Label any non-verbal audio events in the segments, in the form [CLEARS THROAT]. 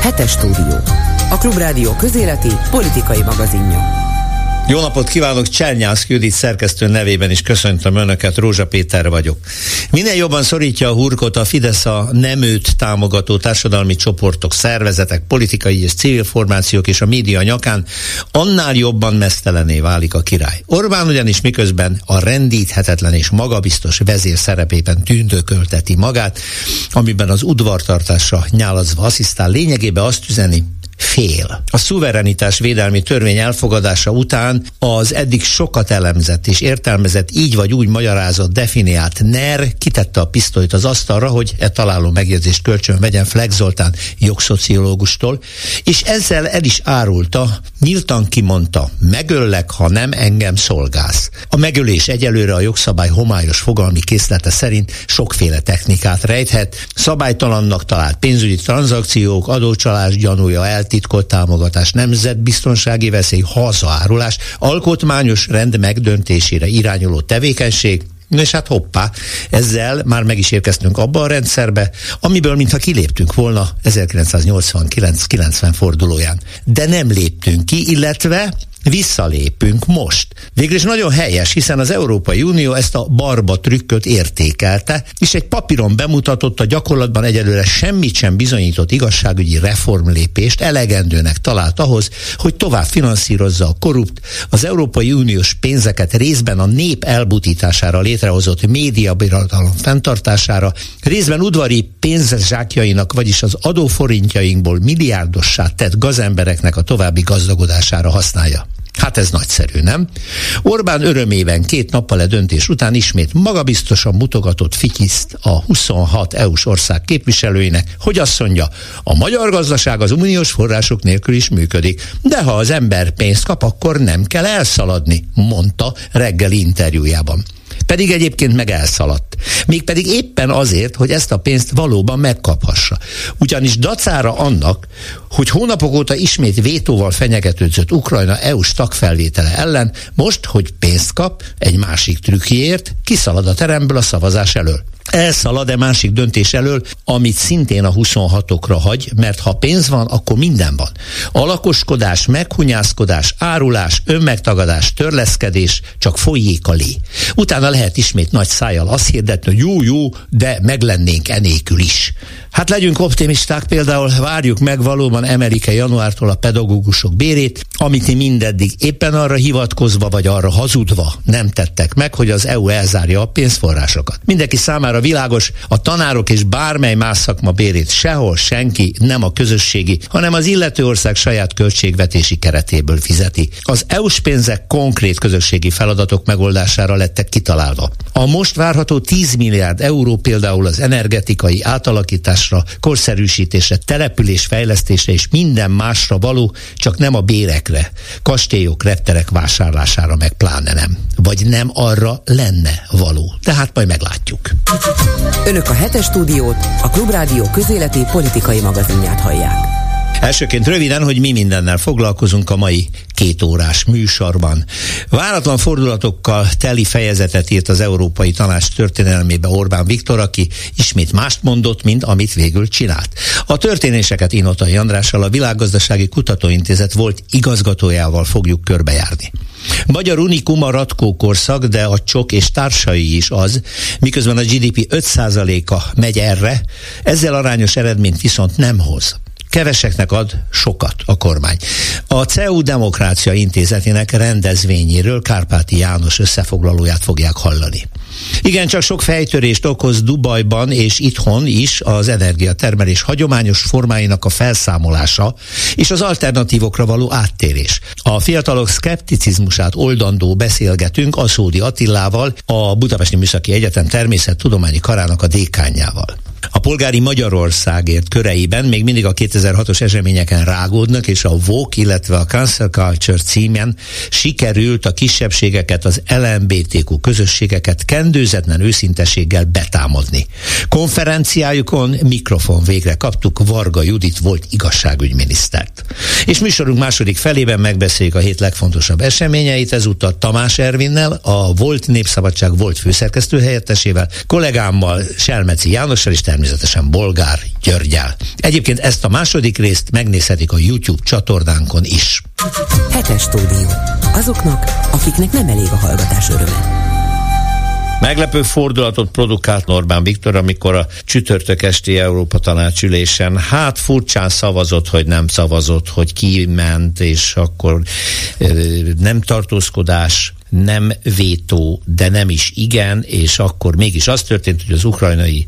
Hetes stúdió. A Klubrádió közéleti politikai magazinja. Jó napot kívánok, Csernyász Judit szerkesztő nevében is köszöntöm Önöket, Rózsa Péter vagyok. Minél jobban szorítja a hurkot a Fidesz a nem őt támogató társadalmi csoportok, szervezetek, politikai és civil formációk és a média nyakán, annál jobban mesztelené válik a király. Orbán ugyanis miközben a rendíthetetlen és magabiztos vezér szerepében tündökölteti magát, amiben az udvartartásra nyálazva asszisztál, lényegében azt üzeni, fél. A szuverenitás védelmi törvény elfogadása után az eddig sokat elemzett és értelmezett, így vagy úgy magyarázott, definiált NER kitette a pisztolyt az asztalra, hogy e találó megjegyzést kölcsön vegyen Flex Zoltán jogszociológustól, és ezzel el is árulta, nyíltan kimondta, megöllek, ha nem engem szolgálsz. A megölés egyelőre a jogszabály homályos fogalmi készlete szerint sokféle technikát rejthet, szabálytalannak talált pénzügyi tranzakciók, adócsalás gyanúja el eltitkolt támogatás, nemzetbiztonsági veszély, hazaárulás, alkotmányos rend megdöntésére irányuló tevékenység, és hát hoppá, ezzel már meg is érkeztünk abba a rendszerbe, amiből mintha kiléptünk volna 1989-90 fordulóján. De nem léptünk ki, illetve visszalépünk most. Végül is nagyon helyes, hiszen az Európai Unió ezt a barba trükköt értékelte, és egy papíron bemutatott a gyakorlatban egyelőre semmit sem bizonyított igazságügyi reformlépést elegendőnek talált ahhoz, hogy tovább finanszírozza a korrupt, az Európai Uniós pénzeket részben a nép elbutítására létrehozott médiabirodalom fenntartására, részben udvari pénzzsákjainak, vagyis az adóforintjainkból milliárdossá tett gazembereknek a további gazdagodására használja. Hát ez nagyszerű, nem? Orbán örömében két nappal a döntés után ismét magabiztosan mutogatott fityiszt a 26 EU-s ország képviselőinek, hogy azt mondja, a magyar gazdaság az uniós források nélkül is működik, de ha az ember pénzt kap, akkor nem kell elszaladni, mondta reggeli interjújában. Pedig egyébként meg elszaladt. Mégpedig éppen azért, hogy ezt a pénzt valóban megkaphassa. Ugyanis dacára annak, hogy hónapok óta ismét vétóval fenyegetődzött Ukrajna EU-s tagfelvétele ellen, most, hogy pénzt kap egy másik trükkjéért, kiszalad a teremből a szavazás elől elszalad-e másik döntés elől, amit szintén a 26-okra hagy, mert ha pénz van, akkor minden van. Alakoskodás, meghunyászkodás, árulás, önmegtagadás, törleszkedés, csak folyék a lé. Utána lehet ismét nagy szájjal azt hirdetni, hogy jó, jó, de meglennénk enélkül is. Hát legyünk optimisták, például várjuk meg valóban emelik-e januártól a pedagógusok bérét, amit mindeddig éppen arra hivatkozva vagy arra hazudva nem tettek meg, hogy az EU elzárja a pénzforrásokat. Mindenki számára világos, a tanárok és bármely más szakma bérét sehol senki nem a közösségi, hanem az illető ország saját költségvetési keretéből fizeti. Az EU-s pénzek konkrét közösségi feladatok megoldására lettek kitalálva. A most várható 10 milliárd euró például az energetikai átalakítás javításra, korszerűsítésre, település fejlesztésre és minden másra való, csak nem a bérekre, kastélyok, repterek vásárlására meg pláne nem. Vagy nem arra lenne való. Tehát majd meglátjuk. Önök a hetes stúdiót, a Klubrádió közéleti politikai magazinját hallják. Elsőként röviden, hogy mi mindennel foglalkozunk a mai két órás műsorban. Váratlan fordulatokkal teli fejezetet írt az Európai Tanács történelmébe Orbán Viktor, aki ismét mást mondott, mint amit végül csinált. A történéseket Inotai Andrással a Világgazdasági Kutatóintézet volt igazgatójával fogjuk körbejárni. Magyar unikum a Ratkó korszak, de a csok és társai is az, miközben a GDP 5%-a megy erre, ezzel arányos eredményt viszont nem hoz keveseknek ad sokat a kormány. A CEU Demokrácia Intézetének rendezvényéről Kárpáti János összefoglalóját fogják hallani. Igen, csak sok fejtörést okoz Dubajban és itthon is az energiatermelés hagyományos formáinak a felszámolása és az alternatívokra való áttérés. A fiatalok szkepticizmusát oldandó beszélgetünk Aszódi Attilával, a Budapesti Műszaki Egyetem természettudományi karának a dékányával. A polgári Magyarországért köreiben még mindig a 2006-os eseményeken rágódnak, és a VOK, illetve a Cancel Culture címen sikerült a kisebbségeket, az LMBTQ közösségeket kendőzetlen őszintességgel betámadni. Konferenciájukon mikrofon végre kaptuk Varga Judit volt igazságügyminisztert. És műsorunk második felében megbeszéljük a hét legfontosabb eseményeit, ezúttal Tamás Ervinnel, a Volt Népszabadság volt főszerkesztő helyettesével, kollégámmal Selmeci Jánossal és természetesen Bolgár Györgyel. Egyébként ezt a második részt megnézhetik a YouTube csatornánkon is. Hetes stúdió. Azoknak, akiknek nem elég a hallgatás öröme. Meglepő fordulatot produkált Orbán Viktor, amikor a csütörtök esti Európa tanácsülésen hát furcsán szavazott, hogy nem szavazott, hogy kiment, és akkor nem tartózkodás, nem vétó, de nem is igen, és akkor mégis az történt, hogy az ukrajnai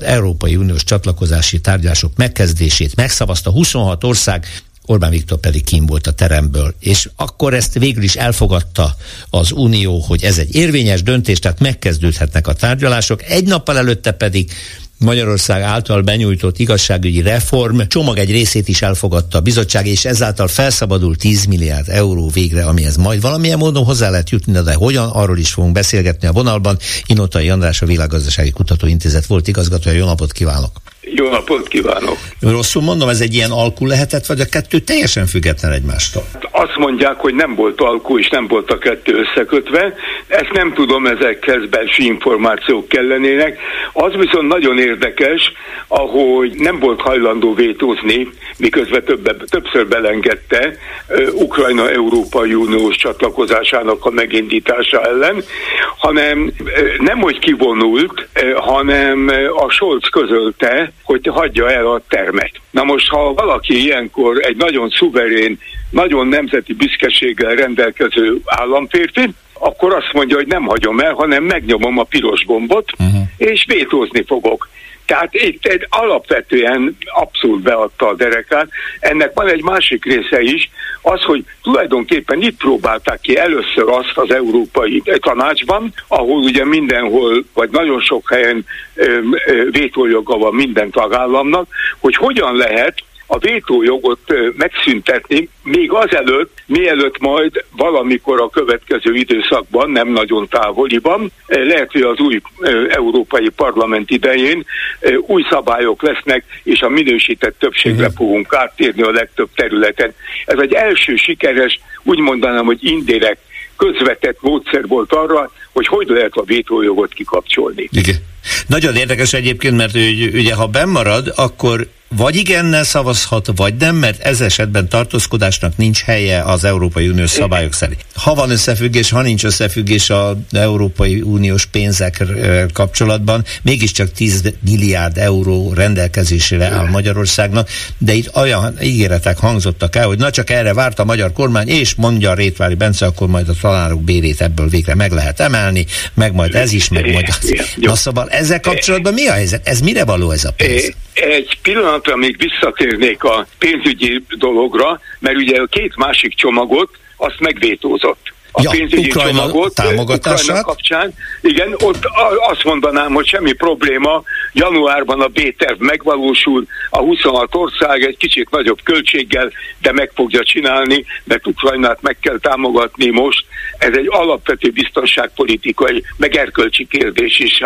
Európai Uniós csatlakozási tárgyalások megkezdését megszavazta 26 ország, Orbán Viktor pedig kim volt a teremből. És akkor ezt végül is elfogadta az Unió, hogy ez egy érvényes döntés, tehát megkezdődhetnek a tárgyalások. Egy nappal előtte pedig Magyarország által benyújtott igazságügyi reform csomag egy részét is elfogadta a bizottság, és ezáltal felszabadul 10 milliárd euró végre, amihez majd valamilyen módon hozzá lehet jutni, de hogyan, arról is fogunk beszélgetni a vonalban. Inotai András, a Világgazdasági Kutatóintézet volt igazgatója. Jó napot kívánok! Jó napot kívánok! Rosszul mondom, ez egy ilyen alkú lehetett, vagy a kettő teljesen független egymástól? Azt mondják, hogy nem volt alkú, és nem volt a kettő összekötve. Ezt nem tudom, ezekhez belső információk kellenének. Az viszont nagyon érdekes, ahogy nem volt hajlandó vétózni, miközben több, többször belengedte Ukrajna Európai Uniós csatlakozásának a megindítása ellen, hanem nem hogy kivonult, hanem a Scholz közölte, hogy hagyja el a termet. Na most, ha valaki ilyenkor egy nagyon szuverén, nagyon nemzeti büszkeséggel rendelkező államférfi, akkor azt mondja, hogy nem hagyom el, hanem megnyomom a piros gombot, uh-huh. és vétózni fogok. Tehát itt egy alapvetően abszolút beadta a derekát. Ennek van egy másik része is, az, hogy tulajdonképpen itt próbálták ki először azt az Európai Tanácsban, ahol ugye mindenhol, vagy nagyon sok helyen vétójoga van minden tagállamnak, hogy hogyan lehet a vétójogot megszüntetni, még azelőtt, mielőtt majd valamikor a következő időszakban, nem nagyon távoliban, lehet, hogy az új Európai Parlament idején új szabályok lesznek, és a minősített többségre uh-huh. fogunk áttérni a legtöbb területen. Ez egy első sikeres, úgy mondanám, hogy indirekt közvetett módszer volt arra, hogy hogy lehet a vétójogot kikapcsolni. Igen. Nagyon érdekes egyébként, mert ugye ha bemarad, akkor vagy igennel szavazhat, vagy nem, mert ez esetben tartózkodásnak nincs helye az Európai Uniós szabályok szerint. Ha van összefüggés, ha nincs összefüggés az Európai Uniós pénzek kapcsolatban, mégiscsak 10 milliárd euró rendelkezésére áll Magyarországnak, de itt olyan ígéretek hangzottak el, hogy na csak erre várt a magyar kormány, és mondja a Rétvári Bence, akkor majd a tanárok bérét ebből végre meg lehet emelni, meg majd ez is, meg majd az. Na szóval ezzel kapcsolatban mi a helyzet? Ez mire való ez a pénz? Egy pillanatra még visszatérnék a pénzügyi dologra, mert ugye a két másik csomagot azt megvétózott a ja, pénzügyi Ukrajna csomagot támogatását. Ukrajna kapcsán. Igen, ott azt mondanám, hogy semmi probléma, januárban a B-terv megvalósul, a 26 ország egy kicsit nagyobb költséggel, de meg fogja csinálni, mert Ukrajnát meg kell támogatni most. Ez egy alapvető biztonságpolitikai, meg erkölcsi kérdés is.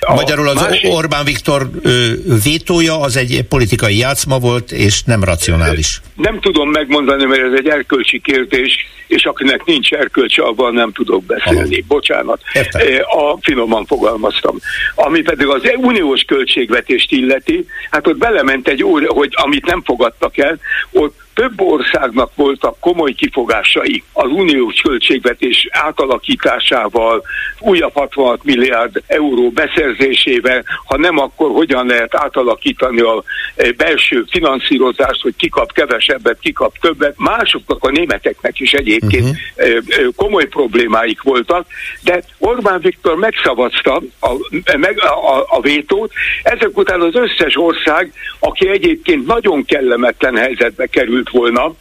A Magyarul az másik... Orbán Viktor ö, vétója az egy politikai játszma volt, és nem racionális. Nem tudom megmondani, mert ez egy erkölcsi kérdés, és akinek nincs erkölcse, abban nem tudok beszélni. Aha. Bocsánat. Értem. A finoman fogalmaztam. Ami pedig az uniós költségvetést illeti, hát ott belement egy óra, hogy amit nem fogadtak el, ott több országnak voltak komoly kifogásai az uniós költségvetés átalakításával, újabb 66 milliárd euró beszerzésével, ha nem, akkor hogyan lehet átalakítani a eh, belső finanszírozást, hogy kikap kevesebbet, kikap többet. Másoknak, a németeknek is egyébként uh-huh. komoly problémáik voltak, de Orbán Viktor megszavazta a, meg a, a, a vétót, ezek után az összes ország, aki egyébként nagyon kellemetlen helyzetbe került, került volna,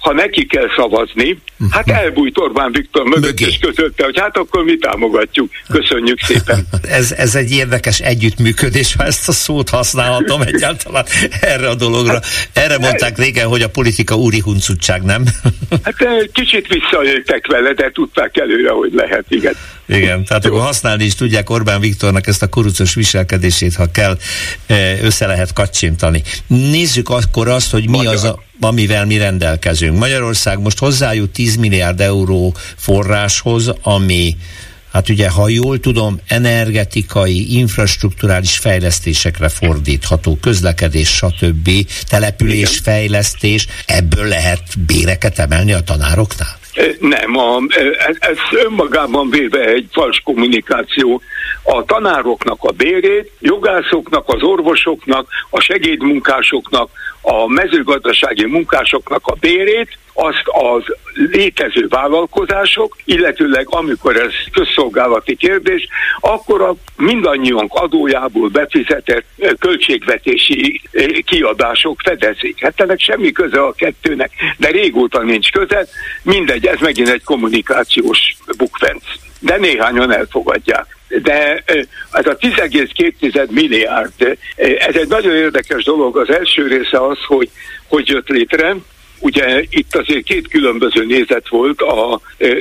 ha neki kell szavazni, hát mhm. elbújt Orbán Viktor mögött, és közölte, hogy hát akkor mi támogatjuk. Köszönjük szépen. ez, ez egy érdekes együttműködés, ha ezt a szót használhatom egyáltalán erre a dologra. Hát, Erre mondták régen, hogy a politika úri huncutság, nem? hát eh, kicsit visszajöttek vele, de tudták előre, hogy lehet, igen. Igen, tehát Jó. akkor használni is tudják Orbán Viktornak ezt a kurucos viselkedését, ha kell, eh, össze lehet kacsintani. Nézzük akkor azt, hogy mi Magyar. az a amivel mi rendelkezünk. Magyarország most hozzájut 10 milliárd euró forráshoz, ami hát ugye, ha jól tudom, energetikai, infrastruktúrális fejlesztésekre fordítható, közlekedés, stb., településfejlesztés, ebből lehet béreket emelni a tanároknál? Nem, a, ez, önmagában véve egy fals kommunikáció. A tanároknak a bérét, jogászoknak, az orvosoknak, a segédmunkásoknak, a mezőgazdasági munkásoknak a bérét, azt az létező vállalkozások, illetőleg amikor ez közszolgálati kérdés, akkor a mindannyiunk adójából befizetett költségvetési kiadások fedezik. Hát ennek semmi köze a kettőnek, de régóta nincs köze, mindegy, ez megint egy kommunikációs bukfenc. De néhányan elfogadják de ez a 10,2 milliárd, ez egy nagyon érdekes dolog. Az első része az, hogy hogy jött létre, Ugye itt azért két különböző nézet volt. A, az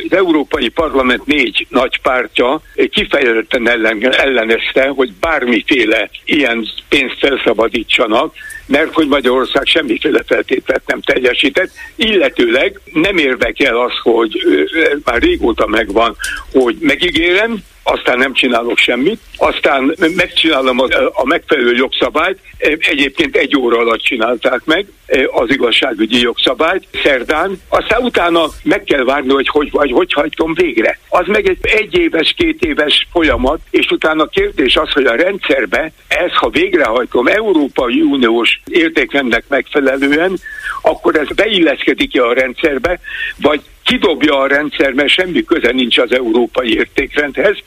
Európai Parlament négy nagy pártja kifejezetten ellen, ellenezte, hogy bármiféle ilyen pénzt felszabadítsanak, mert hogy Magyarország semmiféle feltételt nem teljesített, illetőleg nem érdekel az, hogy már régóta megvan, hogy megígérem, aztán nem csinálok semmit, aztán megcsinálom a, a megfelelő jogszabályt, egyébként egy óra alatt csinálták meg az igazságügyi jogszabályt szerdán, aztán utána meg kell várni, hogy hogy, vagy hogy hajtom végre. Az meg egy egyéves, két éves folyamat, és utána a kérdés az, hogy a rendszerbe ez, ha végrehajtom Európai Uniós értékrendnek megfelelően, akkor ez beilleszkedik-e a rendszerbe, vagy kidobja a rendszer, mert semmi köze nincs az európai értékrendhez,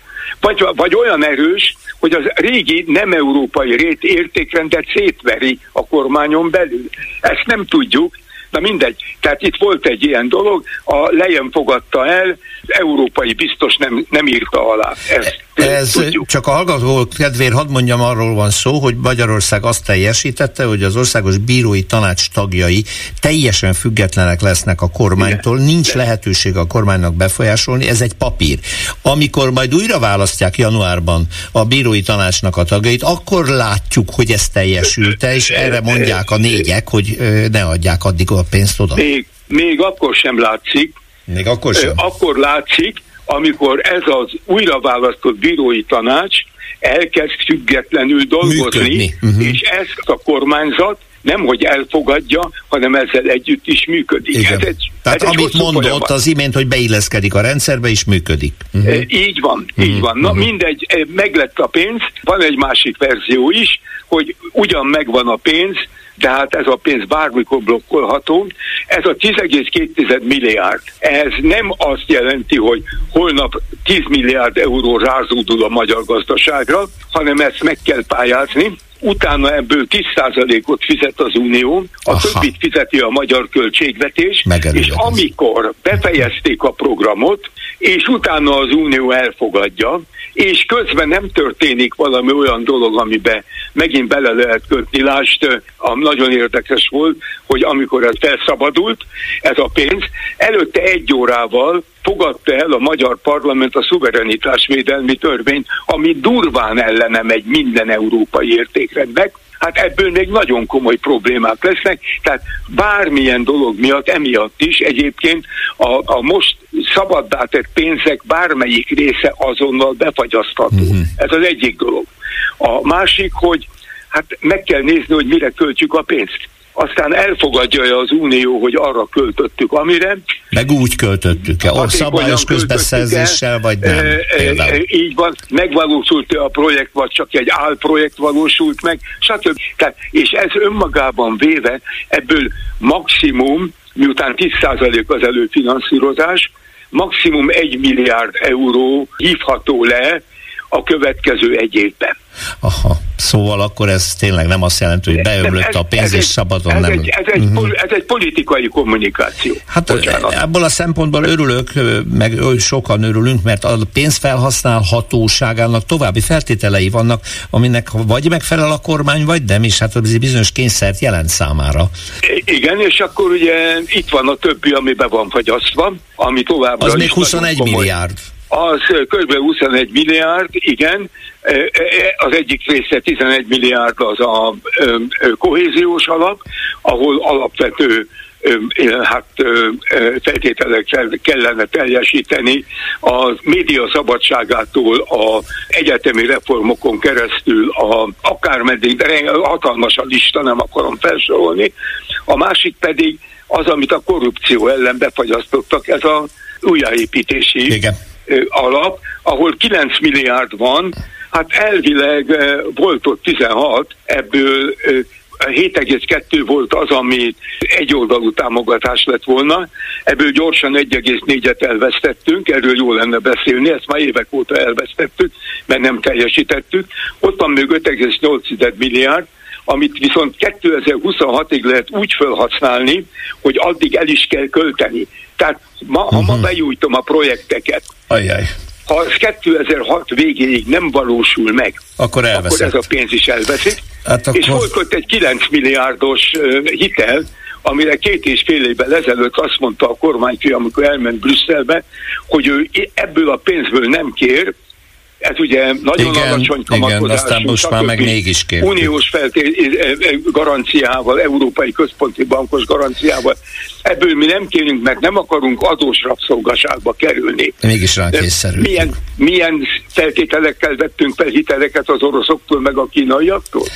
vagy, vagy olyan erős, hogy az régi nem európai rét értékrendet szétveri a kormányon belül. Ezt nem tudjuk, Na mindegy, tehát itt volt egy ilyen dolog, a lejem fogadta el, európai biztos nem, nem írta alá. Ezt Ez tudjuk. csak a hallgató kedvéért hadd mondjam, arról van szó, hogy Magyarország azt teljesítette, hogy az országos bírói tanács tagjai teljesen függetlenek lesznek a kormánytól, Igen. nincs De. lehetőség a kormánynak befolyásolni, ez egy papír. Amikor majd újra választják januárban a bírói tanácsnak a tagjait, akkor látjuk, hogy ez teljesült, és erre mondják a négyek, hogy ne adják addig a pénzt oda? Még, még akkor sem látszik. Még akkor sem? Akkor látszik, amikor ez az újraválasztott bírói tanács elkezd függetlenül dolgozni, uh-huh. és ezt a kormányzat nem hogy elfogadja, hanem ezzel együtt is működik. Igen. Ez egy, Tehát ez amit mondott folyamat. az imént, hogy beilleszkedik a rendszerbe, is működik. Uh-huh. Így van, uh-huh. így van. Na uh-huh. mindegy, meglett a pénz, van egy másik verzió is, hogy ugyan megvan a pénz, de hát ez a pénz bármikor blokkolható. Ez a 10,2 milliárd, ez nem azt jelenti, hogy holnap 10 milliárd euró rázódul a magyar gazdaságra, hanem ezt meg kell pályázni, utána ebből 10%-ot fizet az Unió, a Aha. többit fizeti a magyar költségvetés, és amikor befejezték a programot, és utána az Unió elfogadja, és közben nem történik valami olyan dolog, amiben megint bele lehet kötni. Lást, nagyon érdekes volt, hogy amikor ez felszabadult, ez a pénz, előtte egy órával fogadta el a magyar parlament a szuverenitásvédelmi törvényt, ami durván ellene megy minden európai értékrendnek, hát ebből még nagyon komoly problémák lesznek, tehát bármilyen dolog miatt, emiatt is egyébként a, a most szabaddá tett pénzek bármelyik része azonnal befagyasztható. Uh-huh. Ez az egyik dolog. A másik, hogy hát meg kell nézni, hogy mire költjük a pénzt aztán elfogadja az Unió, hogy arra költöttük, amire. Meg úgy költöttük-e, a szabályos közbeszerzéssel, vagy nem? E, e, így van, megvalósult-e a projekt, vagy csak egy álprojekt valósult meg, stb. Tehát, és ez önmagában véve ebből maximum, miután 10% az előfinanszírozás, maximum 1 milliárd euró hívható le a következő egy évben. Aha, szóval akkor ez tényleg nem azt jelenti, hogy beömlött a pénz, és szabadon ez nem... Egy, ez, egy, uh-huh. ez egy politikai kommunikáció. Hát Bocsánat. ebből a szempontból örülök, meg sokan örülünk, mert a pénzfelhasználhatóságának további feltételei vannak, aminek vagy megfelel a kormány, vagy nem, és hát ez bizonyos kényszert jelent számára. Igen, és akkor ugye itt van a többi, ami be van fagyasztva, ami továbbra Az még 21 milliárd az kb. 21 milliárd, igen, az egyik része 11 milliárd az a kohéziós alap, ahol alapvető hát feltételekkel kellene teljesíteni a média szabadságától a egyetemi reformokon keresztül a akármeddig, de hatalmas a lista, nem akarom felsorolni. A másik pedig az, amit a korrupció ellen befagyasztottak, ez a újjáépítési Igen. Alap, ahol 9 milliárd van, hát elvileg volt ott 16, ebből 7,2 volt az, ami egyoldalú támogatás lett volna, ebből gyorsan 1,4-et elvesztettünk, erről jó lenne beszélni, ezt már évek óta elvesztettük, mert nem teljesítettük. Ott van még 5,8 milliárd, amit viszont 2026-ig lehet úgy felhasználni, hogy addig el is kell költeni. Tehát ma, ha ma mhm. bejújtom a projekteket, Ajaj. ha az 2006 végéig nem valósul meg, akkor, akkor ez a pénz is elveszik. Hát akkor... És volt ott egy 9 milliárdos hitel, amire két és fél évvel ezelőtt azt mondta a kormányfő, amikor elment Brüsszelbe, hogy ő ebből a pénzből nem kér, ez ugye nagyon igen, alacsony kamatozású, igen, aztán most már meg mégis kér. Uniós felté- garanciával, Európai Központi Bankos garanciával. Ebből mi nem kérünk, mert nem akarunk adós rabszolgaságba kerülni. Mégis rá Milyen, milyen feltételekkel vettünk fel hiteleket az oroszoktól, meg a kínaiaktól?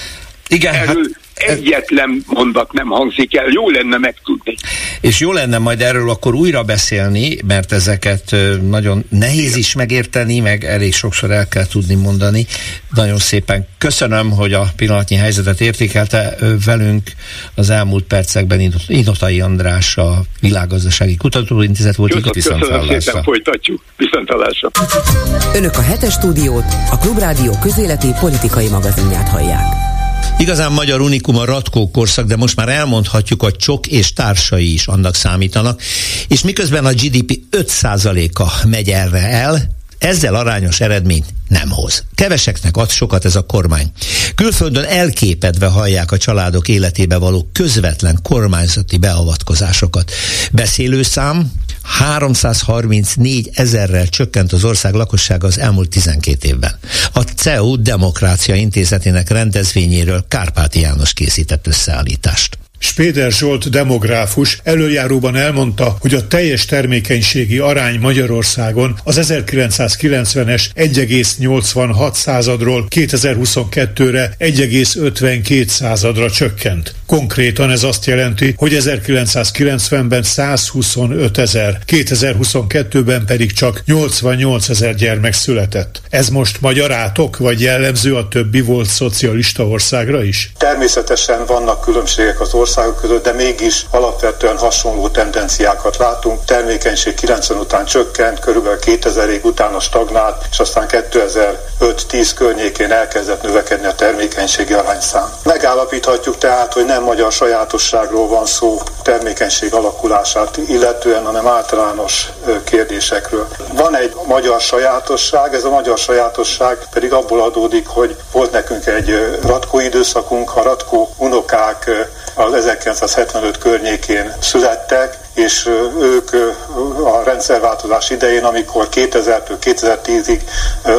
Igen, Erről hát egyetlen mondat nem hangzik el, jó lenne megtudni. És jó lenne majd erről akkor újra beszélni, mert ezeket nagyon nehéz is megérteni, meg elég sokszor el kell tudni mondani. Nagyon szépen köszönöm, hogy a pillanatnyi helyzetet értékelte velünk az elmúlt percekben Inotai András, a Világgazdasági Kutatóintézet volt. Köszönöm, köszönöm szépen, folytatjuk. Viszontalásra. Önök a hetes stúdiót, a Klubrádió közéleti politikai magazinját hallják. Igazán magyar unikum a Ratkó korszak, de most már elmondhatjuk, hogy Csok és társai is annak számítanak, és miközben a GDP 5%-a megy erre el, ezzel arányos eredményt nem hoz. Keveseknek ad sokat ez a kormány. Külföldön elképedve hallják a családok életébe való közvetlen kormányzati beavatkozásokat. Beszélőszám 334 ezerrel csökkent az ország lakossága az elmúlt 12 évben. A CEU Demokrácia Intézetének rendezvényéről Kárpáti János készített összeállítást. Spéder Zsolt demográfus előjáróban elmondta, hogy a teljes termékenységi arány Magyarországon az 1990-es 1,86% századról 2022-re 1,52 századra csökkent. Konkrétan ez azt jelenti, hogy 1990-ben 125 ezer, 2022-ben pedig csak 88 ezer gyermek született. Ez most magyarátok, vagy jellemző a többi volt szocialista országra is? Természetesen vannak különbségek az ország országok között, de mégis alapvetően hasonló tendenciákat látunk. Termékenység 90 után csökkent, körülbelül 2000-ig utána stagnált, és aztán 2005-10 környékén elkezdett növekedni a termékenységi arányszám. Megállapíthatjuk tehát, hogy nem magyar sajátosságról van szó termékenység alakulását illetően, hanem általános kérdésekről. Van egy magyar sajátosság, ez a magyar sajátosság pedig abból adódik, hogy volt nekünk egy ratkó időszakunk, a ratkó unokák az 1975 környékén születtek, és ők a rendszerváltozás idején, amikor 2000-től 2010-ig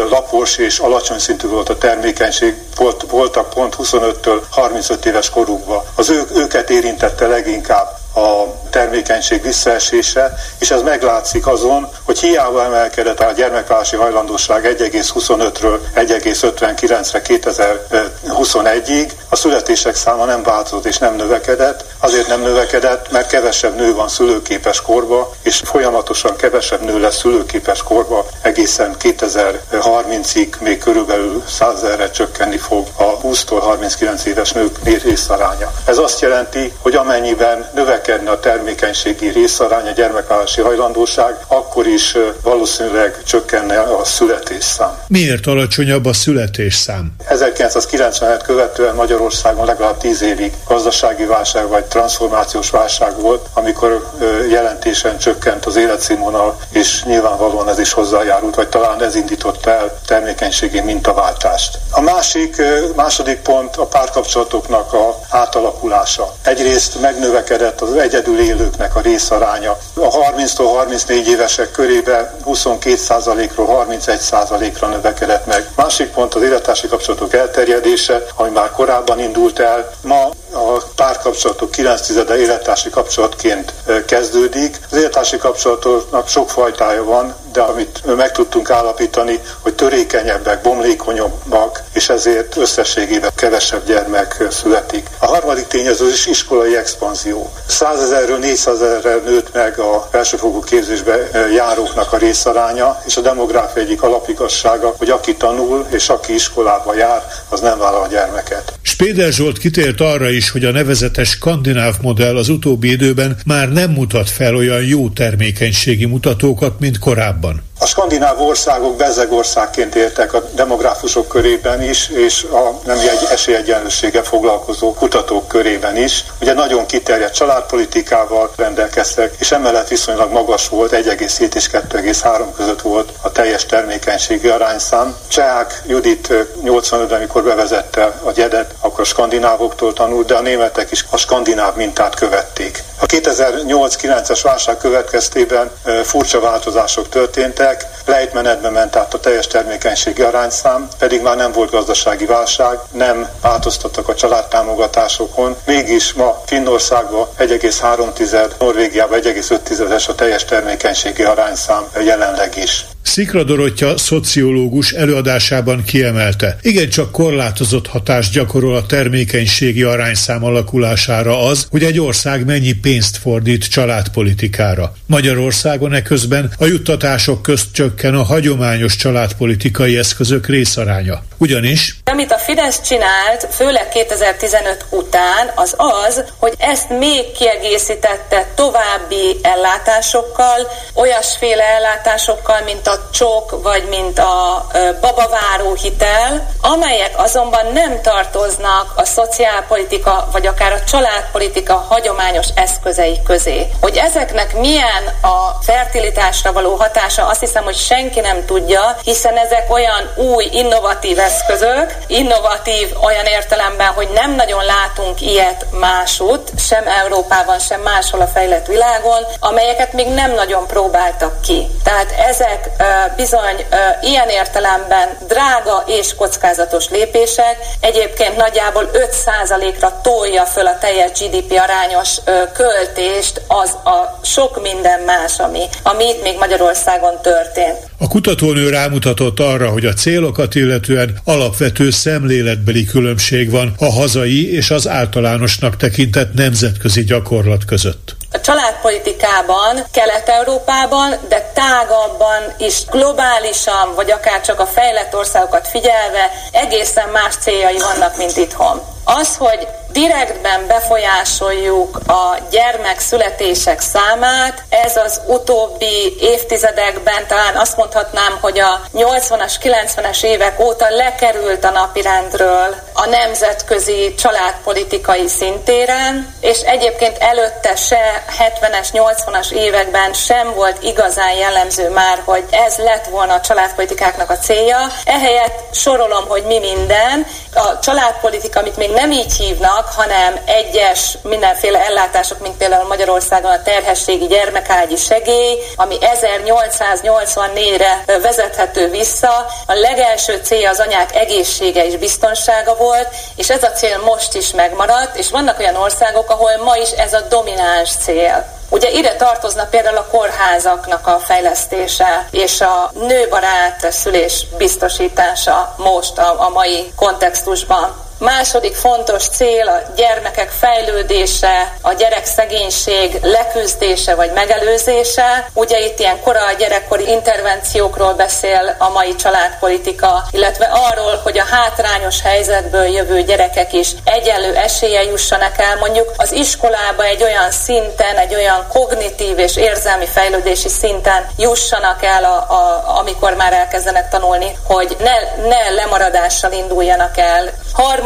lapos és alacsony szintű volt a termékenység, volt, voltak pont 25-től 35 éves korukban. Az ő, őket érintette leginkább a termékenység visszaesése, és ez meglátszik azon, hogy hiába emelkedett a gyermekvállalási hajlandóság 1,25-ről 1,59-re 2021-ig, a születések száma nem változott és nem növekedett. Azért nem növekedett, mert kevesebb nő van szülőképes korba, és folyamatosan kevesebb nő lesz szülőképes korba, egészen 2030-ig még körülbelül 100 ezerre csökkenni fog a 20-tól 39 éves nők részaránya. Ez azt jelenti, hogy amennyiben növekedne a termékenységi részarány, a gyermekvállási hajlandóság, akkor is valószínűleg csökkenne a születésszám. Miért alacsonyabb a születésszám? 1990-et követően Magyarországon legalább 10 évig gazdasági válság vagy transformációs válság volt, amikor jelentésen csökkent az életszínvonal, és nyilvánvalóan ez is hozzájárult, vagy talán ez indította el termékenységi mintaváltást. A másik, második pont a párkapcsolatoknak a átalakulása. Egyrészt megnövekedett az egyedül élőknek a részaránya. A 30-tól 34 évesek körében 22%-ról 31%-ra növekedett meg. Másik pont az élettársi kapcsolatok elterjedése, ami már korábban indult el. Ma a párkapcsolatok 9 tizede élettársi kapcsolatként kezdődik. Az élettársi kapcsolatoknak sok fajtája van, de amit meg tudtunk állapítani, hogy törékenyebbek, bomlékonyabbak, és ezért összességében kevesebb gyermek születik. A harmadik tényező is iskolai expanzió. 100 ezerről 400 ezerre nőtt meg a felsőfokú képzésbe járóknak a részaránya, és a demográfia egyik alapigassága, hogy aki tanul és aki iskolába jár, az nem vállal gyermeket. Spéder Zsolt kitért arra is, hogy a nevezetes skandináv modell az utóbbi időben már nem mutat fel olyan jó termékenységi mutatókat, mint korábban. korábban. A skandináv országok bezegországként értek a demográfusok körében is, és a nem egy esélyegyenlősége foglalkozó kutatók körében is. Ugye nagyon kiterjedt családpolitikával rendelkeztek, és emellett viszonylag magas volt, 1,7 és 2,3 között volt a teljes termékenységi arányszám. Csehák Judit 85-ben, amikor bevezette a gyedet, akkor a skandinávoktól tanult, de a németek is a skandináv mintát követték. A 2008-9-es válság következtében furcsa változások történtek, évek lejtmenetbe ment át a teljes termékenységi arányszám, pedig már nem volt gazdasági válság, nem változtattak a családtámogatásokon, mégis ma Finnországban 1,3, Norvégiában 1,5-es a teljes termékenységi arányszám jelenleg is. Szikra Dorottya szociológus előadásában kiemelte, igencsak korlátozott hatást gyakorol a termékenységi arányszám alakulására az, hogy egy ország mennyi pénzt fordít családpolitikára. Magyarországon eközben a juttatások közt csökken a hagyományos családpolitikai eszközök részaránya. Ugyanis... Amit a Fidesz csinált, főleg 2015 után, az az, hogy ezt még kiegészítette további ellátásokkal, olyasféle ellátásokkal, mint a csok, vagy mint a babaváró hitel, amelyek azonban nem tartoznak a szociálpolitika, vagy akár a családpolitika hagyományos eszközei közé. Hogy ezeknek milyen a fertilitásra való hatása, azt hiszem, hogy senki nem tudja, hiszen ezek olyan új, innovatív eszközök, innovatív olyan értelemben, hogy nem nagyon látunk ilyet másút, sem Európában, sem máshol a fejlett világon, amelyeket még nem nagyon próbáltak ki. Tehát ezek bizony ilyen értelemben drága és kockázatos lépések egyébként nagyjából 5%-ra tolja föl a teljes GDP arányos költést az a sok minden más, ami, ami itt még Magyarországon történt. A kutatónő rámutatott arra, hogy a célokat illetően alapvető szemléletbeli különbség van a hazai és az általánosnak tekintett nemzetközi gyakorlat között a családpolitikában, Kelet-Európában, de tágabban is globálisan, vagy akár csak a fejlett országokat figyelve egészen más céljai vannak, mint itthon. Az, hogy direktben befolyásoljuk a gyermek születések számát. Ez az utóbbi évtizedekben talán azt mondhatnám, hogy a 80-as, 90-es évek óta lekerült a napirendről a nemzetközi családpolitikai szintéren, és egyébként előtte se 70-es, 80-as években sem volt igazán jellemző már, hogy ez lett volna a családpolitikáknak a célja. Ehelyett sorolom, hogy mi minden. A családpolitika, amit még nem így hívnak, hanem egyes mindenféle ellátások, mint például Magyarországon a terhességi gyermekágyi segély, ami 1884-re vezethető vissza. A legelső célja az anyák egészsége és biztonsága volt, és ez a cél most is megmaradt, és vannak olyan országok, ahol ma is ez a domináns cél. Ugye ide tartoznak például a kórházaknak a fejlesztése és a nőbarát szülés biztosítása most a, a mai kontextusban. Második fontos cél a gyermekek fejlődése, a gyerekszegénység leküzdése vagy megelőzése. Ugye itt ilyen kora gyerekkori intervenciókról beszél a mai családpolitika, illetve arról, hogy a hátrányos helyzetből jövő gyerekek is egyenlő esélye jussanak el mondjuk az iskolába egy olyan szinten, egy olyan kognitív és érzelmi fejlődési szinten jussanak el, a, a, amikor már elkezdenek tanulni, hogy ne, ne lemaradással induljanak el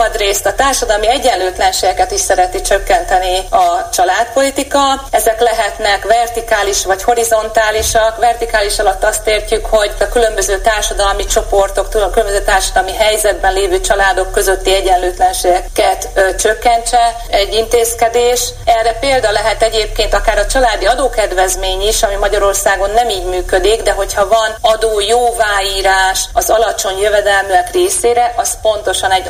Harmadrészt a társadalmi egyenlőtlenségeket is szereti csökkenteni a családpolitika. Ezek lehetnek vertikális vagy horizontálisak. Vertikális alatt azt értjük, hogy a különböző társadalmi csoportok, a különböző társadalmi helyzetben lévő családok közötti egyenlőtlenségeket ö, csökkentse egy intézkedés. Erre példa lehet egyébként akár a családi adókedvezmény is, ami Magyarországon nem így működik, de hogyha van adó jóváírás az alacsony jövedelműek részére, az pontosan egy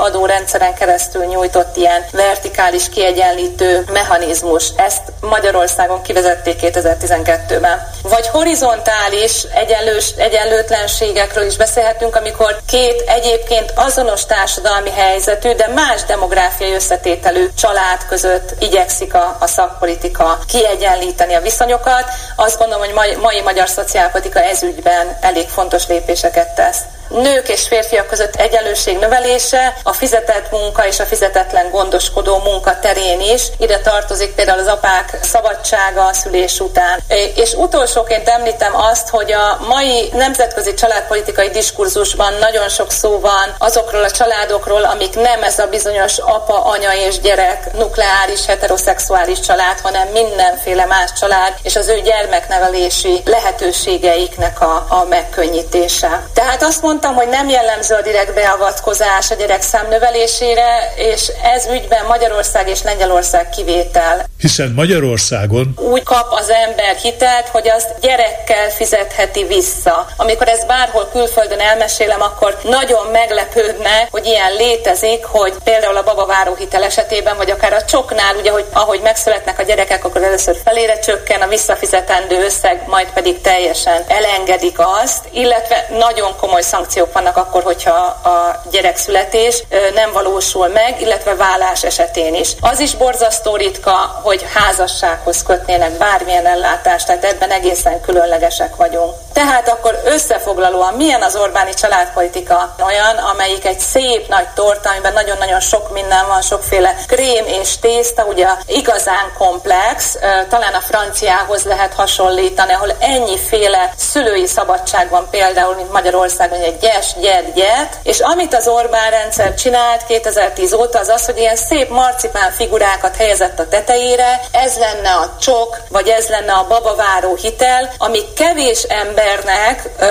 adórendszeren keresztül nyújtott ilyen vertikális kiegyenlítő mechanizmus. Ezt Magyarországon kivezették 2012-ben. Vagy horizontális egyenlős, egyenlőtlenségekről is beszélhetünk, amikor két egyébként azonos társadalmi helyzetű, de más demográfiai összetételű család között igyekszik a, a szakpolitika kiegyenlíteni a viszonyokat. Azt gondolom, hogy mai, mai magyar szociálpolitika ezügyben elég fontos lépéseket tesz nők és férfiak között egyenlőség növelése, a fizetett munka és a fizetetlen gondoskodó munka terén is. Ide tartozik például az apák szabadsága a szülés után. És utolsóként említem azt, hogy a mai nemzetközi családpolitikai diskurzusban nagyon sok szó van azokról a családokról, amik nem ez a bizonyos apa, anya és gyerek nukleáris, heteroszexuális család, hanem mindenféle más család, és az ő gyermeknevelési lehetőségeiknek a, a megkönnyítése. Tehát azt mondom, mondtam, hogy nem jellemző a direkt beavatkozás a gyerek számnövelésére, és ez ügyben Magyarország és Lengyelország kivétel. Hiszen Magyarországon úgy kap az ember hitelt, hogy azt gyerekkel fizetheti vissza. Amikor ezt bárhol külföldön elmesélem, akkor nagyon meglepődne, hogy ilyen létezik, hogy például a babaváró hitel esetében, vagy akár a csoknál, ugye, hogy ahogy megszületnek a gyerekek, akkor először felére csökken a visszafizetendő összeg, majd pedig teljesen elengedik azt, illetve nagyon komoly szankciók szankciók vannak akkor, hogyha a gyerekszületés nem valósul meg, illetve vállás esetén is. Az is borzasztó ritka, hogy házassághoz kötnének bármilyen ellátást, tehát ebben egészen különlegesek vagyunk. Tehát akkor összefoglalóan milyen az Orbáni családpolitika? Olyan, amelyik egy szép nagy torta, amiben nagyon-nagyon sok minden van, sokféle krém és tészta, ugye igazán komplex, talán a franciához lehet hasonlítani, ahol ennyiféle szülői szabadság van például, mint Magyarországon, egy gyes, gyed, gyet, és amit az Orbán rendszer csinált 2010 óta, az az, hogy ilyen szép marcipán figurákat helyezett a tetejére, ez lenne a csok, vagy ez lenne a babaváró hitel, ami kevés embernek ö,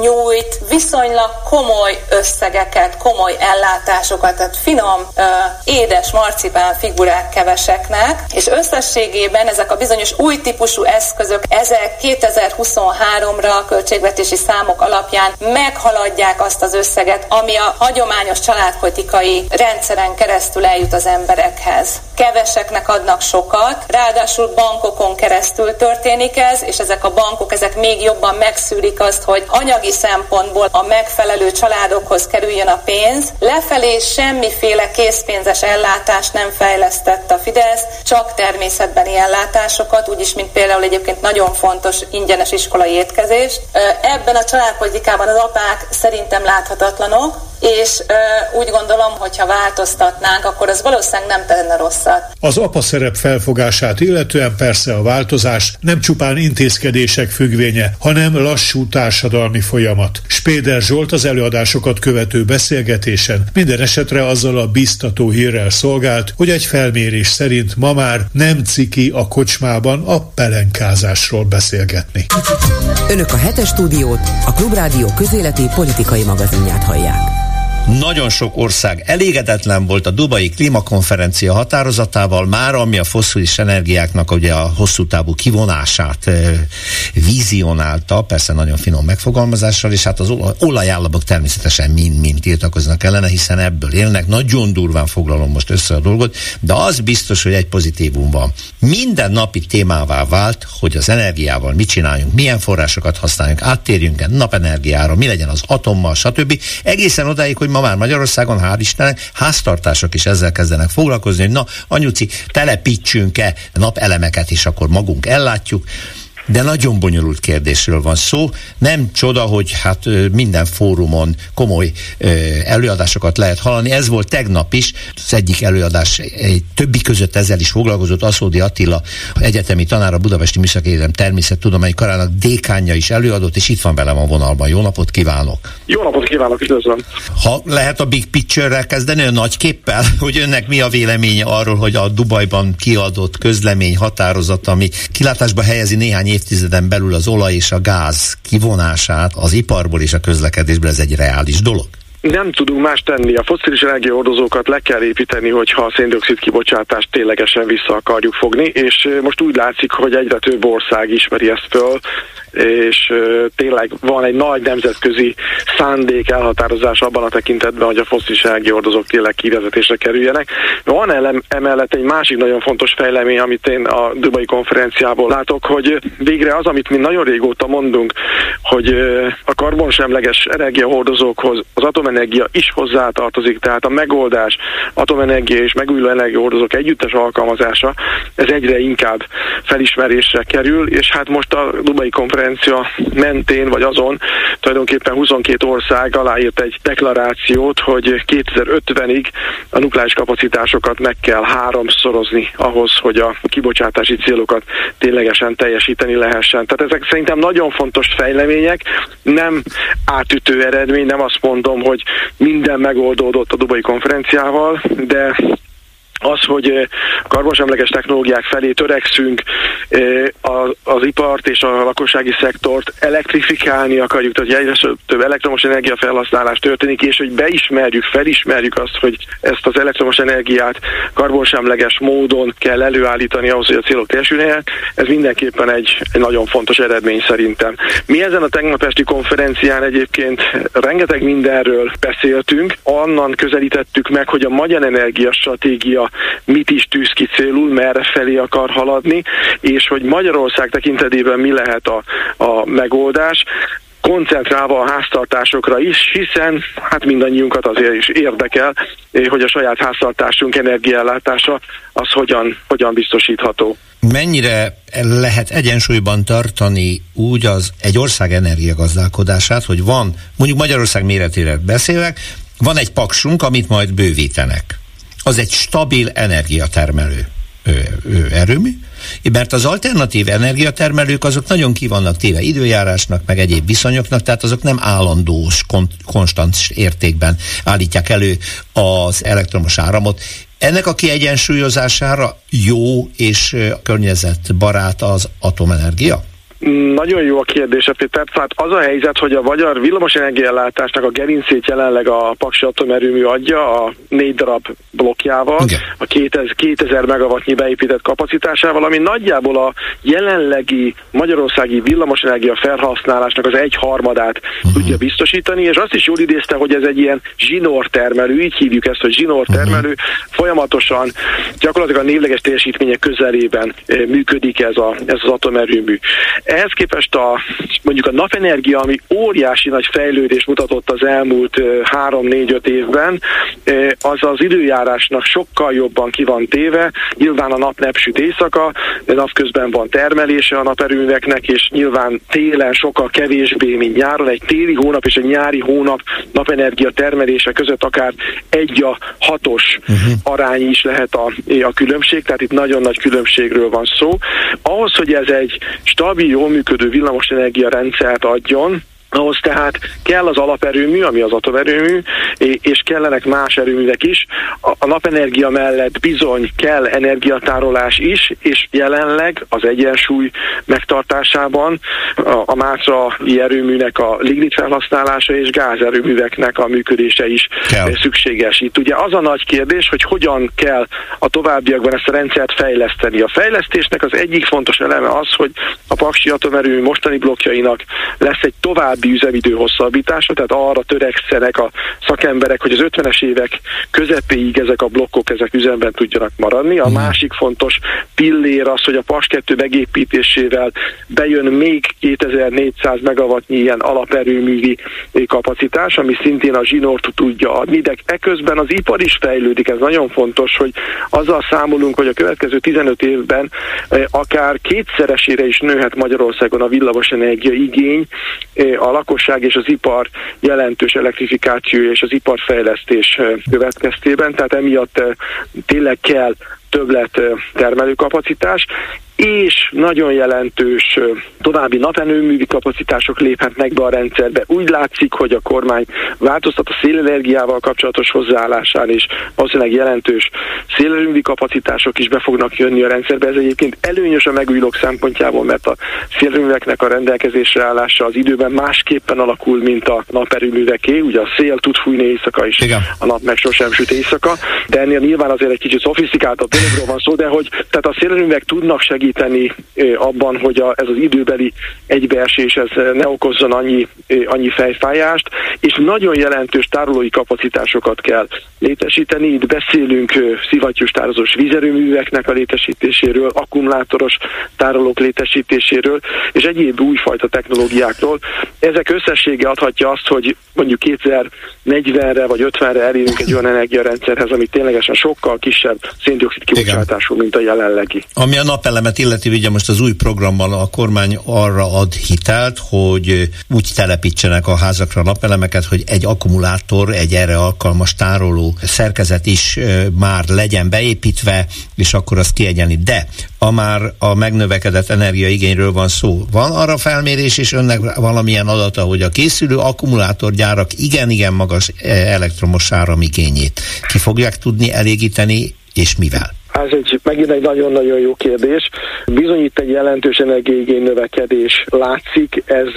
nyújt viszonylag komoly összegeket, komoly ellátásokat, tehát finom, ö, édes marcipán figurák keveseknek, és összességében ezek a bizonyos új típusú eszközök, ezek 2023-ra a költségvetési számok alapján meghaladják adják azt az összeget, ami a hagyományos családpolitikai rendszeren keresztül eljut az emberekhez. Keveseknek adnak sokat, ráadásul bankokon keresztül történik ez, és ezek a bankok ezek még jobban megszűrik azt, hogy anyagi szempontból a megfelelő családokhoz kerüljön a pénz. Lefelé semmiféle készpénzes ellátást nem fejlesztett a Fidesz, csak természetbeni ellátásokat, úgyis, mint például egyébként nagyon fontos ingyenes iskolai étkezés. Ebben a családpolitikában az apák szerintem láthatatlanok, és ö, úgy gondolom, hogy ha változtatnánk, akkor az valószínűleg nem tenne rosszat. Az apa szerep felfogását illetően persze a változás nem csupán intézkedések függvénye, hanem lassú társadalmi folyamat. Spéder Zsolt az előadásokat követő beszélgetésen minden esetre azzal a biztató hírrel szolgált, hogy egy felmérés szerint ma már nem ciki a kocsmában a pelenkázásról beszélgetni. Önök a hetes stúdiót, a Klubrádió közéleti politikai magazinját hallják. Nagyon sok ország elégedetlen volt a Dubai klímakonferencia határozatával, már ami a foszilis energiáknak ugye a hosszú távú kivonását e, vizionálta, persze nagyon finom megfogalmazással, és hát az olajállamok természetesen mind-mind tiltakoznak ellene, hiszen ebből élnek. Nagyon durván foglalom most össze a dolgot, de az biztos, hogy egy pozitívum van. Minden napi témává vált, hogy az energiával mit csináljunk, milyen forrásokat használjunk, áttérjünk-e napenergiára, mi legyen az atommal, stb. Egészen odáig, hogy ma már Magyarországon, hál' Istennek, háztartások is ezzel kezdenek foglalkozni, hogy na, anyuci, telepítsünk-e napelemeket, és akkor magunk ellátjuk. De nagyon bonyolult kérdésről van szó. Nem csoda, hogy hát minden fórumon komoly előadásokat lehet hallani. Ez volt tegnap is, az egyik előadás egy többi között ezzel is foglalkozott Aszódi Attila, egyetemi tanár, a Budapesti Műszaki Egyetem Természettudományi Karának dékánja is előadott, és itt van velem a vonalban. Jó napot kívánok! Jó napot kívánok, üdvözlöm! Ha lehet a big picture-rel kezdeni, a nagy képpel, [LAUGHS] hogy önnek mi a véleménye arról, hogy a Dubajban kiadott közlemény határozat, ami kilátásba helyezi néhány évtizeden belül az olaj és a gáz kivonását az iparból és a közlekedésből, ez egy reális dolog? Nem tudunk más tenni. A foszilis energiaordozókat le kell építeni, hogyha a széndiokszid kibocsátást ténylegesen vissza akarjuk fogni, és most úgy látszik, hogy egyre több ország ismeri ezt föl, és tényleg van egy nagy nemzetközi szándék elhatározás abban a tekintetben, hogy a foszilis energiaordozók tényleg kivezetésre kerüljenek. Van elem, emellett egy másik nagyon fontos fejlemény, amit én a Dubai konferenciából látok, hogy végre az, amit mi nagyon régóta mondunk, hogy a karbonsemleges energiahordozókhoz az atomenergia is hozzátartozik, tehát a megoldás atomenergia és megújuló energiahordozók együttes alkalmazása, ez egyre inkább felismerésre kerül, és hát most a Dubai konferencia mentén vagy azon tulajdonképpen 22 ország aláírt egy deklarációt, hogy 2050-ig a nukleáris kapacitásokat meg kell háromszorozni ahhoz, hogy a kibocsátási célokat ténylegesen teljesíteni lehessen. Tehát ezek szerintem nagyon fontos fejlemények, nem átütő eredmény, nem azt mondom, hogy minden megoldódott a Dubai konferenciával, de az, hogy karbonsemleges technológiák felé törekszünk, az ipart és a lakossági szektort elektrifikálni akarjuk, tehát egyre több elektromos energia felhasználás történik, és hogy beismerjük, felismerjük azt, hogy ezt az elektromos energiát karbonsemleges módon kell előállítani ahhoz, hogy a célok teljesüljenek, ez mindenképpen egy, egy nagyon fontos eredmény szerintem. Mi ezen a tegnap esti konferencián egyébként rengeteg mindenről beszéltünk, annan közelítettük meg, hogy a magyar energia stratégia mit is tűz ki célul, merre felé akar haladni, és hogy Magyarország tekintetében mi lehet a, a megoldás koncentrálva a háztartásokra is, hiszen hát mindannyiunkat azért is érdekel, eh, hogy a saját háztartásunk energiállátása az hogyan, hogyan biztosítható. Mennyire lehet egyensúlyban tartani úgy az egy ország energiagazdálkodását, hogy van, mondjuk Magyarország méretére beszélek, van egy paksunk, amit majd bővítenek az egy stabil energiatermelő erőmű, mert az alternatív energiatermelők azok nagyon ki vannak téve időjárásnak, meg egyéb viszonyoknak, tehát azok nem állandós, konstant értékben állítják elő az elektromos áramot. Ennek a kiegyensúlyozására jó és környezetbarát az atomenergia? Nagyon jó a kérdése, Péter. Tehát az a helyzet, hogy a magyar villamosenergiállátásnak a gerincét jelenleg a Paksi atomerőmű adja a négy darab blokkjával, Igen. a 2000, 2000 megawattnyi beépített kapacitásával, ami nagyjából a jelenlegi magyarországi villamosenergia felhasználásnak az egy harmadát uh-huh. tudja biztosítani, és azt is jól idézte, hogy ez egy ilyen zsinór termelő, így hívjuk ezt, hogy zsinór mhm. uh-huh. folyamatosan gyakorlatilag a névleges teljesítmények közelében eh, működik ez, a, ez az atomerőmű. Ehhez képest a, mondjuk a napenergia, ami óriási nagy fejlődés mutatott az elmúlt 3-4-5 évben, az az időjárásnak sokkal jobban ki van téve. Nyilván a nap nepsüt éjszaka, napközben van termelése a naperőműveknek, és nyilván télen sokkal kevésbé, mint nyáron. Egy téli hónap és egy nyári hónap napenergia termelése között akár egy a hatos uh-huh. arány is lehet a, a különbség, tehát itt nagyon nagy különbségről van szó. Ahhoz, hogy ez egy stabil, jól működő villamosenergia rendszert adjon, ahhoz tehát kell az alaperőmű, ami az atomerőmű, és kellenek más erőművek is. A napenergia mellett bizony kell energiatárolás is, és jelenleg az egyensúly megtartásában a Mátra erőműnek a lignit felhasználása és gázerőműveknek a működése is kell. szükséges. Itt ugye az a nagy kérdés, hogy hogyan kell a továbbiakban ezt a rendszert fejleszteni. A fejlesztésnek az egyik fontos eleme az, hogy a Paksi atomerőmű mostani blokkjainak lesz egy további további üzemidő hosszabbítása, tehát arra törekszenek a szakemberek, hogy az 50-es évek közepéig ezek a blokkok ezek üzemben tudjanak maradni. A mhm. másik fontos pillér az, hogy a PAS 2 megépítésével bejön még 2400 megawattnyi ilyen alaperőművi kapacitás, ami szintén a zsinort tudja adni, de eközben az ipar is fejlődik, ez nagyon fontos, hogy azzal számolunk, hogy a következő 15 évben eh, akár kétszeresére is nőhet Magyarországon a villamosenergia igény, eh, a lakosság és az ipar jelentős elektrifikációja és az iparfejlesztés következtében, tehát emiatt tényleg kell többlet termelőkapacitás, és nagyon jelentős további napenerőművi kapacitások léphetnek be a rendszerbe. Úgy látszik, hogy a kormány változtat a szélenergiával kapcsolatos hozzáállásán, és valószínűleg jelentős szélerőművi kapacitások is be fognak jönni a rendszerbe. Ez egyébként előnyös a megújulók szempontjából, mert a szélerőműveknek a rendelkezésre állása az időben másképpen alakul, mint a naperőműveké. Ugye a szél tud fújni éjszaka is, Igen. a nap meg sosem süt éjszaka, de ennél nyilván azért egy kicsit szofisztikáltabb dologról van szó, de hogy tehát a szélerőművek tudnak segíteni segíteni abban, hogy a, ez az időbeli egybeesés ez ne okozzon annyi, annyi fejfájást, és nagyon jelentős tárolói kapacitásokat kell létesíteni. Itt beszélünk szivattyús tározós vízerőműveknek a létesítéséről, akkumulátoros tárolók létesítéséről, és egyéb újfajta technológiákról. Ezek összessége adhatja azt, hogy mondjuk 2040-re vagy 50-re elérünk egy olyan energiarendszerhez, ami ténylegesen sokkal kisebb széndiokszid kibocsátású, mint a jelenlegi. Ami a napelemet illeti, ugye most az új programmal a kormány arra ad hitelt, hogy úgy telepítsenek a házakra napelemeket, hogy egy akkumulátor, egy erre alkalmas tároló szerkezet is már legyen beépítve, és akkor azt kiegyenli. De a már a megnövekedett energiaigényről van szó. Van arra felmérés, és önnek valamilyen adata, hogy a készülő akkumulátorgyárak igen-igen magas elektromos áramigényét ki fogják tudni elégíteni, és mivel? Ez egy, megint egy nagyon-nagyon jó kérdés. Bizony itt egy jelentős energiaigény növekedés látszik, ez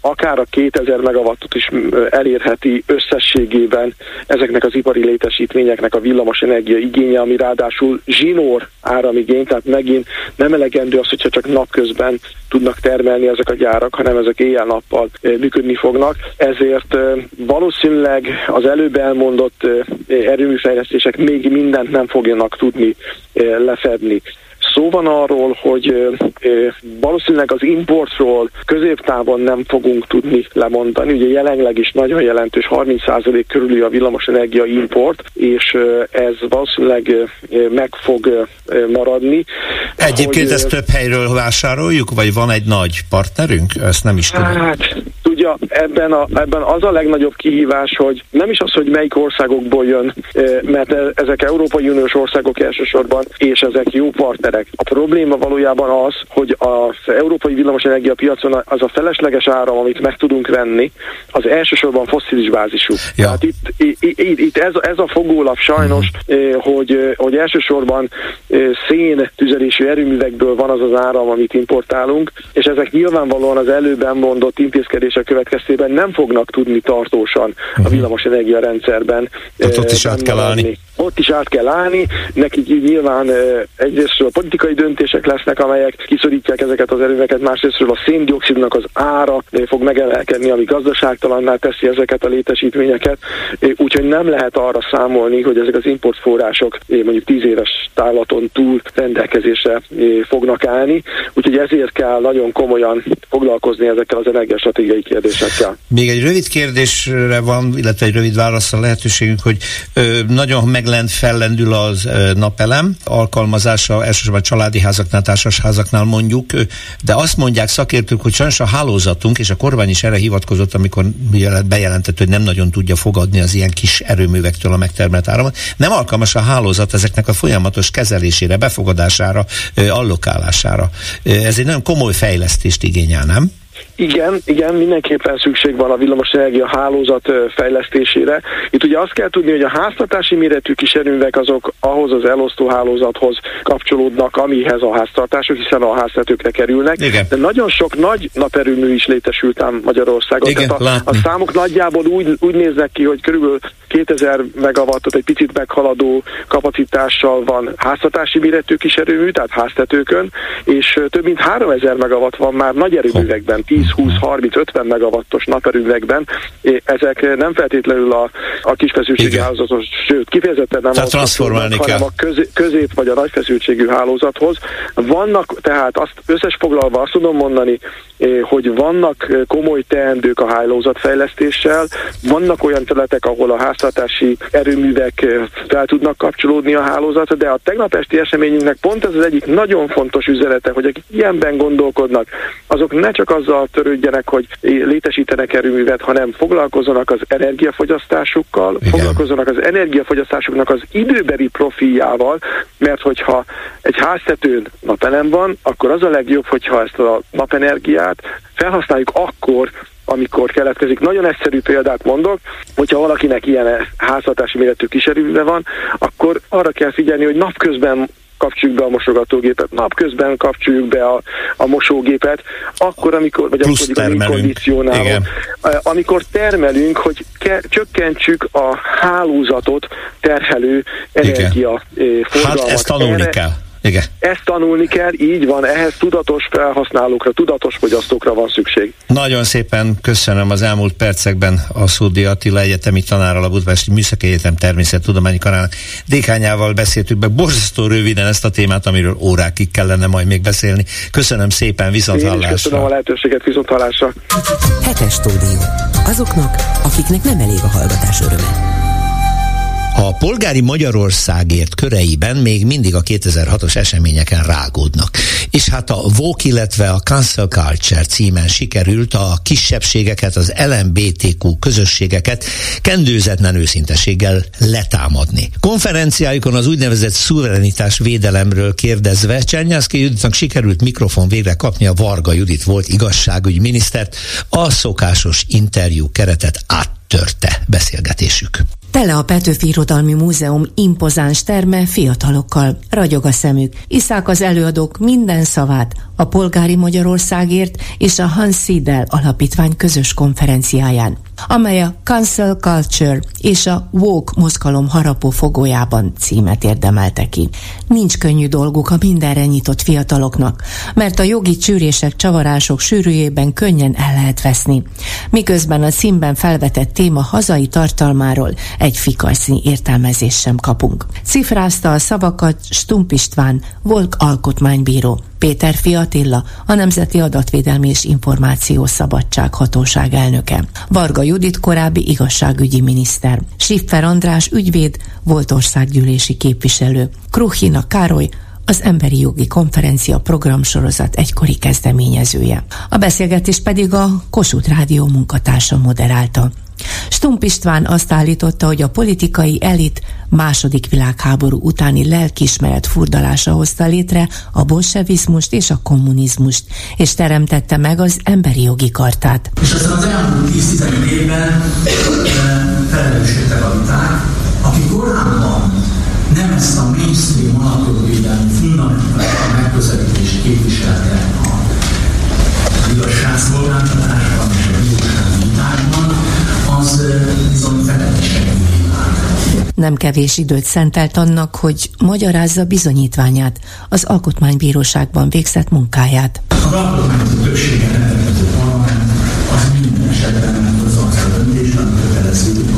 akár a 2000 megawattot is elérheti összességében ezeknek az ipari létesítményeknek a villamos energia igénye, ami ráadásul zsinór áramigény, tehát megint nem elegendő az, hogyha csak napközben tudnak termelni ezek a gyárak, hanem ezek éjjel-nappal működni fognak. Ezért valószínűleg az előbb elmondott erőműfejlesztések még mindent nem fogjanak tudni lefedni. Szó van arról, hogy valószínűleg az importról középtávon nem fogunk tudni lemondani. Ugye jelenleg is nagyon jelentős, 30% körüli a villamosenergia import, és ez valószínűleg meg fog maradni. Egyébként hogy, ezt több helyről vásároljuk, vagy van egy nagy partnerünk? Ezt nem is tudom. Hát, tudja, ebben, a, ebben az a legnagyobb kihívás, hogy nem is az, hogy melyik országokból jön, mert e, ezek Európai Uniós országok elsősorban, és ezek jó partnerek. A probléma valójában az, hogy az európai villamosenergia piacon az a felesleges áram, amit meg tudunk venni, az elsősorban fosszilis bázisú. Ja. Hát itt, itt, itt ez, ez a fogólap sajnos, uh-huh. hogy, hogy elsősorban szén tüzelésű erőművekből van az az áram, amit importálunk, és ezek nyilvánvalóan az előbben mondott intézkedések következtében nem fognak tudni tartósan a mhm. villamosenergia rendszerben. Ott, ott is át kell állni. Ott is át kell állni, nekik nyilván egyrészt a politikai döntések lesznek, amelyek kiszorítják ezeket az erőveket, másrésztről a széndiokszidnak az ára fog megemelkedni, ami gazdaságtalanná teszi ezeket a létesítményeket, úgyhogy nem lehet arra számolni, hogy ezek az importforrások mondjuk tíz éves távlaton túl rendelkezésre fognak állni, úgyhogy ezért kell nagyon komolyan foglalkozni ezekkel az energiastratégiai kérdésekkel. Még egy rövid kérdésre van, illetve egy rövid válaszra lehetőségünk, hogy ö, nagyon meglend, fellendül az napelem alkalmazása, elsősorban családi házaknál, társasházaknál mondjuk, ö, de azt mondják szakértők, hogy sajnos a hálózatunk, és a kormány is erre hivatkozott, amikor bejelentett, hogy nem nagyon tudja fogadni az ilyen kis erőművektől a megtermelt áramot, nem alkalmas a hálózat ezeknek a folyamatos kezelésére, befogadására, allokálására. Ez egy nagyon komoly fejlesztést igényel, nem? Igen, igen, mindenképpen szükség van a villamosenergia hálózat fejlesztésére. Itt ugye azt kell tudni, hogy a háztartási méretű kis erőművek azok ahhoz az elosztó hálózathoz kapcsolódnak, amihez a háztartások, hiszen a háztetőkre kerülnek. Igen. De nagyon sok nagy naperőmű is létesült ám Magyarországon. Igen, Tehát a, a számok nagyjából úgy, úgy néznek ki, hogy körülbelül 2000 megawattot egy picit meghaladó kapacitással van háztartási méretű kis erőmű, tehát háztetőkön, és több mint 3000 megawatt van már nagy erőművekben. 10-20-30-50 megawattos naperőművekben, ezek nem feltétlenül a, a kisfeszültségű hálózatos, sőt, kifejezetten nem tehát kell. hanem a közé, közép vagy a nagyfeszültségű hálózathoz. Vannak, tehát azt összesfoglalva azt tudom mondani, hogy vannak komoly teendők a hálózatfejlesztéssel, vannak olyan területek, ahol a háztartási erőművek fel tudnak kapcsolódni a hálózatra, de a tegnap esti eseményünknek pont ez az egyik nagyon fontos üzenete, hogy akik ilyenben gondolkodnak, azok ne csak azzal törődjenek, hogy létesítenek erőművet, hanem foglalkozzanak az energiafogyasztásukkal, Igen. foglalkozzanak az energiafogyasztásuknak az időbeli profiljával, mert hogyha egy háztetőn napelem van, akkor az a legjobb, hogyha ezt a napenergiát felhasználjuk akkor, amikor keletkezik. Nagyon egyszerű példát mondok, hogyha valakinek ilyen háztartási méretű kiserűve van, akkor arra kell figyelni, hogy napközben kapcsoljuk be a mosogatógépet, napközben kapcsoljuk be a, a mosógépet, akkor, amikor, vagy Plusz amikor amikor termelünk, hogy ke, csökkentsük a hálózatot terhelő energia Igen. forgalmat. Hát ezt tanulni Erre, kell. Igen. Ezt tanulni kell, így van, ehhez tudatos felhasználókra, tudatos fogyasztókra van szükség. Nagyon szépen köszönöm az elmúlt percekben a Szúdi Attila egyetemi tanárral, a Budapesti Műszaki Egyetem Természettudományi Karának dékányával beszéltük be borzasztó röviden ezt a témát, amiről órákig kellene majd még beszélni. Köszönöm szépen, viszont hallásra. köszönöm a lehetőséget, viszont hallásra. Hetes stúdió. Azoknak, akiknek nem elég a hallgatás öröme. A polgári Magyarországért köreiben még mindig a 2006-os eseményeken rágódnak. És hát a Vogue, illetve a Cancel Culture címen sikerült a kisebbségeket, az LMBTQ közösségeket kendőzetlen őszintességgel letámadni. Konferenciájukon az úgynevezett szuverenitás védelemről kérdezve Csernyászki Juditnak sikerült mikrofon végre kapni a Varga Judit volt igazságügyi minisztert, a szokásos interjú keretet áttörte beszélgetésük. Tele a Petőfi Irodalmi Múzeum impozáns terme fiatalokkal. Ragyog a szemük. Iszák az előadók minden szavát a Polgári Magyarországért és a Hans Siedel Alapítvány közös konferenciáján, amely a Cancel Culture és a Woke mozgalom harapó fogójában címet érdemelte ki. Nincs könnyű dolguk a mindenre nyitott fiataloknak, mert a jogi csűrések, csavarások sűrűjében könnyen el lehet veszni. Miközben a címben felvetett téma hazai tartalmáról egy fikaszín értelmezést sem kapunk. Cifrázta a szavakat Stump István, Volk alkotmánybíró. Péter Fiatilla, a Nemzeti Adatvédelmi és Információ Szabadság Hatóság elnöke. Varga Judit korábbi igazságügyi miniszter. Siffer András ügyvéd, volt országgyűlési képviselő. Kruhina Károly, az Emberi Jogi Konferencia programsorozat egykori kezdeményezője. A beszélgetés pedig a Kossuth Rádió munkatársa moderálta. Stump István azt állította, hogy a politikai elit második világháború utáni lelkismeret furdalása hozta létre a bolsevizmust és a kommunizmust, és teremtette meg az emberi jogi kartát. És aztán az elmúlt 10-15 évben felelősségtek a viták, akik korábban nem ezt a mainstream alapjogvédelmi fundamentális megközelítést képviselte a igazságszolgáltatásban nem kevés időt szentelt annak, hogy magyarázza bizonyítványát, az alkotmánybíróságban végzett munkáját. A alkotmányok többsége rendelkező parlament az minden esetben az a döntést, ami kötelező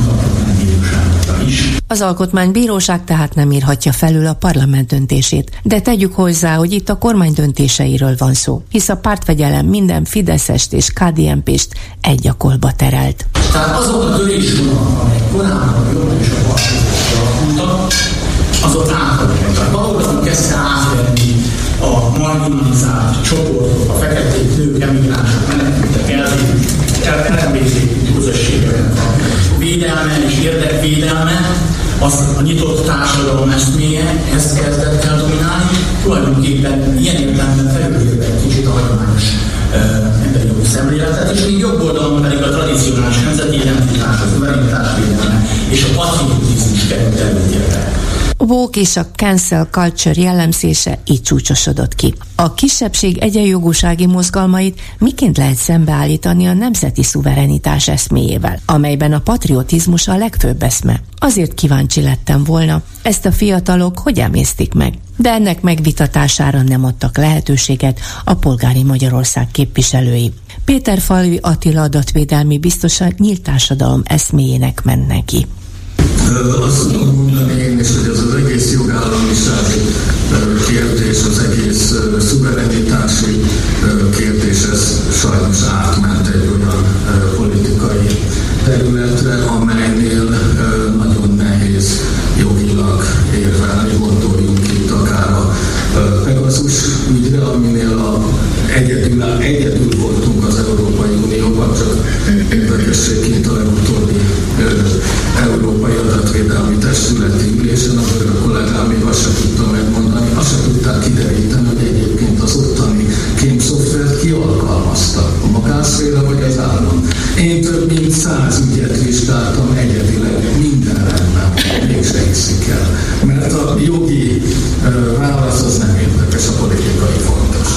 az alkotmánybíróság tehát nem írhatja felül a parlament döntését, de tegyük hozzá, hogy itt a kormány döntéseiről van szó, hisz a pártfegyelem minden Fideszest és KDNP-st egy akolba terelt. Tehát azok a törésvonalak, amelyek korábban jobban és a azok átadottak. Valóban kezdte átvenni a marginalizált csoportok, a feketék, nők, emigránsok, menekültek, elvézik közösségeket a védelme és érdekvédelme, az a nyitott társadalom eszméje, ezt kezdett el dominálni, tulajdonképpen ilyen értelemben felülírva egy kicsit a hagyományos emberi jogi szemléletet, és még jobb oldalon pedig a tradicionális nemzeti identitás, az szuverenitás védelme és a patriotizmus került előtérbe woke és a cancel culture jellemzése így csúcsosodott ki. A kisebbség egyenjogúsági mozgalmait miként lehet szembeállítani a nemzeti szuverenitás eszméjével, amelyben a patriotizmus a legfőbb eszme. Azért kíváncsi lettem volna, ezt a fiatalok hogy emésztik meg de ennek megvitatására nem adtak lehetőséget a polgári Magyarország képviselői. Péter Falvi Attila adatvédelmi biztosan nyílt társadalom eszméjének ment neki. Azt mondom én is, hogy az az egész jogállamisági kérdés, az egész szuverenitási kérdés, ez sajnos átment egy Testületi ülésen, a kollégám még azt sem tudta megmondani, azt sem tudták kideríteni, hogy egyébként az ottani kémszoftvert ki alkalmazta, a magánszféra vagy az állam. Én több mint száz ügyet vizsgáltam egyedileg, minden rendben, mégse hiszik el. Mert a jogi válasz az nem érdekes, a politikai fontos.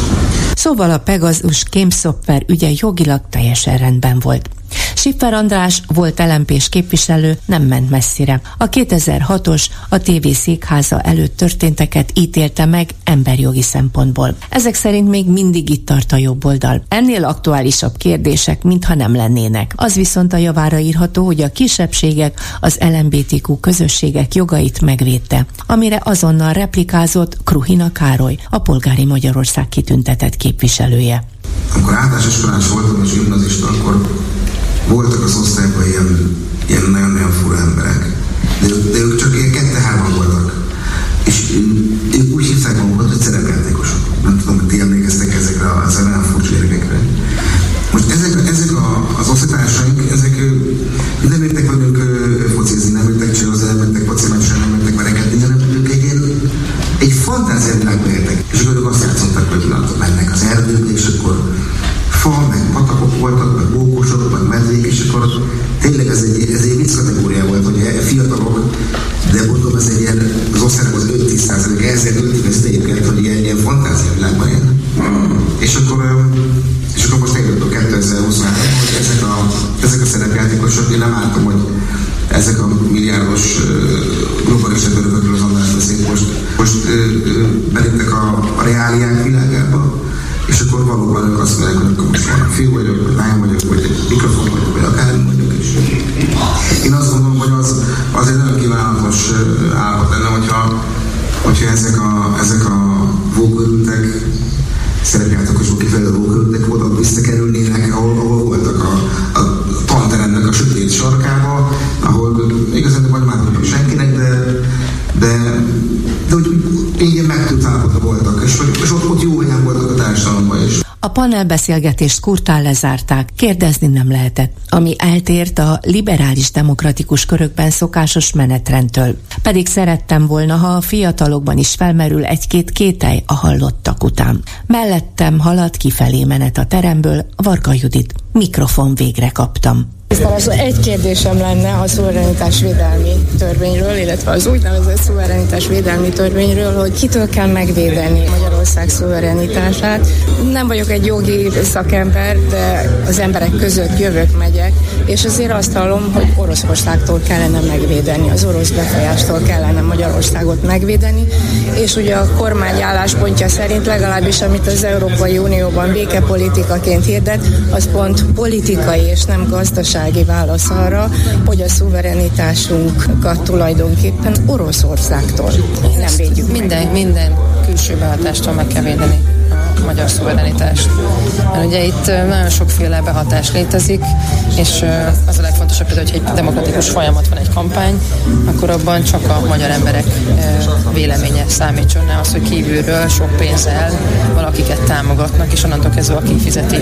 Szóval a Pegasus kémszoftver ügye jogilag teljesen rendben volt. Siffer András volt lmp képviselő, nem ment messzire. A 2006-os a TV székháza előtt történteket ítélte meg emberjogi szempontból. Ezek szerint még mindig itt tart a jobb oldal. Ennél aktuálisabb kérdések, mintha nem lennének. Az viszont a javára írható, hogy a kisebbségek, az LMBTQ közösségek jogait megvédte, amire azonnal replikázott Kruhina Károly, a Polgári Magyarország kitüntetett képviselője. Amikor általános iskolás voltam és gimnazista, akkor voltak az osztályban ilyen, ilyen nagyon-nagyon fura emberek. De, de ők csak ilyen kette-hárman voltak. És ők úgy hívták magukat, hogy szerepjátékosok. Nem tudom, hogy ti emlékeztek ezekre az olyan furcsa gyerekekre. Most ezek, ezek a, az osztálytársaink, ezek nem értek velünk focizni, nem értek csirozni, nem értek pacimányosan, nem értek verekedni, hanem ők egy, ilyen, egy fantáziavilágban értek. És akkor ők azt játszottak, hogy mennek az erdőbe, és akkor fa, meg patakok voltak, meg bókosok, meg medvék, és akkor tényleg ez egy, ez egy vicc kategória volt, hogy fiatalok, de mondom, ez egy ilyen, az osztályok az 5-10 százalék, ezzel döntik ezt egyébként, hogy ilyen, ilyen fantázia világban él. És akkor, és akkor most eljött a 2023 hogy ezek a, ezek a szerepjátékosok, én nem álltam, hogy ezek a milliárdos globális örökökről az András beszélt most, most beléptek a, a reáliák világába, és akkor valóban ők azt mondják, hogy akkor most van fiú vagyok, vagy lány vagyok, vagy egy mikrofon vagyok, vagy akármi vagyok. És én azt gondolom, hogy az, az egy nagyon kívánatos állapot lenne, hogyha, hogyha ezek a, ezek a vókörültek, szerepjátékosok kifejező vókörültek oda visszakerülnének, ahol, ahol voltak a, a tanteremnek a sötét sarkába, ahol igazán vagy már nem senkinek, de, de, de úgy igen megtűnt állapotban voltak, és, és ott, ott jó helyen voltak a társadalomban is. A panelbeszélgetést kurtán lezárták, kérdezni nem lehetett, ami eltért a liberális demokratikus körökben szokásos menetrendtől. Pedig szerettem volna, ha a fiatalokban is felmerül egy-két kételj a hallottak után. Mellettem halad kifelé menet a teremből, Varga Judit, mikrofon végre kaptam. Az egy kérdésem lenne a szuverenitás védelmi törvényről, illetve az úgynevezett szuverenitás védelmi törvényről, hogy kitől kell megvédeni Magyarország szuverenitását. Nem vagyok egy jogi szakember, de az emberek között jövök, megyek, és azért azt hallom, hogy Oroszországtól kellene megvédeni, az orosz befolyástól kellene Magyarországot megvédeni, és ugye a kormány álláspontja szerint legalábbis, amit az Európai Unióban békepolitikaként hirdet, az pont politikai és nem gazdasági gazdasági válasz arra, hogy a szuverenitásunkat tulajdonképpen Oroszországtól nem védjük Minden, minden külső behatástól meg kell védeni a magyar szuverenitást. Mert ugye itt nagyon sokféle behatás létezik, és az a legfontosabb, hogy egy demokratikus folyamat van egy kampány, akkor abban csak a magyar emberek véleménye számítson, nem az, hogy kívülről sok pénzzel valakiket támogatnak, és onnantól kezdve aki fizeti.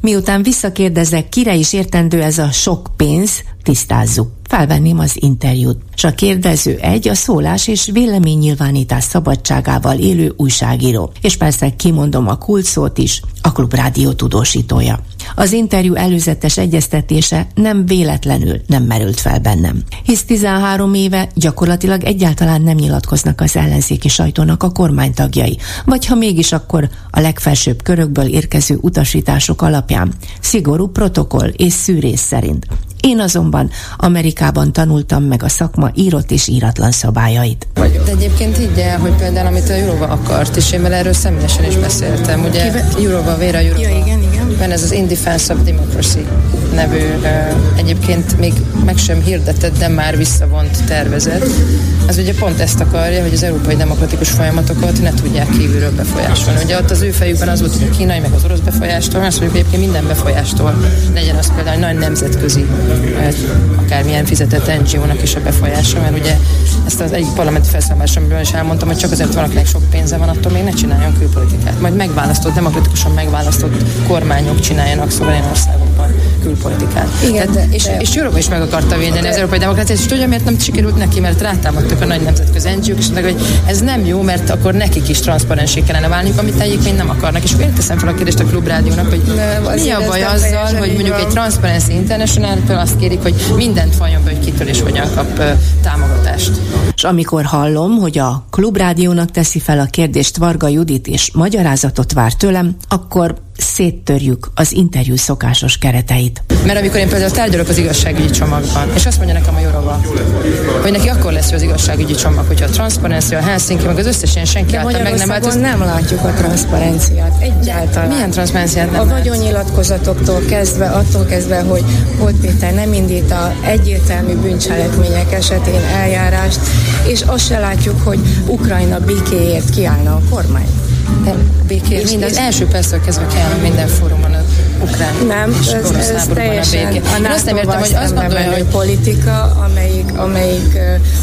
Miután visszakérdezek, kire is értendő ez a sok pénz, tisztázzuk. Felvenném az interjút. S a kérdező egy a szólás és véleménynyilvánítás szabadságával élő újságíró. És persze kimondom a kulcsszót is, a Klubrádió tudósítója. Az interjú előzetes egyeztetése nem véletlenül nem merült fel bennem. Hisz 13 éve gyakorlatilag egyáltalán nem nyilatkoznak az ellenzéki sajtónak a kormánytagjai, vagy ha mégis akkor a legfelsőbb körökből érkező utasítások alapján, szigorú protokoll és szűrész szerint. Én azonban Amerikában tanultam meg a szakma írott és íratlan szabályait. De egyébként így el, hogy például amit a Jurova akart, és én vele erről személyesen is beszéltem, ugye Jurova, Véra Jurova. Ja, igen. Van ez az In Defense of Democracy nevű, egyébként még meg sem hirdetett, de már visszavont tervezet. Az ugye pont ezt akarja, hogy az európai demokratikus folyamatokat ne tudják kívülről befolyásolni. Ugye ott az ő fejükben az volt, hogy a kínai meg az orosz befolyástól, azt mondjuk egyébként minden befolyástól legyen az például nagy nemzetközi akármilyen fizetett NGO-nak is a befolyása, mert ugye ezt az egyik parlamenti felszámolásomban is elmondtam, hogy csak azért van, akinek sok pénze van, attól még ne csináljon külpolitikát. Majd megválasztott, demokratikusan megválasztott kormányok csináljanak szuverén országokban külpolitikát. Igen, Tehát, de, és, de... és Európa is meg akarta védeni de... az európai demokráciát, és tudja, miért nem sikerült neki, mert rátámadtak a nagy nemzetközi NGO-k, és mondták, hogy ez nem jó, mert akkor nekik is transzparensé kellene válni, amit egyébként nem akarnak. És akkor teszem fel a kérdést a klubrádiónak, hogy mi a baj azzal, hogy mondjuk egy Transparency international azt kérik, hogy mindent valljon be, hogy kitől és hogyan kap támogatást. És amikor hallom, hogy a klubrádiónak teszi fel a kérdést Varga Judit és magyarázatot vár tőlem, akkor széttörjük az interjú szokásos kereteit. Mert amikor én például tárgyalok az igazságügyi csomagban, és azt mondja nekem a Jorova, hogy neki akkor lesz az igazságügyi csomag, hogyha a transzparencia, a Helsinki, meg az összes ilyen senki De által meg nem változ... nem látjuk a transzparenciát. Egyáltalán. Milyen transzparenciát nem A vagyonnyilatkozatoktól kezdve, attól kezdve, hogy Holt Péter nem indít a egyértelmű bűncselekmények esetén eljárást, és azt se látjuk, hogy Ukrajna békéért kiállna a kormány békés. Minden, az első perctől kezdve kell minden fórumon ukrán nem, és ez, ez teljesen a béké. Én azt nem értem, hogy azt gondolja, hogy politika, amelyik, amelyik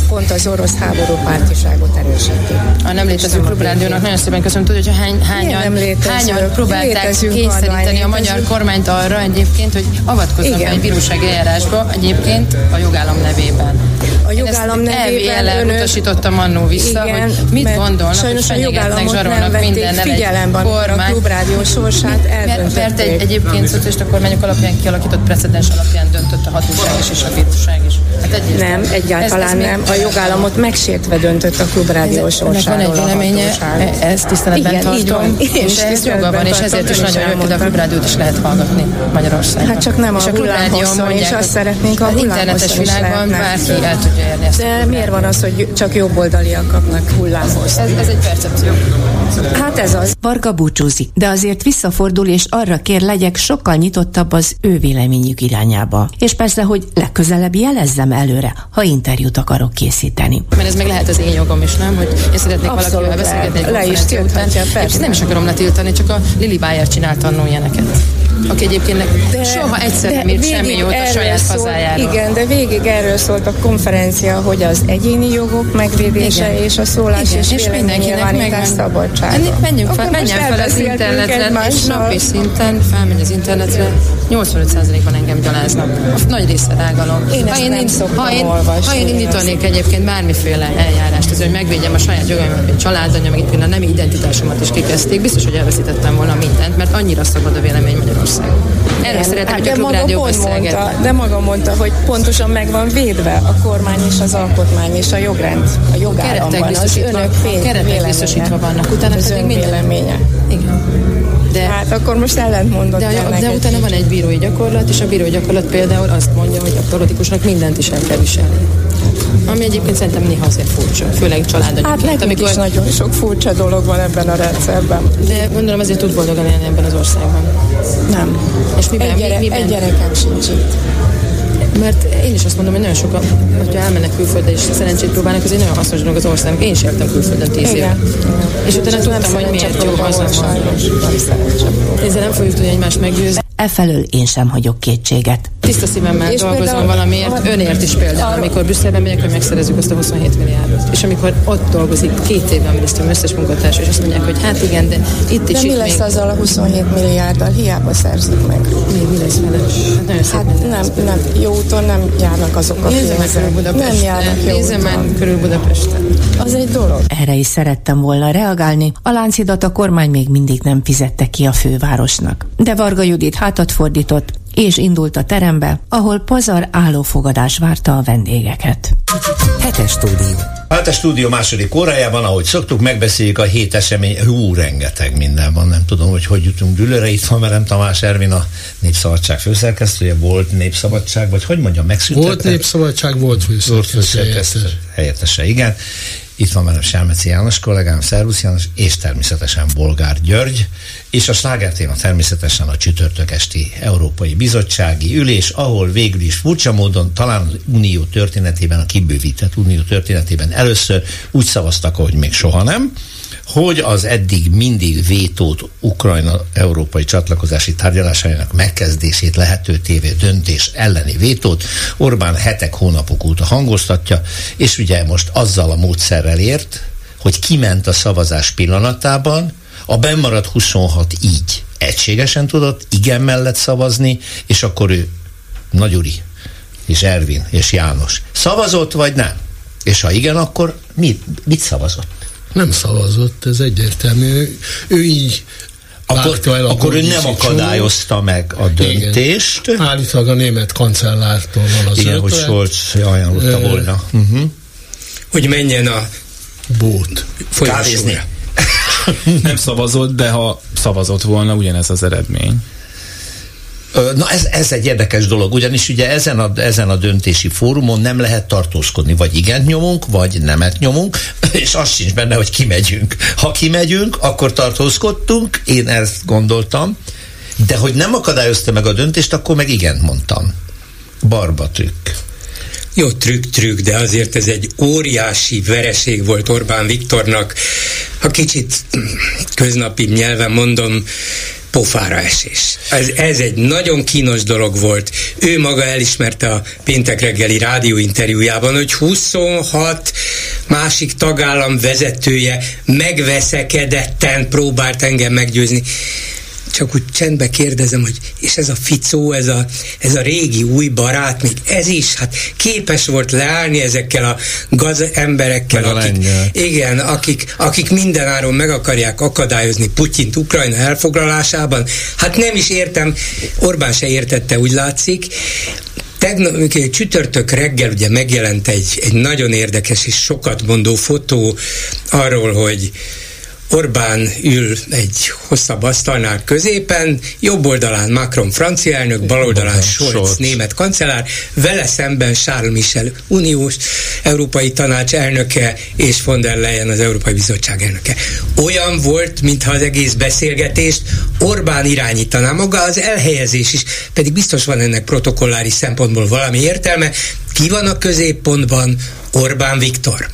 pont az orosz háború pártiságot erősíti. A nem létező klubrádiónak nagyon szépen köszönöm, tudod, hogy hány, hányan, hányan próbálták kényszeríteni a magyar kormányt arra egyébként, hogy avatkoznak egy bírósági eljárásba egyébként a jogállam nevében. A jogállam nevében önök... utasítottam annó vissza, igen, hogy mit gondolnak, sajnos a jogállamot nem vették figyelembe, a klubrádió sorsát mert, mert egy, egyébként szocialista kormányok alapján kialakított precedens alapján döntött a hatóság is és a bíróság is. Hát nem, egyáltalán ez, ez nem. A jogállamot megsértve döntött a klubrádió sorsáról. van egy véleménye, ezt tiszteletben Igen, tartom, van. és ez joga van, és ezért is nagyon jó, hogy a klubrádiót is lehet hallgatni Magyarországon. Hát csak nem a, a hullámhosszon, és azt szeretnénk a internetes világban bárki el tudja érni ezt. De miért van az, hogy csak jobboldaliak kapnak hullámhoz? Ez, ez egy percepció. Hát ez az. Varga búcsúzik, de azért visszafordul, és arra kér legyek sokkal nyitottabb az ő véleményük irányába. És persze, hogy legközelebb jelezzem előre, ha interjút akarok készíteni. Mert ez meg lehet az én jogom is, nem? Hogy én szeretnék Abszolút valakivel beszélgetni egy le is után. Nem is akarom letiltani, csak a Lili Bayer csinált annó ilyeneket aki egyébként de, soha egyszer nem írt semmi jót a saját szól, hazájáról. Igen, de végig erről szólt a konferencia, hogy az egyéni jogok megvédése igen. és a szólás igen, és, és véleménynyilvánítás szabadsága. Menjünk fel, menjen fel az internetre, és napi szinten felmegy az internetre, 85%-ban engem gyaláznak. A nagy része rágalom. Én ha én, ha én, olvasni, ha én indítanék egyébként bármiféle eljárást, az, hogy megvédjem a saját jogaimat, mint családanyja, meg itt a nemi identitásomat is kikezdték, biztos, hogy elveszítettem volna mindent, mert annyira szabad a vélemény Magyarországon. Erről szeretem, hogy a klubrádió mondta, De maga mondta, hogy pontosan meg van védve a kormány és az alkotmány és a jogrend, a jogállamban. Az önök keretek biztosítva vannak, utána pedig minden. véleménye. Igen. De, hát akkor most ellentmondott de, a, de utána van egy bírói gyakorlat, és a bírói gyakorlat például azt mondja, hogy a politikusnak mindent is el kell viselni. Ami egyébként szerintem néha azért furcsa, főleg családanyagként. Hát nekünk amikor... is nagyon sok furcsa dolog van ebben a rendszerben. De gondolom azért tud boldogan élni ebben az országban. Nem. És miben, egy, gyere, miben? egy gyerekem sincs itt mert én is azt mondom, hogy nagyon sokan, hogyha elmennek külföldre és szerencsét próbálnak, azért nagyon hasznos dolog az országnak. Én is éltem külföldön tíz évet. És utána tudtam, hogy miért jó hazam van. Ezzel nem fogjuk tudni egymást meggyőzni. Efelől én sem hagyok kétséget. Tiszta szívemmel és dolgozom például, valamiért, önért is például, arra, amikor Brüsszelben megyek, hogy megszerezzük azt a 27 milliárdot. És amikor ott dolgozik két évben a minisztérium összes munkatárs, és azt mondják, hogy hát igen, de itt is de mi lesz még... azzal a 27 milliárddal? Hiába szerzik meg. Mi, mi lesz vele? Hát, hát nem, nem, jó úton nem járnak azok a Budapesten. Nem járnak jó Nézzem meg körül Budapesten. Az egy dolog. Erre is szerettem volna reagálni. A Láncidat a kormány még mindig nem fizette ki a fővárosnak. De Varga Judit hátat fordított, és indult a terembe, ahol pazar állófogadás várta a vendégeket. Hetes stúdió. Hát a stúdió második órájában, ahogy szoktuk, megbeszéljük a hét esemény. Hú, rengeteg minden van, nem tudom, hogy hogy jutunk dülőre. Itt van velem Tamás Ervin, a Népszabadság főszerkesztője. Volt Népszabadság, vagy hogy mondjam, megszüntette? Volt Népszabadság, volt főszerkesztő helyettese. Igen. Itt van velem Selmeci János kollégám, Szervusz János, és természetesen Bolgár György, és a slágertéma természetesen a csütörtök esti Európai Bizottsági Ülés, ahol végül is furcsa módon talán az Unió történetében, a kibővített Unió történetében először úgy szavaztak, hogy még soha nem, hogy az eddig mindig vétót Ukrajna európai csatlakozási tárgyalásainak megkezdését lehető tévé döntés elleni vétót Orbán hetek, hónapok óta hangoztatja, és ugye most azzal a módszerrel ért, hogy kiment a szavazás pillanatában, a bennmaradt 26 így egységesen tudott igen mellett szavazni, és akkor ő Nagyuri és Ervin és János szavazott, vagy nem? És ha igen, akkor mit, mit szavazott? Nem szavazott, ez egyértelmű. Ő, ő így akkor, el akkor ő nem akadályozta meg a döntést. Igen. Állítólag a német kancellártól van az Igen, hogy Scholz ajánlotta volna. Uh-huh. Hogy menjen a bót. Kávézni. [LAUGHS] nem szavazott, de ha szavazott volna, ugyanez az eredmény. Na ez, ez egy érdekes dolog, ugyanis ugye ezen a, ezen a döntési fórumon nem lehet tartózkodni, vagy igent nyomunk, vagy nemet nyomunk, [LAUGHS] és az sincs benne, hogy kimegyünk. Ha kimegyünk, akkor tartózkodtunk, én ezt gondoltam, de hogy nem akadályozta meg a döntést, akkor meg igent mondtam. Barba trükk. Jó, trükk, trükk, de azért ez egy óriási vereség volt Orbán Viktornak. Ha kicsit [CLEARS THROAT] köznapi nyelven mondom, pofára esés. Ez, ez egy nagyon kínos dolog volt. Ő maga elismerte a péntek reggeli rádióinterjújában, hogy 26 másik tagállam vezetője megveszekedetten próbált engem meggyőzni csak úgy csendbe kérdezem, hogy és ez a Ficó, ez a, ez a régi új barát, még ez is, hát képes volt leállni ezekkel a gaz emberekkel, akik, igen, akik, akik mindenáron meg akarják akadályozni Putyint Ukrajna elfoglalásában. Hát nem is értem, Orbán se értette, úgy látszik. Tegnap, csütörtök reggel ugye megjelent egy, egy nagyon érdekes és sokat mondó fotó arról, hogy Orbán ül egy hosszabb asztalnál középen, jobb oldalán Macron francia elnök, bal oldalán Scholz, német kancellár, vele szemben Charles Michel uniós Európai Tanács elnöke és von der Leyen az Európai Bizottság elnöke. Olyan volt, mintha az egész beszélgetést Orbán irányítaná maga az elhelyezés is, pedig biztos van ennek protokollári szempontból valami értelme. Ki van a középpontban? Orbán Viktor.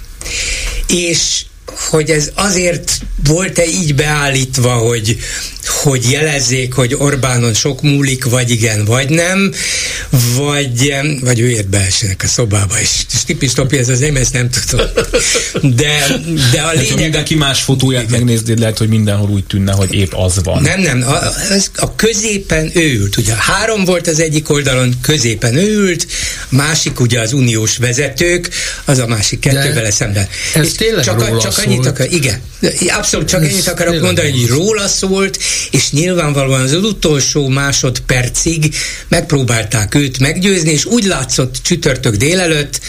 És hogy ez azért volt-e így beállítva, hogy, hogy jelezzék, hogy Orbánon sok múlik, vagy igen, vagy nem, vagy, vagy ő ért beessenek a szobába, és, és tipis topi, ez az én ezt nem tudom. De, de a hát, lényeg... Ha mindenki más fotóját igen. megnézd, lehet, hogy mindenhol úgy tűnne, hogy épp az van. Nem, nem, a, a középen ő ült, ugye három volt az egyik oldalon, középen ő ült, másik ugye az uniós vezetők, az a másik kettő vele szemben. Ez és tényleg csak, róla csak annyit akar, igen, abszolút csak ennyit akarok mondani, hogy róla szólt, és nyilvánvalóan az utolsó másodpercig megpróbálták őt meggyőzni, és úgy látszott csütörtök délelőtt,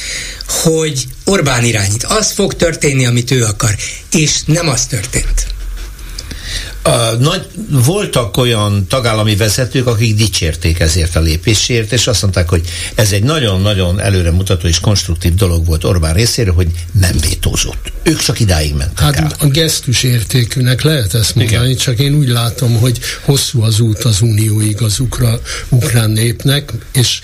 hogy Orbán irányít. Az fog történni, amit ő akar, és nem az történt. A nagy, voltak olyan tagállami vezetők, akik dicsérték ezért a lépésért, és azt mondták, hogy ez egy nagyon-nagyon előremutató és konstruktív dolog volt Orbán részéről, hogy nem vétózott. Ők csak idáig mentek Hát el. a gesztus értékűnek lehet ezt mondani, Igen. csak én úgy látom, hogy hosszú az út az unióig az ukra, ukrán népnek, és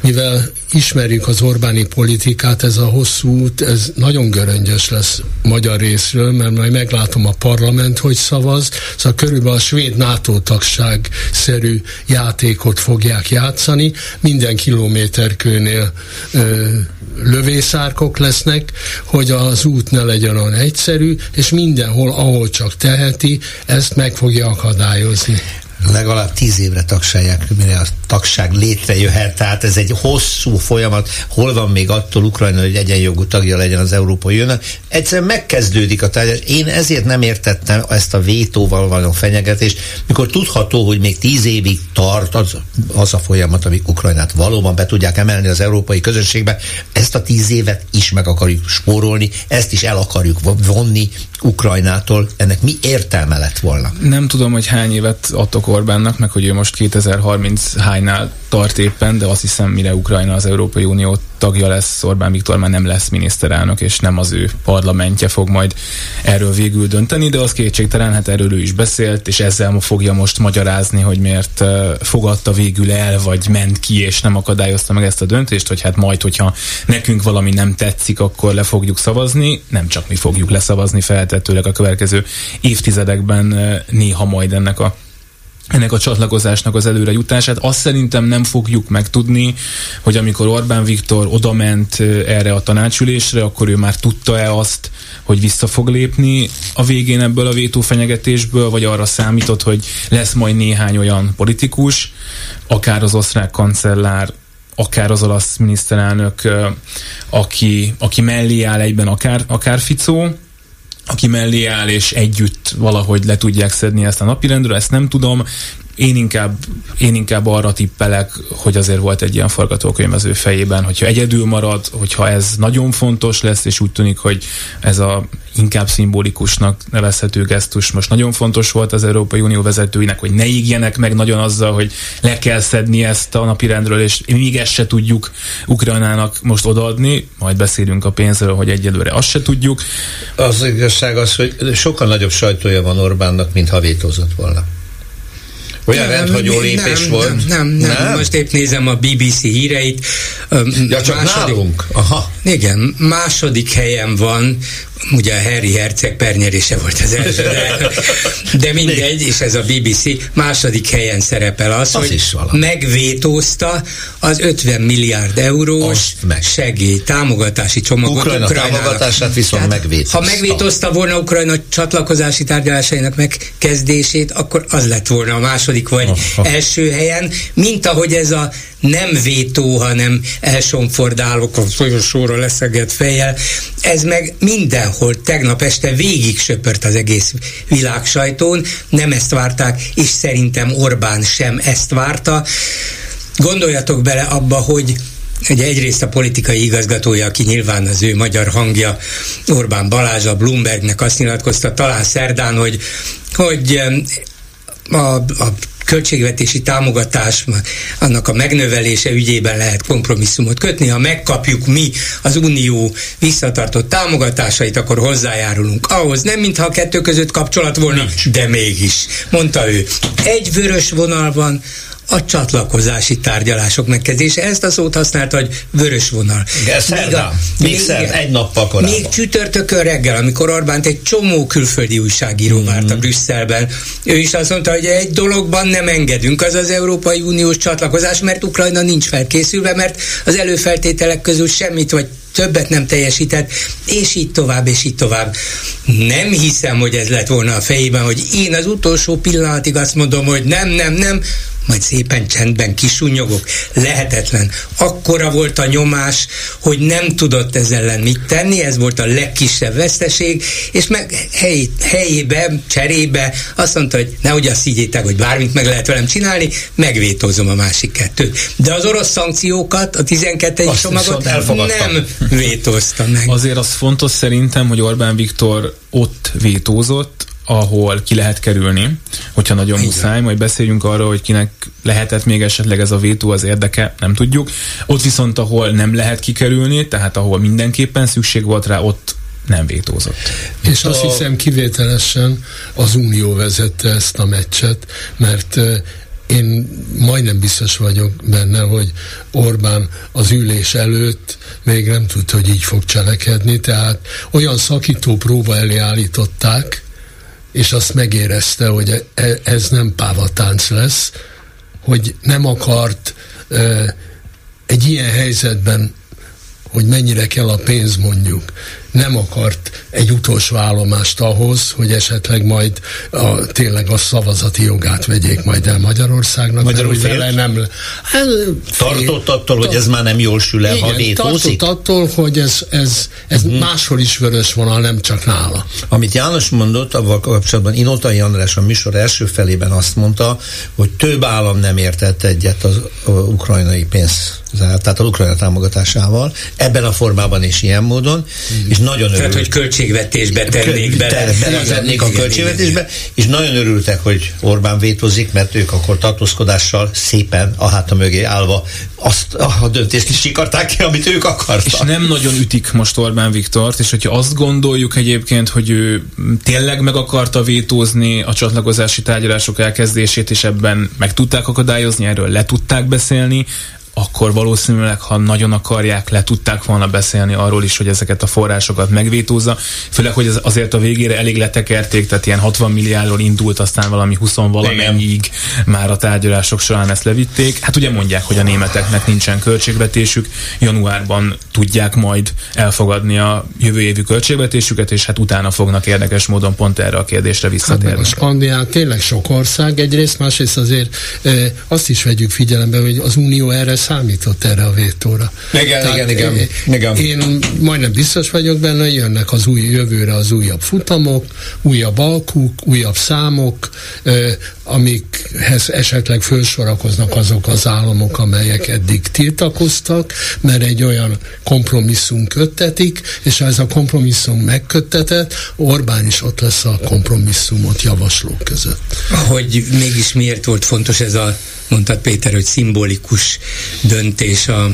mivel ismerjük az Orbáni politikát, ez a hosszú út, ez nagyon göröngyös lesz magyar részről, mert majd meglátom a parlament, hogy szavaz, szóval körülbelül a svéd NATO tagság-szerű játékot fogják játszani, minden kilométerkőnél ö, lövészárkok lesznek, hogy az út ne legyen olyan egyszerű, és mindenhol, ahol csak teheti, ezt meg fogja akadályozni legalább tíz évre tagsálják, mire a tagság létrejöhet, tehát ez egy hosszú folyamat, hol van még attól Ukrajna, hogy egyenjogú tagja legyen az Európai Uniónak. Egyszerűen megkezdődik a tárgyalás. Én ezért nem értettem ezt a vétóval való fenyegetést, mikor tudható, hogy még tíz évig tart az, az a folyamat, amik Ukrajnát valóban be tudják emelni az európai közösségbe. Ezt a tíz évet is meg akarjuk spórolni, ezt is el akarjuk vonni Ukrajnától. Ennek mi értelme lett volna? Nem tudom, hogy hány évet adtok Orbánnak, meg hogy ő most 2030 hánynál tart éppen, de azt hiszem, mire Ukrajna az Európai Unió tagja lesz, Orbán Viktor már nem lesz miniszterelnök, és nem az ő parlamentje fog majd erről végül dönteni, de az kétségtelen, hát erről ő is beszélt, és ezzel fogja most magyarázni, hogy miért fogadta végül el, vagy ment ki, és nem akadályozta meg ezt a döntést, hogy hát majd, hogyha nekünk valami nem tetszik, akkor le fogjuk szavazni, nem csak mi fogjuk leszavazni feltetőleg a következő évtizedekben néha majd ennek a ennek a csatlakozásnak az előre jutását. Azt szerintem nem fogjuk megtudni, hogy amikor Orbán Viktor odament erre a tanácsülésre, akkor ő már tudta-e azt, hogy vissza fog lépni a végén ebből a vétófenyegetésből, vagy arra számított, hogy lesz majd néhány olyan politikus, akár az osztrák kancellár, akár az olasz miniszterelnök, aki, aki mellé áll egyben akár, akár Ficó, aki mellé áll, és együtt valahogy le tudják szedni ezt a napirendről, ezt nem tudom. Én inkább, én inkább arra tippelek, hogy azért volt egy ilyen forgatókönyv fejében, hogyha egyedül marad, hogyha ez nagyon fontos lesz, és úgy tűnik, hogy ez a inkább szimbolikusnak nevezhető gesztus most nagyon fontos volt az Európai Unió vezetőinek, hogy ne ígjenek meg nagyon azzal, hogy le kell szedni ezt a napirendről, és még ezt se tudjuk Ukrajnának most odaadni, majd beszélünk a pénzről, hogy egyelőre azt se tudjuk. Az igazság az, hogy sokkal nagyobb sajtója van Orbánnak, mint ha vétózott volna. Olyan nem, rendhagyó lépés nem, volt. Nem, nem, nem, most épp nézem a BBC híreit. Ja, csak második, nálunk? Aha. Igen, második helyen van, ugye a Harry Herceg pernyerése volt az első, de, de mindegy, és ez a BBC második helyen szerepel az, az hogy is megvétózta az 50 milliárd eurós meg. segély, támogatási csomagot Ukrajna Ukrajnának. támogatását viszont Tehát, megvétózta. Ha megvétózta volna Ukrajna csatlakozási tárgyalásainak megkezdését, akkor az lett volna a második vagy Aha. első helyen, mint ahogy ez a nem vétó, hanem elsomfordálok a folyosóra leszegett fejjel. Ez meg mindenhol tegnap este végig söpört az egész világ sajtón, nem ezt várták, és szerintem Orbán sem ezt várta. Gondoljatok bele abba, hogy Ugye egyrészt a politikai igazgatója, aki nyilván az ő magyar hangja, Orbán Balázs, a Bloombergnek azt nyilatkozta talán szerdán, hogy, hogy a, a költségvetési támogatás, annak a megnövelése ügyében lehet kompromisszumot kötni. Ha megkapjuk mi az Unió visszatartott támogatásait, akkor hozzájárulunk ahhoz. Nem mintha a kettő között kapcsolat volna, de mégis, mondta ő. Egy vörös vonal van, a csatlakozási tárgyalások megkezdése. Ezt a szót használta, hogy vörös vonal. Igen, még, a, még, még szerd, egy nappal korábban. Még csütörtökön reggel, amikor Orbánt egy csomó külföldi újságíró mm-hmm. várta Brüsszelben, ő is azt mondta, hogy egy dologban nem engedünk, az az Európai Uniós csatlakozás, mert Ukrajna nincs felkészülve, mert az előfeltételek közül semmit vagy többet nem teljesített, és így tovább, és így tovább. Nem hiszem, hogy ez lett volna a fejében, hogy én az utolsó pillanatig azt mondom, hogy nem, nem, nem, majd szépen csendben kisunyogok. Lehetetlen. Akkora volt a nyomás, hogy nem tudott ezzel ellen mit tenni, ez volt a legkisebb veszteség, és meg hely, helyébe, cserébe azt mondta, hogy nehogy azt higgyétek, hogy bármit meg lehet velem csinálni, megvétózom a másik kettőt. De az orosz szankciókat, a 12. Azt csomagot nem vétózta meg. Azért az fontos szerintem, hogy Orbán Viktor ott vétózott, ahol ki lehet kerülni, hogyha nagyon Igen. muszáj, majd beszéljünk arról, hogy kinek lehetett még esetleg ez a vétó az érdeke, nem tudjuk. Ott viszont, ahol nem lehet kikerülni, tehát ahol mindenképpen szükség volt rá, ott nem vétózott. És azt hiszem kivételesen az Unió vezette ezt a meccset, mert én majdnem biztos vagyok benne, hogy Orbán az ülés előtt még nem tudta, hogy így fog cselekedni, tehát olyan szakító próba elé állították, és azt megérezte, hogy e, ez nem pávatánc lesz, hogy nem akart egy ilyen helyzetben hogy mennyire kell a pénz mondjuk. Nem akart egy utolsó állomást ahhoz, hogy esetleg majd a, tényleg a szavazati jogát vegyék majd el Magyarországnak. Magyarul mert, vele nem, hát, Tartott attól, hogy ez már nem jól sül el, ha vétózik? Tartott attól, hogy ez, ez, ez uh-huh. máshol is vörös vonal, nem csak nála. Amit János mondott, avval kapcsolatban Inotai András a műsor első felében azt mondta, hogy több állam nem értett egyet az, ukrajnai pénz tehát az Ukrajna támogatásával, ebben a formában és ilyen módon, és nagyon örültek. Tehát, hogy költségvetésbe tennék bele. Belevennék a költségvetésbe, és nagyon örültek, hogy Orbán vétózik, mert ők akkor tartózkodással szépen a háta mögé állva azt a döntést is sikarták ki, amit ők akartak. És nem nagyon ütik most Orbán Viktort, és hogyha azt gondoljuk egyébként, hogy ő tényleg meg akarta vétózni a csatlakozási tárgyalások elkezdését, és ebben meg tudták akadályozni, erről le tudták beszélni, akkor valószínűleg, ha nagyon akarják, le tudták volna beszélni arról is, hogy ezeket a forrásokat megvétózza. Főleg, hogy azért a végére elég letekerték, tehát ilyen 60 milliárdról indult, aztán valami 20 valamennyig már a tárgyalások során ezt levitték. Hát ugye mondják, hogy a németeknek nincsen költségvetésük, januárban tudják majd elfogadni a jövő évi költségvetésüket, és hát utána fognak érdekes módon pont erre a kérdésre visszatérni. Hát a Skandián tényleg sok ország egyrészt, másrészt azért e, azt is vegyük figyelembe, hogy az Unió erre számított erre a vétóra. Igen, Tehát igen, igen, igen. Én majdnem biztos vagyok benne, hogy jönnek az új jövőre az újabb futamok, újabb alkuk, újabb számok, amikhez esetleg felsorakoznak azok az államok, amelyek eddig tiltakoztak, mert egy olyan kompromisszum köttetik, és ha ez a kompromisszum megköttetett, Orbán is ott lesz a kompromisszumot javaslók között. Hogy mégis miért volt fontos ez a mondtad Péter, hogy szimbolikus döntés a,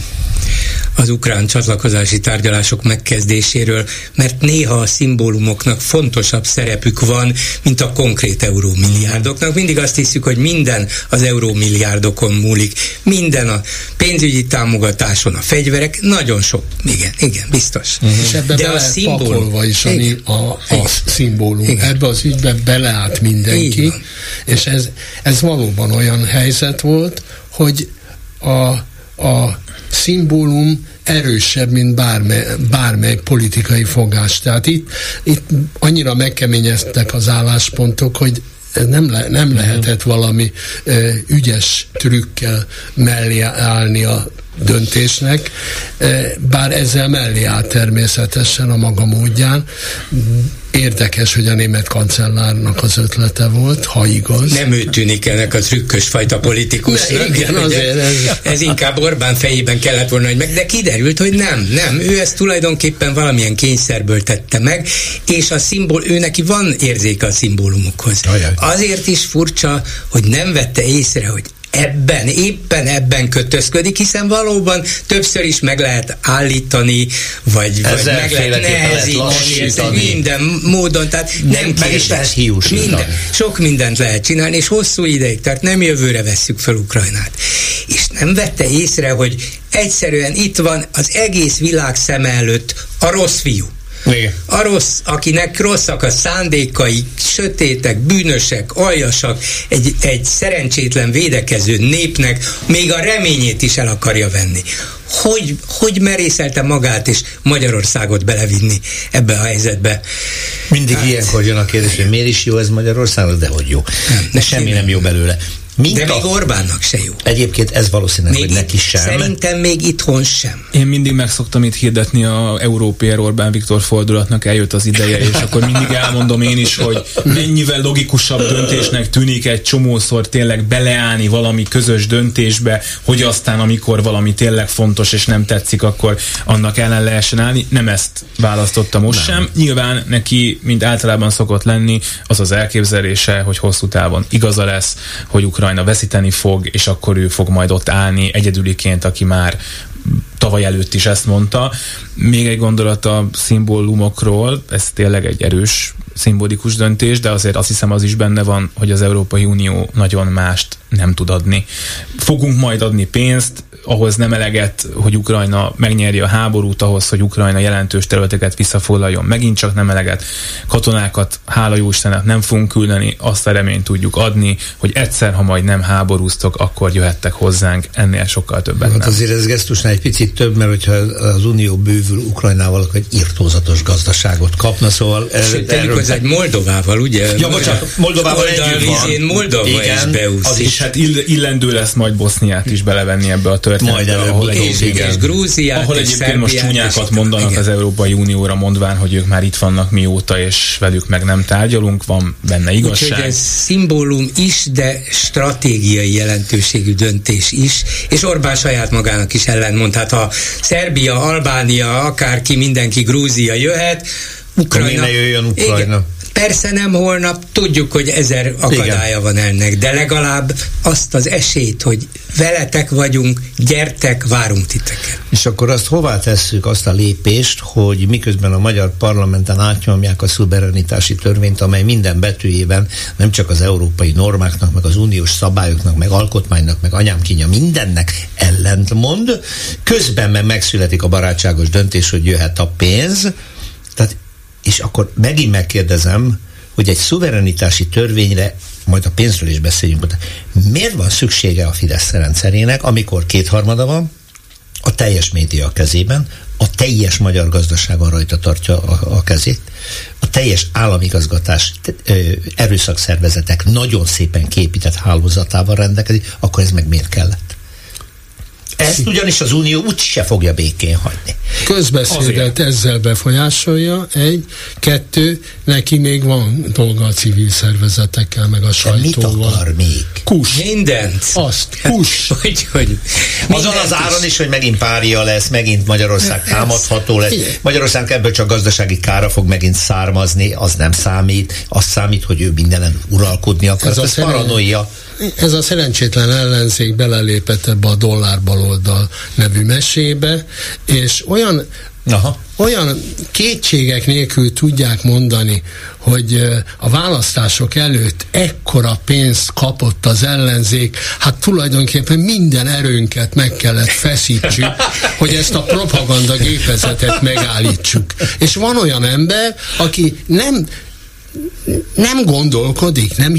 az ukrán csatlakozási tárgyalások megkezdéséről, mert néha a szimbólumoknak fontosabb szerepük van, mint a konkrét eurómilliárdoknak. Mindig azt hiszük, hogy minden az eurómilliárdokon múlik, minden a pénzügyi támogatáson, a fegyverek, nagyon sok, igen, igen, biztos. Uh-huh. És ebbe De a szimbólum is a, a, a, a szimbólum. Igen. Ebbe az ügybe beleállt mindenki, és ez, ez valóban olyan helyzet volt, hogy a, a szimbólum erősebb, mint bármely, bármely politikai fogás. Tehát itt, itt annyira megkeményeztek az álláspontok, hogy nem, le, nem lehetett valami e, ügyes trükkel mellé állni a döntésnek, bár ezzel mellé áll természetesen a maga módján. Érdekes, hogy a német kancellárnak az ötlete volt, ha igaz. Nem ő tűnik ennek a trükkös fajta politikusnak. Ne, igen, azért ez... ez inkább Orbán fejében kellett volna, hogy meg, de kiderült, hogy nem, nem. Ő ezt tulajdonképpen valamilyen kényszerből tette meg, és a szimbol, ő neki van érzéke a szimbólumokhoz. Ajaj. Azért is furcsa, hogy nem vette észre, hogy ebben, éppen ebben kötözködik, hiszen valóban többször is meg lehet állítani, vagy, vagy meg lehet nehezíteni, minden módon, tehát nem, nem kérdés. Minden, sok mindent lehet csinálni, és hosszú ideig, tehát nem jövőre vesszük fel Ukrajnát. És nem vette észre, hogy egyszerűen itt van az egész világ szem előtt a rossz fiú. Igen. A rossz, akinek rosszak a szándékai, sötétek, bűnösek, aljasak, egy, egy szerencsétlen védekező népnek még a reményét is el akarja venni. Hogy, hogy merészelte magát és Magyarországot belevinni ebbe a helyzetbe? Mindig hát, ilyenkor jön a kérdés, hogy miért is jó ez Magyarország, de hogy jó. Nem, de semmi nem jó belőle. Mint De még Orbánnak se jó. Egyébként ez valószínűleg, még hogy neki sem. Szerintem még itthon sem. Én mindig meg szoktam itt hirdetni a Európér Orbán Viktor fordulatnak eljött az ideje, és akkor mindig elmondom én is, hogy mennyivel logikusabb döntésnek tűnik egy csomószor tényleg beleállni valami közös döntésbe, hogy aztán amikor valami tényleg fontos és nem tetszik, akkor annak ellen lehessen állni. Nem ezt választotta most nem. sem. Nyilván neki, mint általában szokott lenni, az az elképzelése, hogy hosszú távon igaza lesz, hogy Ukrajna Ukrajna veszíteni fog, és akkor ő fog majd ott állni egyedüliként, aki már tavaly előtt is ezt mondta. Még egy gondolat a szimbólumokról, ez tényleg egy erős szimbolikus döntés, de azért azt hiszem az is benne van, hogy az Európai Unió nagyon mást nem tud adni. Fogunk majd adni pénzt, ahhoz nem eleget, hogy Ukrajna megnyerje a háborút, ahhoz, hogy Ukrajna jelentős területeket visszafoglaljon, megint csak nem eleget. Katonákat, hála jó Istennek nem fogunk küldeni, azt a reményt tudjuk adni, hogy egyszer, ha majd nem háborúztok, akkor jöhettek hozzánk, ennél sokkal többet hát nem. azért ez gesztusnál egy picit több, mert hogyha az Unió bővül Ukrajnával, akkor egy irtózatos gazdaságot kapna, szóval... Sőt, tegyük hozzá, Moldovával, ugye? Ja, bocsánat, Moldovával együtt van. Moldova Igen, is beúszik. Az is, hát ill- illendő lesz majd Boszniát is belevenni ebbe a történetbe. Majd előbb, ahol és- egyébként, és Grúziát, ahol egyébként most csúnyákat mondanak igen. az Európai Unióra, mondván, hogy ők már itt vannak mióta, és velük meg nem tárgyalunk, van benne Úgyhogy igazság. ez szimbólum is, de stratégiai jelentőségű döntés is, és Orbán saját magának is ellentmond. Hát ha Szerbia, Albánia, akárki, mindenki, Grúzia jöhet, Ukrajna... ne jöjjön Ukrajna? Igen. Persze nem holnap, tudjuk, hogy ezer akadálya Igen. van ennek, de legalább azt az esélyt, hogy veletek vagyunk, gyertek, várunk titeket. És akkor azt hová tesszük azt a lépést, hogy miközben a magyar parlamenten átnyomják a szuverenitási törvényt, amely minden betűjében nem csak az európai normáknak, meg az uniós szabályoknak, meg alkotmánynak, meg anyámkínja mindennek ellentmond, közben meg megszületik a barátságos döntés, hogy jöhet a pénz, tehát, és akkor megint megkérdezem, hogy egy szuverenitási törvényre, majd a pénzről is beszéljünk, miért van szüksége a Fidesz rendszerének, amikor kétharmada van, a teljes média a kezében, a teljes magyar gazdaságon rajta tartja a, a kezét, a teljes államigazgatás erőszakszervezetek nagyon szépen képített hálózatával rendelkezik, akkor ez meg miért kellett? Ezt ugyanis az Unió úgyse fogja békén hagyni. Közbeszédet ezzel befolyásolja, egy, kettő, neki még van dolga a civil szervezetekkel, meg a De mit sajtóval. akar még? Kus. Mindent. Azt, kus. [LAUGHS] Hogy, hogy Azon az áron is. hogy megint pária lesz, megint Magyarország támadható lesz. Igen. Magyarország ebből csak gazdasági kára fog megint származni, az nem számít. Az számít, hogy ő mindenen uralkodni akar. Ez, Ez paranoia. Ez a szerencsétlen ellenzék belelépett ebbe a dollár baloldal nevű mesébe, és olyan Aha. olyan kétségek nélkül tudják mondani, hogy a választások előtt ekkora pénzt kapott az ellenzék, hát tulajdonképpen minden erőnket meg kellett feszítsük, [LAUGHS] hogy ezt a propaganda gépezetet megállítsuk. És van olyan ember, aki nem nem gondolkodik, nem,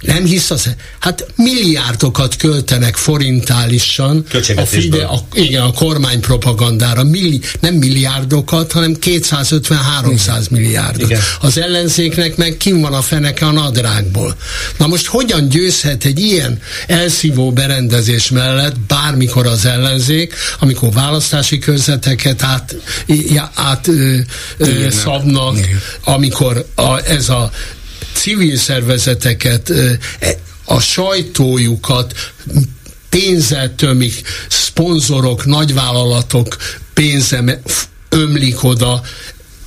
nem hisz az, hát milliárdokat költenek forintálisan a. Fide, a, igen, a kormány propagandára, milli, nem milliárdokat, hanem 250-300 milliárdot. Igen. Az ellenzéknek meg kim van a feneke a nadrágból. Na most hogyan győzhet egy ilyen elszívó berendezés mellett bármikor az ellenzék, amikor választási körzeteket át, át ö, ö, szabnak, amikor a, ez a civil szervezeteket, e- a sajtójukat pénzzel tömik, szponzorok, nagyvállalatok pénze ömlik oda,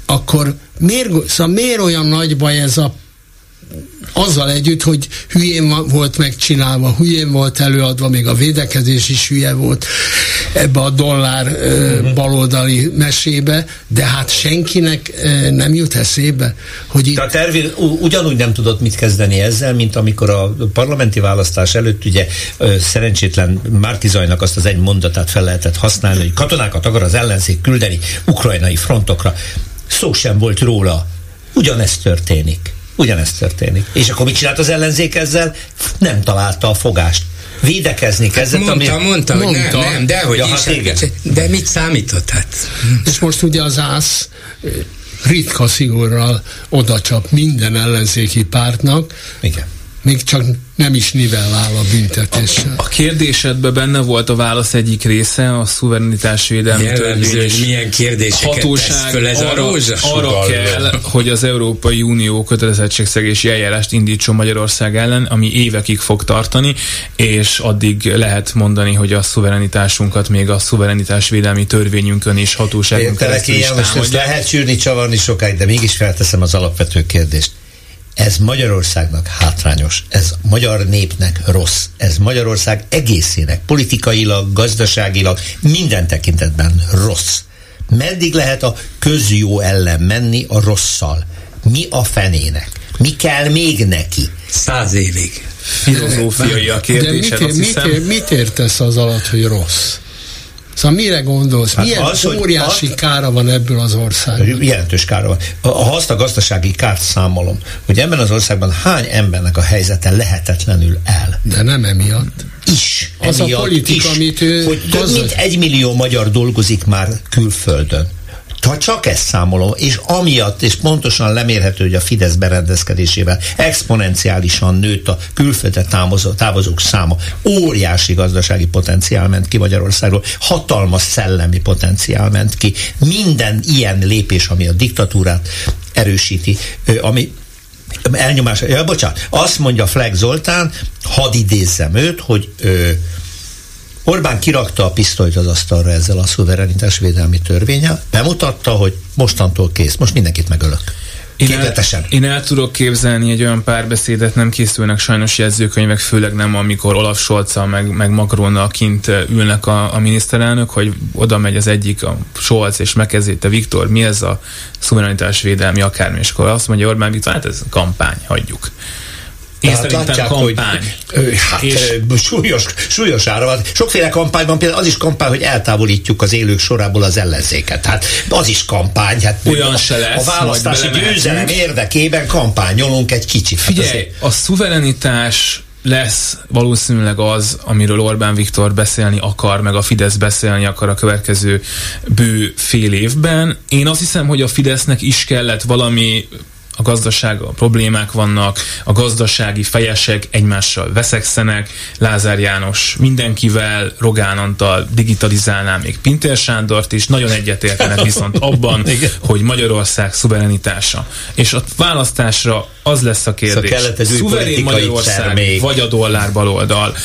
akkor miért, szóval miért olyan nagy baj ez a azzal együtt, hogy hülyén volt megcsinálva, hülyén volt előadva, még a védekezés is hülye volt ebbe a dollár ö, baloldali mesébe, de hát senkinek nem jut eszébe, hogy itt Tehát Ervin u- ugyanúgy nem tudott mit kezdeni ezzel, mint amikor a parlamenti választás előtt ugye szerencsétlen Márkizajnak azt az egy mondatát fel lehetett használni, hogy katonákat akar az ellenzék küldeni ukrajnai frontokra. Szó sem volt róla. Ugyanezt történik. Ugyanezt történik. És akkor mit csinált az ellenzék ezzel? Nem találta a fogást. Védekezni kezdett, Mondta, ami... mondta, hogy Mondta. nem, nem, de hogy Ja, is. hát igen. De mit számított hát? És most ugye az ász ö, ritka szigorral odacsap minden ellenzéki pártnak, Igen. még csak nem is nivellál a büntetéssel. A kérdésedben benne volt a válasz egyik része, a szuverenitásvédelmi törvény. hogy milyen kérdéseket tesz hatóság föl ez a arra, rózsasugal. arra kell, hogy az Európai Unió kötelezettségszegési eljárást indítson Magyarország ellen, ami évekig fog tartani, és addig lehet mondani, hogy a szuverenitásunkat még a szuverenitásvédelmi törvényünkön és hatóságon Értelek keresztül is támadják. lehet sűrni, csavarni sokáig, de mégis felteszem az alapvető kérdést. Ez Magyarországnak hátrányos, ez magyar népnek rossz, ez Magyarország egészének, politikailag, gazdaságilag, minden tekintetben rossz. Meddig lehet a közjó ellen menni a rosszal? Mi a fenének? Mi kell még neki? Száz évig. Filozófiai a kérdés. De mit, mit, mit, mit értesz az alatt, hogy rossz? Szóval mire gondolsz? Hát Milyen az, óriási azt, kára van ebből az országban? Jelentős kára van. Ha azt a gazdasági kárt számolom, hogy ebben az országban hány embernek a helyzete lehetetlenül el. De nem emiatt. Is. Az emiatt a politika, is, amit ő hogy több gazdag... mint egy millió magyar dolgozik már külföldön ha csak ezt számolom, és amiatt, és pontosan lemérhető, hogy a Fidesz berendezkedésével exponenciálisan nőtt a külföldre távozó, távozók száma, óriási gazdasági potenciál ment ki Magyarországról, hatalmas szellemi potenciál ment ki. Minden ilyen lépés, ami a diktatúrát erősíti, ami elnyomás, ja, bocsánat, azt mondja Fleck Zoltán, hadd idézzem őt, hogy ö, Orbán kirakta a pisztolyt az asztalra ezzel a szuverenitásvédelmi törvényel, bemutatta, hogy mostantól kész, most mindenkit megölök. Én el, én el tudok képzelni egy olyan párbeszédet, nem készülnek sajnos jegyzőkönyvek, főleg nem, amikor Olaf scholz meg, meg Macronnal kint ülnek a, a miniszterelnök, hogy oda megy az egyik, a Scholz, és megkezdé, te Viktor, mi ez a szuverenitásvédelmi akármi, és akkor azt mondja Orbán Viktor, hát ez kampány, hagyjuk. Én Tehát látják, kampány. hogy hát, és... súlyos, súlyos ára van. Sokféle kampány van, például az is kampány, hogy eltávolítjuk az élők sorából az ellenzéket. Hát az is kampány. Hát Olyan se lesz. A választási győzelem érdekében kampányolunk egy kicsit. Hát Figyelj, azért... a szuverenitás lesz valószínűleg az, amiről Orbán Viktor beszélni akar, meg a Fidesz beszélni akar a következő bő fél évben. Én azt hiszem, hogy a Fidesznek is kellett valami a gazdaság, a problémák vannak, a gazdasági fejesek egymással veszekszenek, Lázár János mindenkivel, Rogán Antal digitalizálná még Pintér Sándort is, nagyon egyetértenek viszont [LAUGHS] abban, hogy Magyarország szuverenitása. És a választásra az lesz a kérdés. Szóval Szuverén Magyarország, termék. vagy a dollár baloldal.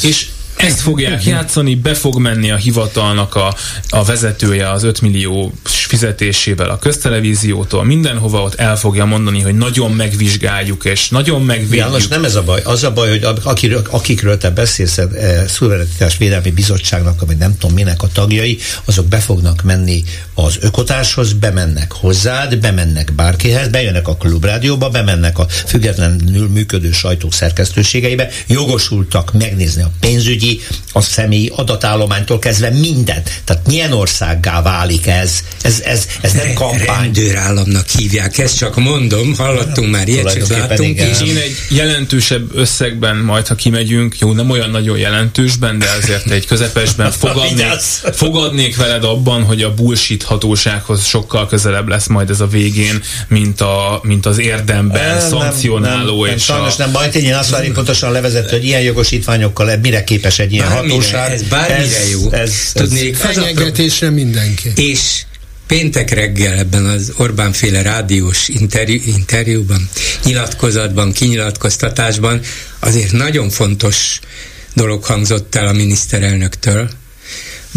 És ezt fogják játszani, be fog menni a hivatalnak a, a vezetője az 5 millió fizetésével a köztelevíziótól, mindenhova ott el fogja mondani, hogy nagyon megvizsgáljuk, és nagyon megvédjük. János, nem ez a baj. Az a baj, hogy akikről, akikről te beszélsz, e, Szuverenitás Védelmi Bizottságnak, vagy nem tudom minek a tagjai, azok be fognak menni az ökotárshoz, bemennek hozzád, bemennek bárkihez, bejönnek a klubrádióba, bemennek a függetlenül működő sajtó szerkesztőségeibe, jogosultak megnézni a pénzügyi a személyi adatállománytól kezdve mindent. Tehát milyen országgá válik ez? Ez, ez, ez nem kampány. Rendőrállamnak hívják, ezt csak mondom, hallottunk már ilyet, csak láttunk is. Én egy jelentősebb összegben majd, ha kimegyünk, jó, nem olyan nagyon jelentősben, de azért egy közepesben [LAUGHS] fogadnék, fogadnék veled abban, hogy a bullshit hatósághoz sokkal közelebb lesz majd ez a végén, mint, a, mint az érdemben szankcionáló. Nem, nem, és nem, sajnos a... nem, majd én azt várjuk pontosan levezet, hogy ilyen jogosítványokkal mire képes egy ilyen bármire, hatóság. Ez bármire ez, jó. Ez, Tudnék, fenyegetésre mindenki. És péntek reggel ebben az Orbán féle rádiós interjú, interjúban, nyilatkozatban, kinyilatkoztatásban azért nagyon fontos dolog hangzott el a miniszterelnöktől,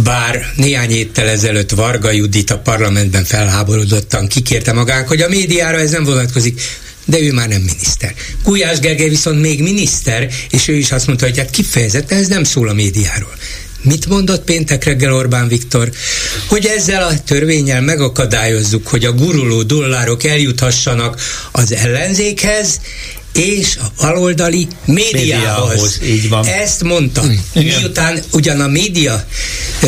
bár néhány héttel ezelőtt Varga Judit a parlamentben felháborodottan kikérte magánk, hogy a médiára ez nem vonatkozik de ő már nem miniszter. Gulyás Gergely viszont még miniszter, és ő is azt mondta, hogy hát kifejezetten ez nem szól a médiáról. Mit mondott péntek reggel Orbán Viktor? Hogy ezzel a törvényel megakadályozzuk, hogy a guruló dollárok eljuthassanak az ellenzékhez, és a baloldali médiához. médiához. Így van. Ezt mondta. Igen. Miután ugyan a média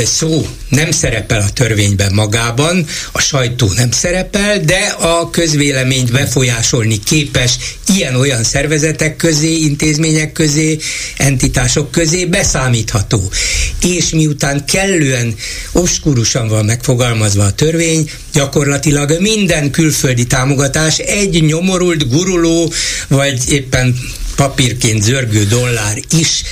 szó nem szerepel a törvényben magában, a sajtó nem szerepel, de a közvéleményt befolyásolni képes ilyen-olyan szervezetek közé, intézmények közé, entitások közé beszámítható. És miután kellően obskurusan van megfogalmazva a törvény, gyakorlatilag minden külföldi támogatás egy nyomorult, guruló, vagy éppen papírként zörgő dollár is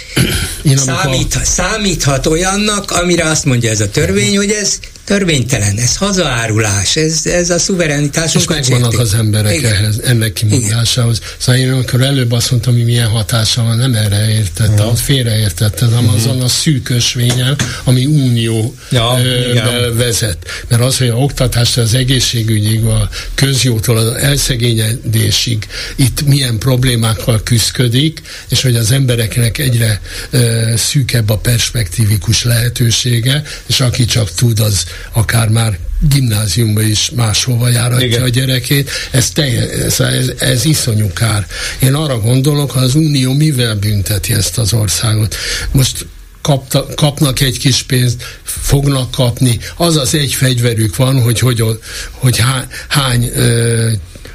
számít, számíthat olyannak, amire azt mondja ez a törvény, hogy ez törvénytelen, ez hazaárulás, ez, ez a szuverenitás. És megvannak az emberek Igen. ehhez, ennek kimondásához. Szóval én amikor előbb azt mondtam, hogy milyen hatása van, nem erre értette, uh-huh. félreértette, hanem uh-huh. azon a szűkösvényen, ami unió ja, ö, vezet. Mert az, hogy a oktatástól az egészségügyig, a közjótól az elszegényedésig itt milyen problémákkal küzdik, és hogy az embereknek egyre ö, szűkebb a perspektívikus lehetősége, és aki csak tud, az akár már gimnáziumba is máshova járatja Igen. a gyerekét, ez, telje, ez, ez, ez iszonyú kár. Én arra gondolok, hogy az Unió mivel bünteti ezt az országot. Most kapta, kapnak egy kis pénzt, fognak kapni. Az az egy fegyverük van, hogy, hogy, hogy há, hány ö,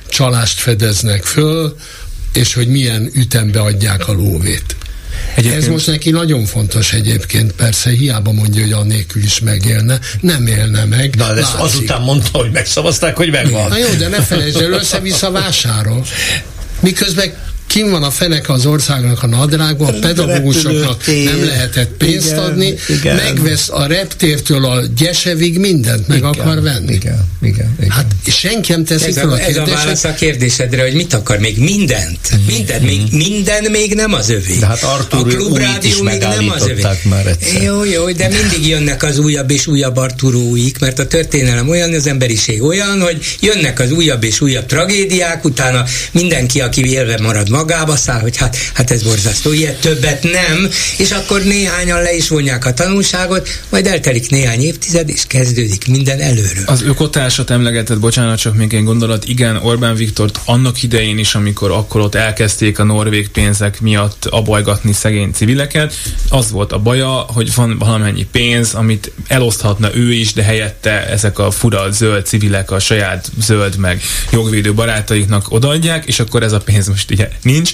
csalást fedeznek föl, és hogy milyen ütembe adják a lóvét. Egyébként... Ez most neki nagyon fontos egyébként, persze hiába mondja, hogy annélkül is megélne, nem élne meg. Na, de ezt azután mondta, hogy megszavazták, hogy megvan. Na jó, de ne felejtsd el, össze-vissza vásárol. Miközben kim van a fenek az országnak a nadrágban, a pedagógusoknak nem lehetett pénzt igen, adni, igen. megvesz a reptértől a gyesevig mindent meg igen, akar venni. Igen, igen, igen. Hát senki nem teszi ez fel a, a Ez a válasz a kérdésedre, hogy mit akar még? Mindent. Mm-hmm. Minden, még, minden még nem az övé. De hát Artur a klubrádió még nem az övé. Már egyszer. Jó, jó, de mindig jönnek az újabb és újabb Arturóik, mert a történelem olyan, az emberiség olyan, hogy jönnek az újabb és újabb tragédiák, utána mindenki, aki élve marad magába száll, hogy hát, hát ez borzasztó, ilyet többet nem, és akkor néhányan le is vonják a tanulságot, majd eltelik néhány évtized, és kezdődik minden előről. Az ökotársat emlegetett, bocsánat, csak még egy gondolat, igen, Orbán Viktort annak idején is, amikor akkor ott elkezdték a norvég pénzek miatt abajgatni szegény civileket, az volt a baja, hogy van valamennyi pénz, amit eloszthatna ő is, de helyette ezek a fura zöld civilek a saját zöld meg jogvédő barátaiknak odaadják, és akkor ez a pénz most ugye nincs,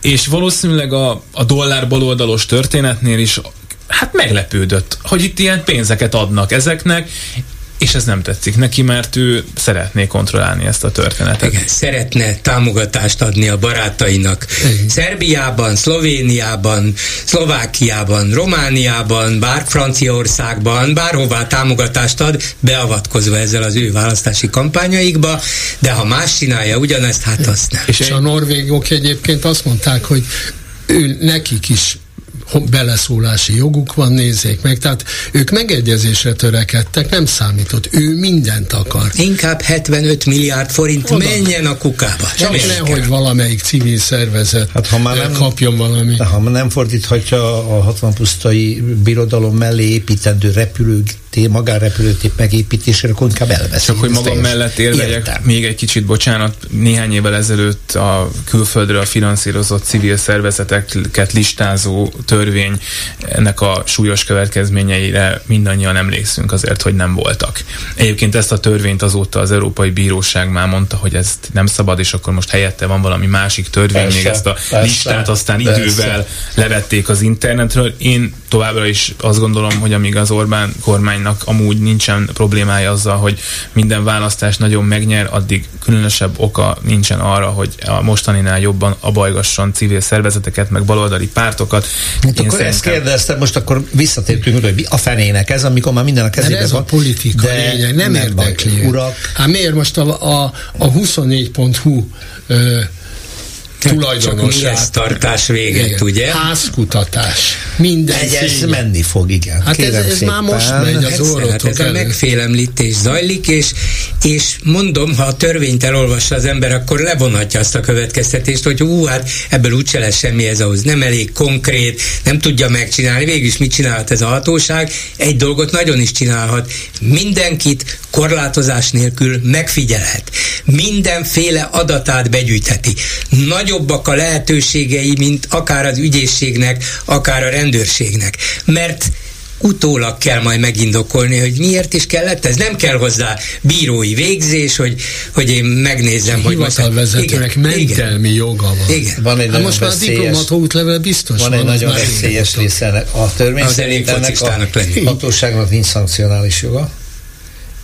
és valószínűleg a, a dollár baloldalos történetnél is hát meglepődött, hogy itt ilyen pénzeket adnak ezeknek, és ez nem tetszik neki, mert ő szeretné kontrollálni ezt a történetet. Igen, szeretne támogatást adni a barátainak. Igen. Szerbiában, Szlovéniában, Szlovákiában, Romániában, bár Franciaországban, bárhová támogatást ad, beavatkozva ezzel az ő választási kampányaikba, de ha más csinálja ugyanezt, hát azt nem. És a norvégok egyébként azt mondták, hogy ő, nekik is beleszólási joguk van, nézzék meg. Tehát ők megegyezésre törekedtek, nem számított. Ő mindent akar. Inkább 75 milliárd forint Oda. menjen a kukába. Csak nehogy valamelyik civil szervezet hát, ha már nem, kapjon valami. Ha nem fordíthatja a 60 pusztai birodalom mellé építendő repülők magánrepülőtép megépítésére, akkor inkább elveszik. Csak hogy magam mellett érvegyek még egy kicsit, bocsánat, néhány évvel ezelőtt a külföldre a finanszírozott civil szervezeteket listázó törvény ennek a súlyos következményeire mindannyian emlékszünk azért, hogy nem voltak. Egyébként ezt a törvényt azóta az Európai Bíróság már mondta, hogy ezt nem szabad, és akkor most helyette van valami másik törvény, persze, még ezt a persze, listát aztán persze. idővel levették az internetről. Én továbbra is azt gondolom, hogy amíg az Orbán kormánynak amúgy nincsen problémája azzal, hogy minden választás nagyon megnyer, addig különösebb oka nincsen arra, hogy a mostaninál jobban abajgasson civil szervezeteket, meg baloldali pártokat. Hát akkor ezt kérdeztem, most akkor visszatértünk, hogy a fenének ez, amikor már minden a kezében ez van. a politika de lényeg, nem, nem érdekli. Urak. Hát miért most a, a, a 24.hu tulajdonosát. tartás véget, igen. ugye? Házkutatás. Minden Egy, ez menni fog, igen. Hát ez, ez már most megy az orrotok hát ez a megfélemlítés zajlik, és, és mondom, ha a törvényt elolvassa az ember, akkor levonhatja azt a következtetést, hogy hú, hát ebből úgyse lesz semmi ez ahhoz. Nem elég konkrét, nem tudja megcsinálni. Végül is mit csinálhat ez a hatóság? Egy dolgot nagyon is csinálhat. Mindenkit korlátozás nélkül megfigyelhet. Mindenféle adatát begyűjtheti. Nagy nagyobbak a lehetőségei, mint akár az ügyészségnek, akár a rendőrségnek. Mert utólag kell majd megindokolni, hogy miért is kellett ez. Nem kell hozzá bírói végzés, hogy, hogy én megnézem, hogy most... Hivatalvezetőnek mentelmi joga van. Igen. van egy hát most már a diplomat útlevel biztos van. Van egy nagyon veszélyes része a törvény az elég ennek a lenni. hatóságnak nincs szankcionális joga,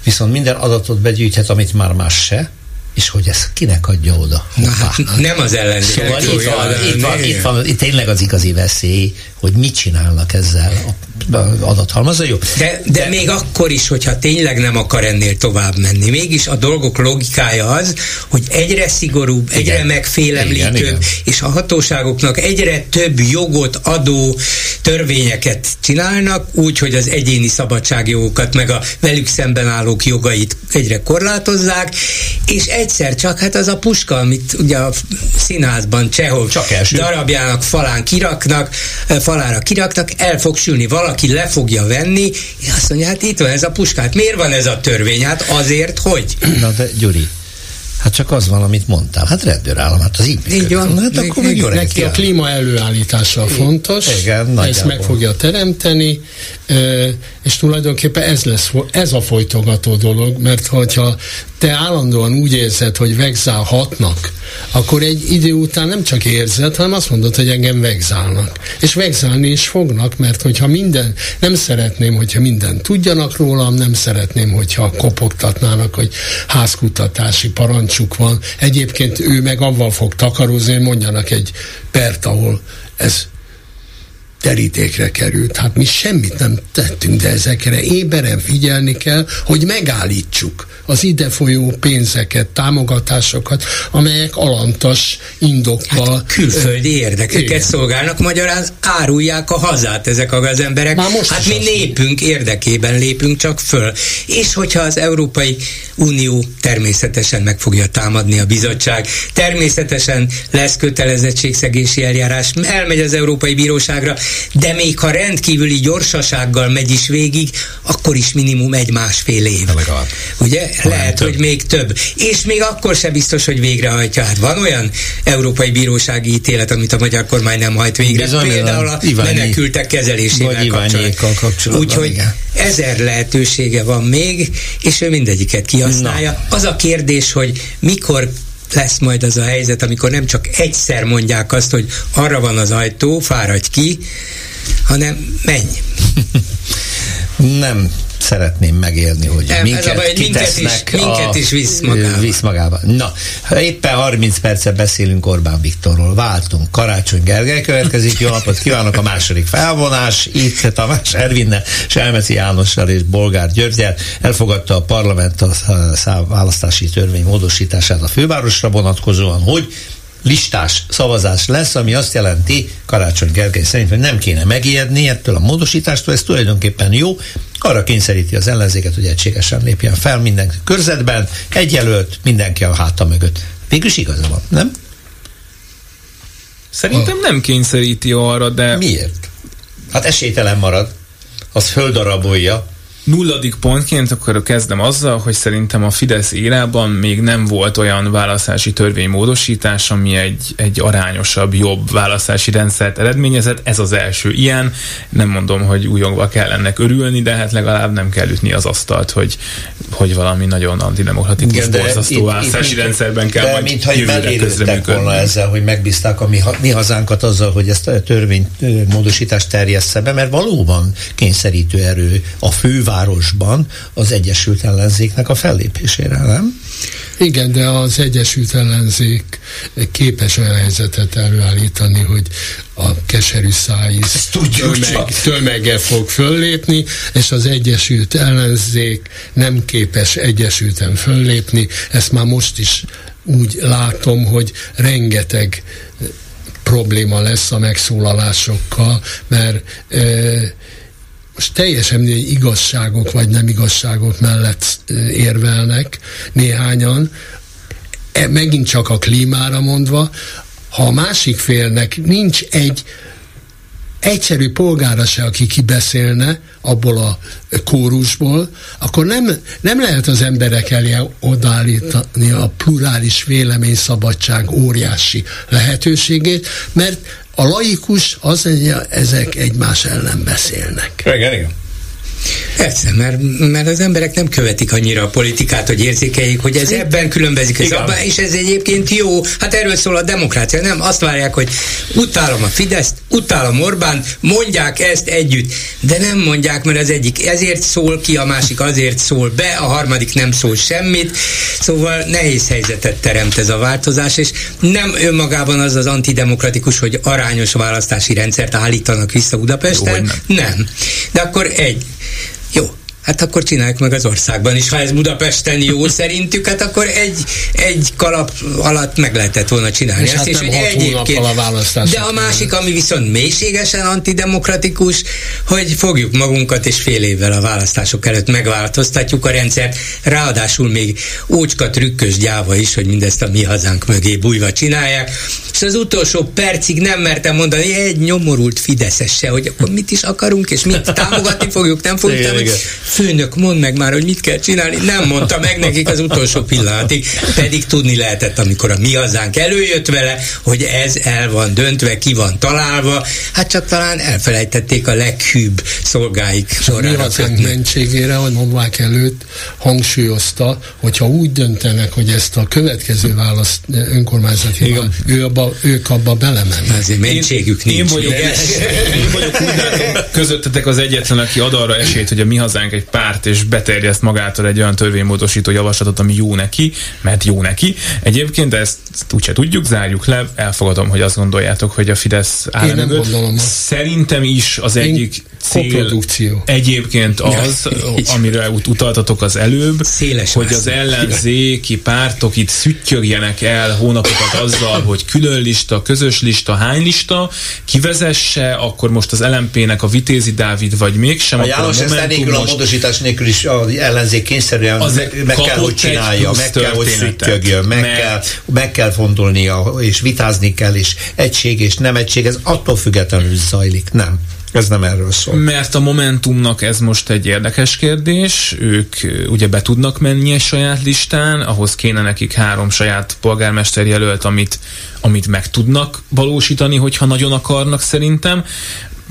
viszont minden adatot begyűjthet, amit már más se, és hogy ez kinek adja oda? Na, hát nem az ellenzék. Szóval itt van, itt, van, itt van, itt tényleg az igazi veszély, hogy mit csinálnak ezzel a adathalmazza. Jó. De, de, de, még akkor is, hogyha tényleg nem akar ennél tovább menni, mégis a dolgok logikája az, hogy egyre szigorúbb, egyre igen. megfélemlítőbb, igen, igen. és a hatóságoknak egyre több jogot adó törvényeket csinálnak, úgy, hogy az egyéni szabadságjogokat, meg a velük szemben állók jogait egyre korlátozzák, és egyszer csak hát az a puska, amit ugye a színházban Csehov csak darabjának falán kiraknak, falára kiraknak, el fog sülni, valaki le fogja venni, és azt mondja, hát itt van ez a puskát, miért van ez a törvény? Hát azért, hogy? [CLEARS THROAT] Na de Gyuri, Hát csak az van, amit mondtál. Hát rendőrállam, hát az így Így van. Hát akkor meg jó Neki a klíma előállítása fontos, Igen, ezt meg fogja teremteni, és tulajdonképpen ez lesz, ez a folytogató dolog, mert hogyha te állandóan úgy érzed, hogy vegzálhatnak, akkor egy idő után nem csak érzed, hanem azt mondod, hogy engem vegzálnak. És vegzálni is fognak, mert hogyha minden, nem szeretném, hogyha minden tudjanak rólam, nem szeretném, hogyha kopogtatnának, hogy házkutatási parancsuk van. Egyébként ő meg avval fog takarózni, hogy mondjanak egy pert, ahol ez terítékre került. Hát mi semmit nem tettünk, de ezekre éberen figyelni kell, hogy megállítsuk az ide folyó pénzeket, támogatásokat, amelyek alantas indokkal. Hát külföldi érdekeket igen. szolgálnak, magyarán árulják a hazát ezek a gazemberek. Már most hát mi népünk érdekében lépünk csak föl. És hogyha az Európai Unió természetesen meg fogja támadni a bizottság, természetesen lesz kötelezettségszegési eljárás, elmegy az Európai Bíróságra, de még ha rendkívüli gyorsasággal megy is végig, akkor is minimum egy-másfél év. Ugye? Lehet, hogy még több. És még akkor sem biztos, hogy végrehajtja. Hát van olyan európai bírósági ítélet, amit a magyar kormány nem hajt végre, Bizony, például a Iványi, menekültek kezelésével kapcsolatban. Úgyhogy igen. ezer lehetősége van még, és ő mindegyiket kihasználja. Na. Az a kérdés, hogy mikor lesz majd az a helyzet, amikor nem csak egyszer mondják azt, hogy arra van az ajtó, fáradj ki, hanem menj. [LAUGHS] nem szeretném megélni, hogy nem, minket baj, kitesznek minket is, minket is visz magába. visz magába. Na, éppen 30 percet beszélünk Orbán Viktorról, váltunk. Karácsony Gergely következik, jó napot kívánok a második felvonás, itt Tamás Ervinne, Selmeci Jánossal és Bolgár Györgyel elfogadta a parlament a választási törvény módosítását a fővárosra vonatkozóan, hogy listás szavazás lesz, ami azt jelenti, Karácsony Gergely szerint, hogy nem kéne megijedni ettől a módosítástól, ez tulajdonképpen jó, arra kényszeríti az ellenzéket, hogy egységesen lépjen fel minden körzetben, egy jelölt, mindenki a háta mögött. Végülis igaza van, nem? Szerintem nem kényszeríti arra, de... Miért? Hát esélytelen marad. Az földarabolja Nulladik pontként akkor kezdem azzal, hogy szerintem a Fidesz érában még nem volt olyan választási törvénymódosítás, ami egy, egy arányosabb, jobb választási rendszert eredményezett. Ez az első ilyen. Nem mondom, hogy újongva kell ennek örülni, de hát legalább nem kell ütni az asztalt, hogy, hogy valami nagyon antidemokratikus, Igen, borzasztó itt, választási itt, rendszerben kell de majd mintha jövőre volna ezzel, hogy megbízták a mi, mi hazánkat azzal, hogy ezt a törvénymódosítást terjessze be, mert valóban kényszerítő erő a főváros városban az Egyesült Ellenzéknek a fellépésére, nem? Igen, de az Egyesült Ellenzék képes olyan helyzetet előállítani, hogy a keserű szájíz tömeg, tömege fog föllépni, és az Egyesült Ellenzék nem képes egyesülten föllépni. Ezt már most is úgy látom, hogy rengeteg probléma lesz a megszólalásokkal, mert e, most teljesen mindegy igazságok vagy nem igazságok mellett érvelnek néhányan, e, megint csak a klímára mondva, ha a másik félnek nincs egy egyszerű polgára se, aki kibeszélne abból a kórusból, akkor nem, nem lehet az emberek elé odállítani a plurális véleményszabadság óriási lehetőségét, mert a laikus az, hogy ezek egymás ellen beszélnek. Igen, igen. Persze, mert, mert az emberek nem követik annyira a politikát, hogy érzékeljék, hogy ez ebben különbözik, ez abban, és ez egyébként jó. Hát erről szól a demokrácia, nem? Azt várják, hogy utálom a Fideszt, utálom Orbán, mondják ezt együtt, de nem mondják, mert az egyik ezért szól ki, a másik azért szól be, a harmadik nem szól semmit, szóval nehéz helyzetet teremt ez a változás, és nem önmagában az az antidemokratikus, hogy arányos választási rendszert állítanak vissza Budapesten, jó, nem. nem. De akkor egy, jó, hát akkor csináljuk meg az országban is. Ha ez Budapesten jó [LAUGHS] szerintük, hát akkor egy, egy kalap alatt meg lehetett volna csinálni. És hát és nem hat egyébként, a választás. De a másik, ami viszont mélységesen antidemokratikus, hogy fogjuk magunkat, és fél évvel a választások előtt megváltoztatjuk a rendszert, ráadásul még ócska trükkös gyáva is, hogy mindezt a mi hazánk mögé bújva csinálják, és az utolsó percig nem mertem mondani egy nyomorult Fideszes se, hogy akkor mit is akarunk, és mit támogatni fogjuk, nem fogjuk igen, támogatni. Igen. Főnök, mondd meg már, hogy mit kell csinálni. Nem mondta meg nekik az utolsó pillanatig, pedig tudni lehetett, amikor a mi hazánk előjött vele, hogy ez el van döntve, ki van találva, hát csak talán elfelejtették a leghűbb szolgáik során. A mi mentségére, hogy mondvák előtt hangsúlyozta, hogyha úgy döntenek, hogy ezt a következő választ önkormányzati, ő abba, ők abba belemennek. Azért mentségük nincs. Én vagyok, én vagyok úgy látom, közöttetek az egyetlen, aki ad arra esélyt, hogy a mi hazánk egy párt, és beterjeszt magától egy olyan törvénymódosító javaslatot, ami jó neki, mert jó neki. Egyébként ezt úgyse tudjuk, zárjuk le, elfogadom, hogy azt gondoljátok, hogy a Fidesz áll Én nem gondolom. Szerintem is az egyik cél egyébként az, [LAUGHS] amire ut- utaltatok az előbb, Széles hogy az ellenzéki pártok itt szüttyögjenek el hónapokat azzal, hogy külön lista, közös lista, hány lista, kivezesse, akkor most az LMP-nek a Vitézi Dávid, vagy mégsem. A János a ezt nélkül a módosítás nélkül is az ellenzék kényszerűen az meg, meg kell, hogy csinálja, meg kell, hogy szüttyögjön, meg, kell, meg kell fontolnia, és vitázni kell, és egység és nem egység, ez attól függetlenül zajlik, nem. Ez nem erről szól. Mert a Momentumnak ez most egy érdekes kérdés. Ők ugye be tudnak menni egy saját listán, ahhoz kéne nekik három saját polgármester jelölt, amit, amit meg tudnak valósítani, hogyha nagyon akarnak szerintem.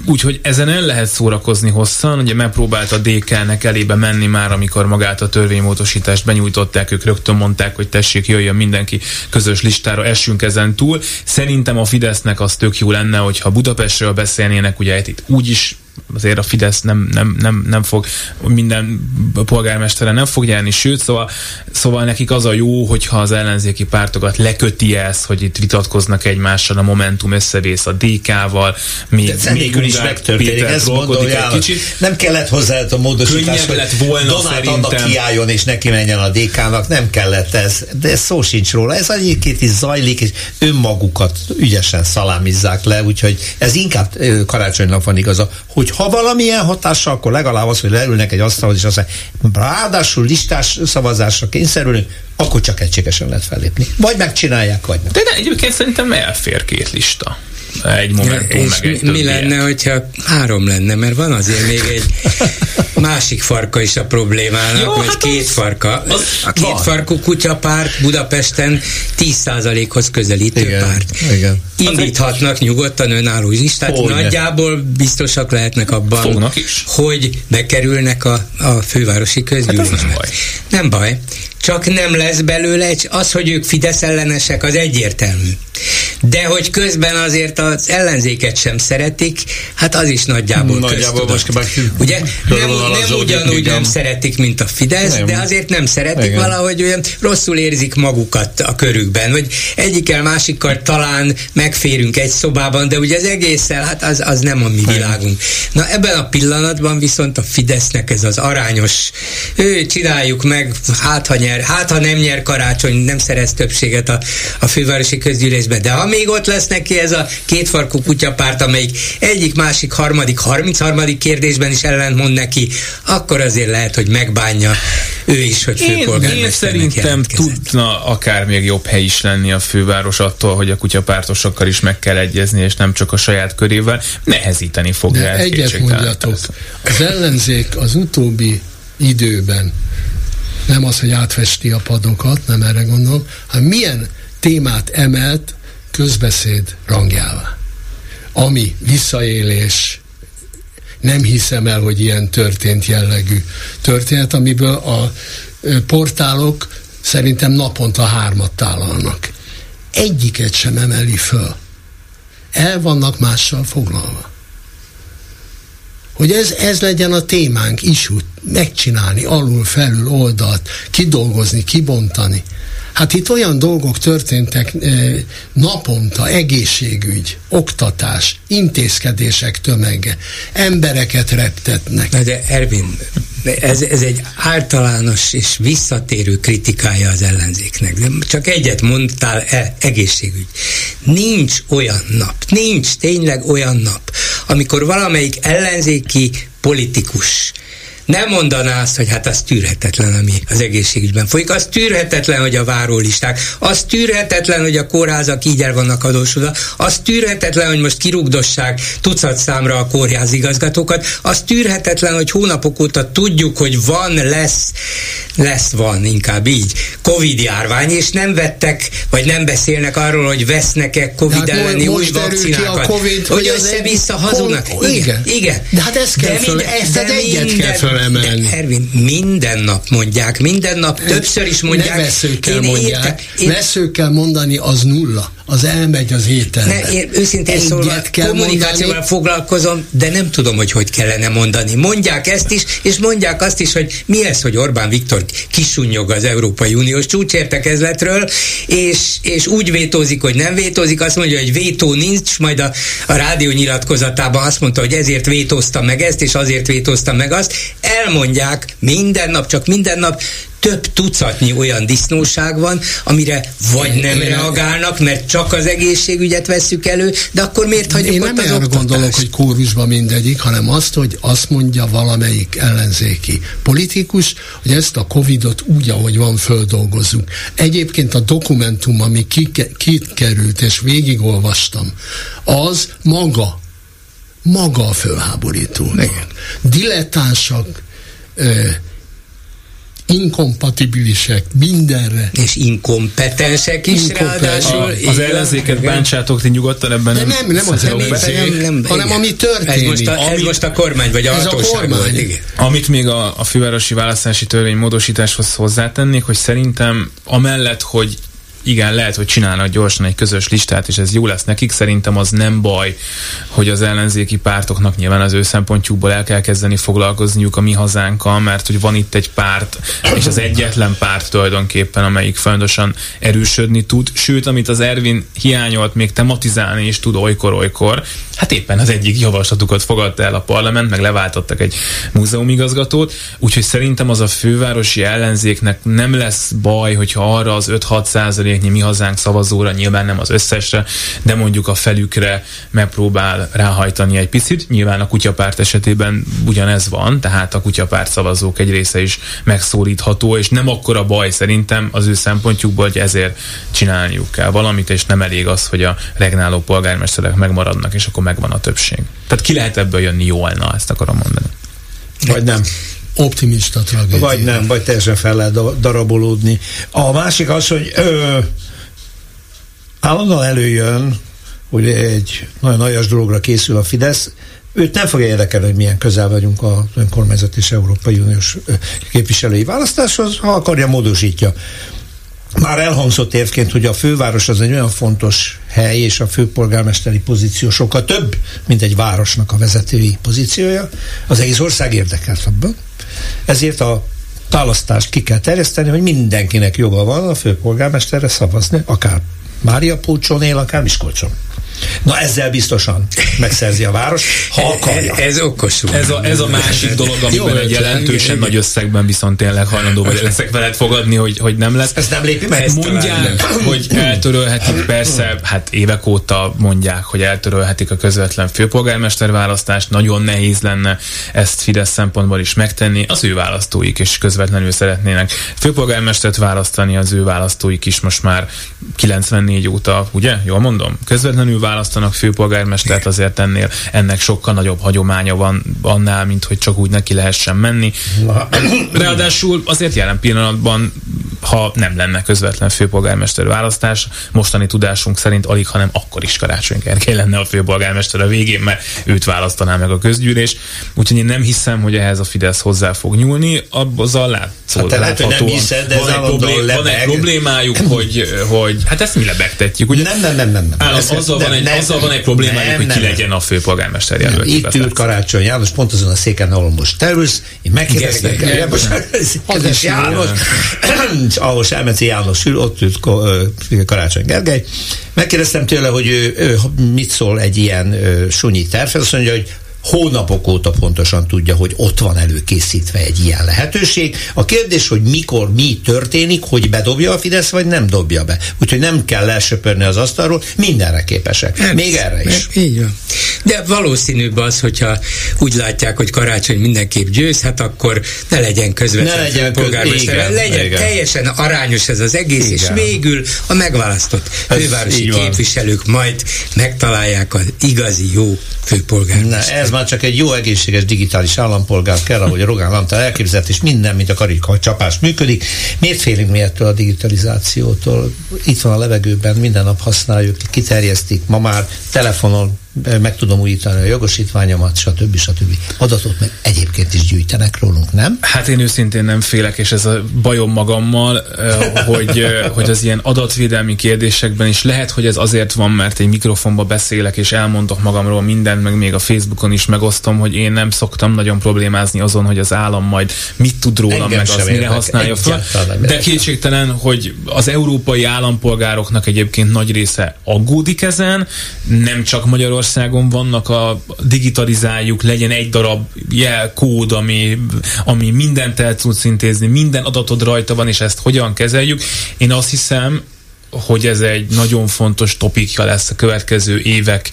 Úgyhogy ezen el lehet szórakozni hosszan, ugye megpróbált a DK-nek elébe menni már, amikor magát a törvénymódosítást benyújtották, ők rögtön mondták, hogy tessék, jöjjön mindenki közös listára, essünk ezen túl. Szerintem a Fidesznek az tök jó lenne, hogyha Budapestről beszélnének, ugye itt úgyis azért a Fidesz nem, nem, nem, nem fog minden polgármestere nem fog járni, sőt, szóval, szóval nekik az a jó, hogyha az ellenzéki pártokat leköti ez, hogy itt vitatkoznak egymással, a Momentum összevész a DK-val, mi, mi is megtörténik, ez egy kicsit. Nem kellett hozzá a módosítás, hogy lett volna Donát annak kiálljon és neki menjen a DK-nak, nem kellett ez, de szó sincs róla, ez egyébként is zajlik, és önmagukat ügyesen szalámizzák le, úgyhogy ez inkább karácsonynak van igaza, hogy ha valamilyen hatása, akkor legalább az, hogy leülnek egy asztalhoz, és azt mondják, ráadásul listás szavazásra kényszerülünk, akkor csak egységesen lehet fellépni. Vagy megcsinálják, vagy nem. De, de egyébként szerintem elfér két lista egy momentum, ja, meg egy mi, mi lenne, hogyha három lenne, mert van azért még egy másik farka is a problémának, Jó, vagy hát két az, farka. Az a két van. farkú kutyapárt Budapesten 10%-hoz közelítő igen, párt. Igen. Indíthatnak nyugodtan önálló listát, Fognak. nagyjából biztosak lehetnek abban, Fognak is. hogy bekerülnek a, a fővárosi közgyűlésbe. Hát nem baj. Nem baj csak nem lesz belőle, az, hogy ők Fidesz ellenesek, az egyértelmű. De hogy közben azért az ellenzéket sem szeretik, hát az is nagyjából, nagyjából most Ugye nem, nem ugyanúgy nem szeretik, mint a Fidesz, nem. de azért nem szeretik Igen. valahogy olyan rosszul érzik magukat a körükben, vagy egyikkel másikkal talán megférünk egy szobában, de ugye az egésszel, hát az, az nem a mi világunk. Na ebben a pillanatban viszont a Fidesznek ez az arányos, ő, csináljuk meg, hát ha nyer, hát ha nem nyer karácsony, nem szerez többséget a, a fővárosi közgyűlésben, de ha még ott lesz neki ez a kétfarkú kutyapárt, amelyik egyik, másik, harmadik, harmincharmadik kérdésben is ellentmond neki, akkor azért lehet, hogy megbánja ő is, hogy főpolgármesternek Én, én szerintem tudna akár még jobb hely is lenni a főváros attól, hogy a kutyapártosokkal is meg kell egyezni, és nem csak a saját körével. Nehezíteni fogja De egyet mondjatok, az ellenzék az utóbbi időben nem az, hogy átfesti a padokat, nem erre gondolom, hanem milyen témát emelt közbeszéd rangjává. Ami visszaélés, nem hiszem el, hogy ilyen történt jellegű történet, amiből a portálok szerintem naponta hármat tálalnak. Egyiket sem emeli föl. El vannak mással foglalva. Hogy ez, ez legyen a témánk is megcsinálni, alul, felül, oldalt, kidolgozni, kibontani. Hát itt olyan dolgok történtek naponta, egészségügy, oktatás, intézkedések tömege, embereket reptetnek. Na de Ervin, ez, ez egy általános és visszatérő kritikája az ellenzéknek. De csak egyet mondtál, e, egészségügy. Nincs olyan nap, nincs tényleg olyan nap, amikor valamelyik ellenzéki politikus nem mondaná azt, hogy hát az tűrhetetlen, ami az egészségügyben folyik, az tűrhetetlen, hogy a várólisták, az tűrhetetlen, hogy a kórházak így el vannak adósodva, az tűrhetetlen, hogy most kirugdossák tucat számra a kórház igazgatókat, az tűrhetetlen, hogy hónapok óta tudjuk, hogy van, lesz, lesz, van, inkább így, Covid járvány, és nem vettek, vagy nem beszélnek arról, hogy vesznek-e Covid hát elleni új vakcinákat. COVID, hogy össze-vissza hazudnak. Igen, igen. De hát ezt kell föl, ezt az egyet kell fölemelni. De Ervin, minden nap mondják, minden nap többször is mondják. Ne veszőkkel mondják. Én... Veszőkkel mondani az nulla az elmegy az ételbe. Ne, én őszintén szólva kommunikációval mondani. foglalkozom, de nem tudom, hogy hogy kellene mondani. Mondják ezt is, és mondják azt is, hogy mi ez, hogy Orbán Viktor kisunyog az Európai Uniós csúcsértekezletről, és, és úgy vétózik, hogy nem vétózik, azt mondja, hogy vétó nincs, majd a, a rádió nyilatkozatában azt mondta, hogy ezért vétózta meg ezt, és azért vétózta meg azt. Elmondják minden nap, csak minden nap több tucatnyi olyan disznóság van, amire vagy nem én reagálnak, mert csak az egészségügyet vesszük elő, de akkor miért hagyjuk Én ott nem az arra oktatást? gondolok, hogy kórusban mindegyik, hanem azt, hogy azt mondja valamelyik ellenzéki politikus, hogy ezt a Covidot úgy, ahogy van, földolgozunk. Egyébként a dokumentum, ami kikerült, és végigolvastam, az maga, maga a fölháborító. Dilettánsak, inkompatibilisek mindenre. És inkompetensek is Inkompetens. ráadásul. Az ellenzéket bántsátok, ti nyugodtan ebben De nem, nem az ellenzék, nem, nem, hanem igen. ami történik. Ez most a, ez Ami- most a kormány, vagy a Ez a kormány. igen. Amit még a, a fővárosi választási törvény módosításhoz hozzátennék, hogy szerintem amellett, hogy igen, lehet, hogy csinálnak gyorsan egy közös listát, és ez jó lesz nekik. Szerintem az nem baj, hogy az ellenzéki pártoknak nyilván az ő szempontjukból el kell kezdeni foglalkozniuk a mi hazánkkal, mert hogy van itt egy párt, és az egyetlen párt tulajdonképpen, amelyik folyamatosan erősödni tud, sőt, amit az Ervin hiányolt, még tematizálni is tud olykor-olykor, hát éppen az egyik javaslatukat fogadta el a parlament, meg leváltottak egy múzeumigazgatót, úgyhogy szerintem az a fővárosi ellenzéknek nem lesz baj, hogyha arra az 5-6 százaléknyi mi hazánk szavazóra, nyilván nem az összesre, de mondjuk a felükre megpróbál ráhajtani egy picit. Nyilván a kutyapárt esetében ugyanez van, tehát a kutyapárt szavazók egy része is megszólítható, és nem akkora baj szerintem az ő szempontjukból, hogy ezért csinálniuk kell valamit, és nem elég az, hogy a regnáló polgármesterek megmaradnak, és akkor megvan a többség. Tehát ki lehet ebből jönni jól, na, ezt akarom mondani. Vagy nem. Optimista tragédia. Vagy nem, vagy teljesen fel lehet da- darabolódni. A másik az, hogy ö, állandóan előjön, hogy egy nagyon nagyas dologra készül a Fidesz, őt nem fogja érdekelni, hogy milyen közel vagyunk a önkormányzat és Európai Uniós képviselői választáshoz, ha akarja, módosítja. Már elhangzott érvként, hogy a főváros az egy olyan fontos hely, és a főpolgármesteri pozíció sokkal több, mint egy városnak a vezetői pozíciója. Az egész ország érdekelt abban. Ezért a választást ki kell terjeszteni, hogy mindenkinek joga van a főpolgármesterre szavazni, akár Mária Pócson él, akár Miskolcson. Na ezzel biztosan megszerzi a város, ha akarja. Ez okos volt. Ez a, ez a másik [LAUGHS] dolog, amiben egy jelentősen nagy összegben viszont tényleg hajlandó vagy leszek veled fogadni, hogy, hogy nem lesz. Ez nem lépi meg? Mondják, hogy eltörölhetik, persze, hát évek óta mondják, hogy eltörölhetik a közvetlen főpolgármester választást, nagyon nehéz lenne ezt Fidesz szempontból is megtenni. Az ő választóik is közvetlenül szeretnének főpolgármestert választani, az ő választóik is most már 94 óta, ugye? Jól mondom? Közvetlenül választanak főpolgármestert, azért ennél ennek sokkal nagyobb hagyománya van annál, mint hogy csak úgy neki lehessen menni. Ráadásul azért jelen pillanatban, ha nem lenne közvetlen főpolgármester választás, mostani tudásunk szerint alig, hanem akkor is Karácsony Gergely lenne a főpolgármester a végén, mert őt választaná meg a közgyűlés. Úgyhogy én nem hiszem, hogy ehhez a Fidesz hozzá fog nyúlni. Azzal látszó, Hát lehet, hogy nem hiszed, de van, egy problém, van egy problémájuk, hogy, hogy hát ezt mi lebegtetjük. Ugye? Nem, nem, nem, nem. nem. Állam, Ez- azzal, nem, van egy, nem, azzal van egy problémájuk, nem, hogy ki nem, legyen a főpolgármester jelölt. itt ül Karácsony János, pont azon a széken, ahol most te ülsz, én megkérdeztem, kedves. János, [CLEARS THROAT] ahol Selmeci János ül, ott ült Karácsony Gergely. Megkérdeztem tőle, hogy ő, ő mit szól egy ilyen sunyi tervhez. Azt mondja, hogy hónapok óta pontosan tudja, hogy ott van előkészítve egy ilyen lehetőség. A kérdés, hogy mikor, mi történik, hogy bedobja a Fidesz, vagy nem dobja be. Úgyhogy nem kell elsöpörni az asztalról, mindenre képesek. Hát, Még erre is. Így van. De valószínűbb az, hogyha úgy látják, hogy karácsony mindenképp győz, hát akkor ne legyen közvetlen ne legyen polgármester, köz... legyen igen. teljesen arányos ez az egész, igen. és végül a megválasztott ez fővárosi képviselők majd megtalálják az igazi jó főpolgármester. ez már csak egy jó egészséges digitális állampolgár kell, ahogy Rogán Antal elképzelt, és minden, mint a karika csapás működik. Miért félünk mi ettől a digitalizációtól? Itt van a levegőben, minden nap használjuk, kiterjesztik, ma már telefonon meg tudom újítani a jogosítványomat, stb. stb. Adatot meg egyébként is gyűjtenek rólunk, nem? Hát én őszintén nem félek, és ez a bajom magammal, hogy, hogy az ilyen adatvédelmi kérdésekben is lehet, hogy ez azért van, mert egy mikrofonba beszélek, és elmondok magamról mindent, meg még a Facebookon is megosztom, hogy én nem szoktam nagyon problémázni azon, hogy az állam majd mit tud rólam, Engem meg azt mire használja fel. De kétségtelen, hogy az európai állampolgároknak egyébként nagy része aggódik ezen, nem csak Magyarország, Magyarországon vannak a digitalizáljuk, legyen egy darab jelkód, ami, ami mindent el tudsz intézni, minden adatod rajta van, és ezt hogyan kezeljük. Én azt hiszem, hogy ez egy nagyon fontos topikja lesz a következő évek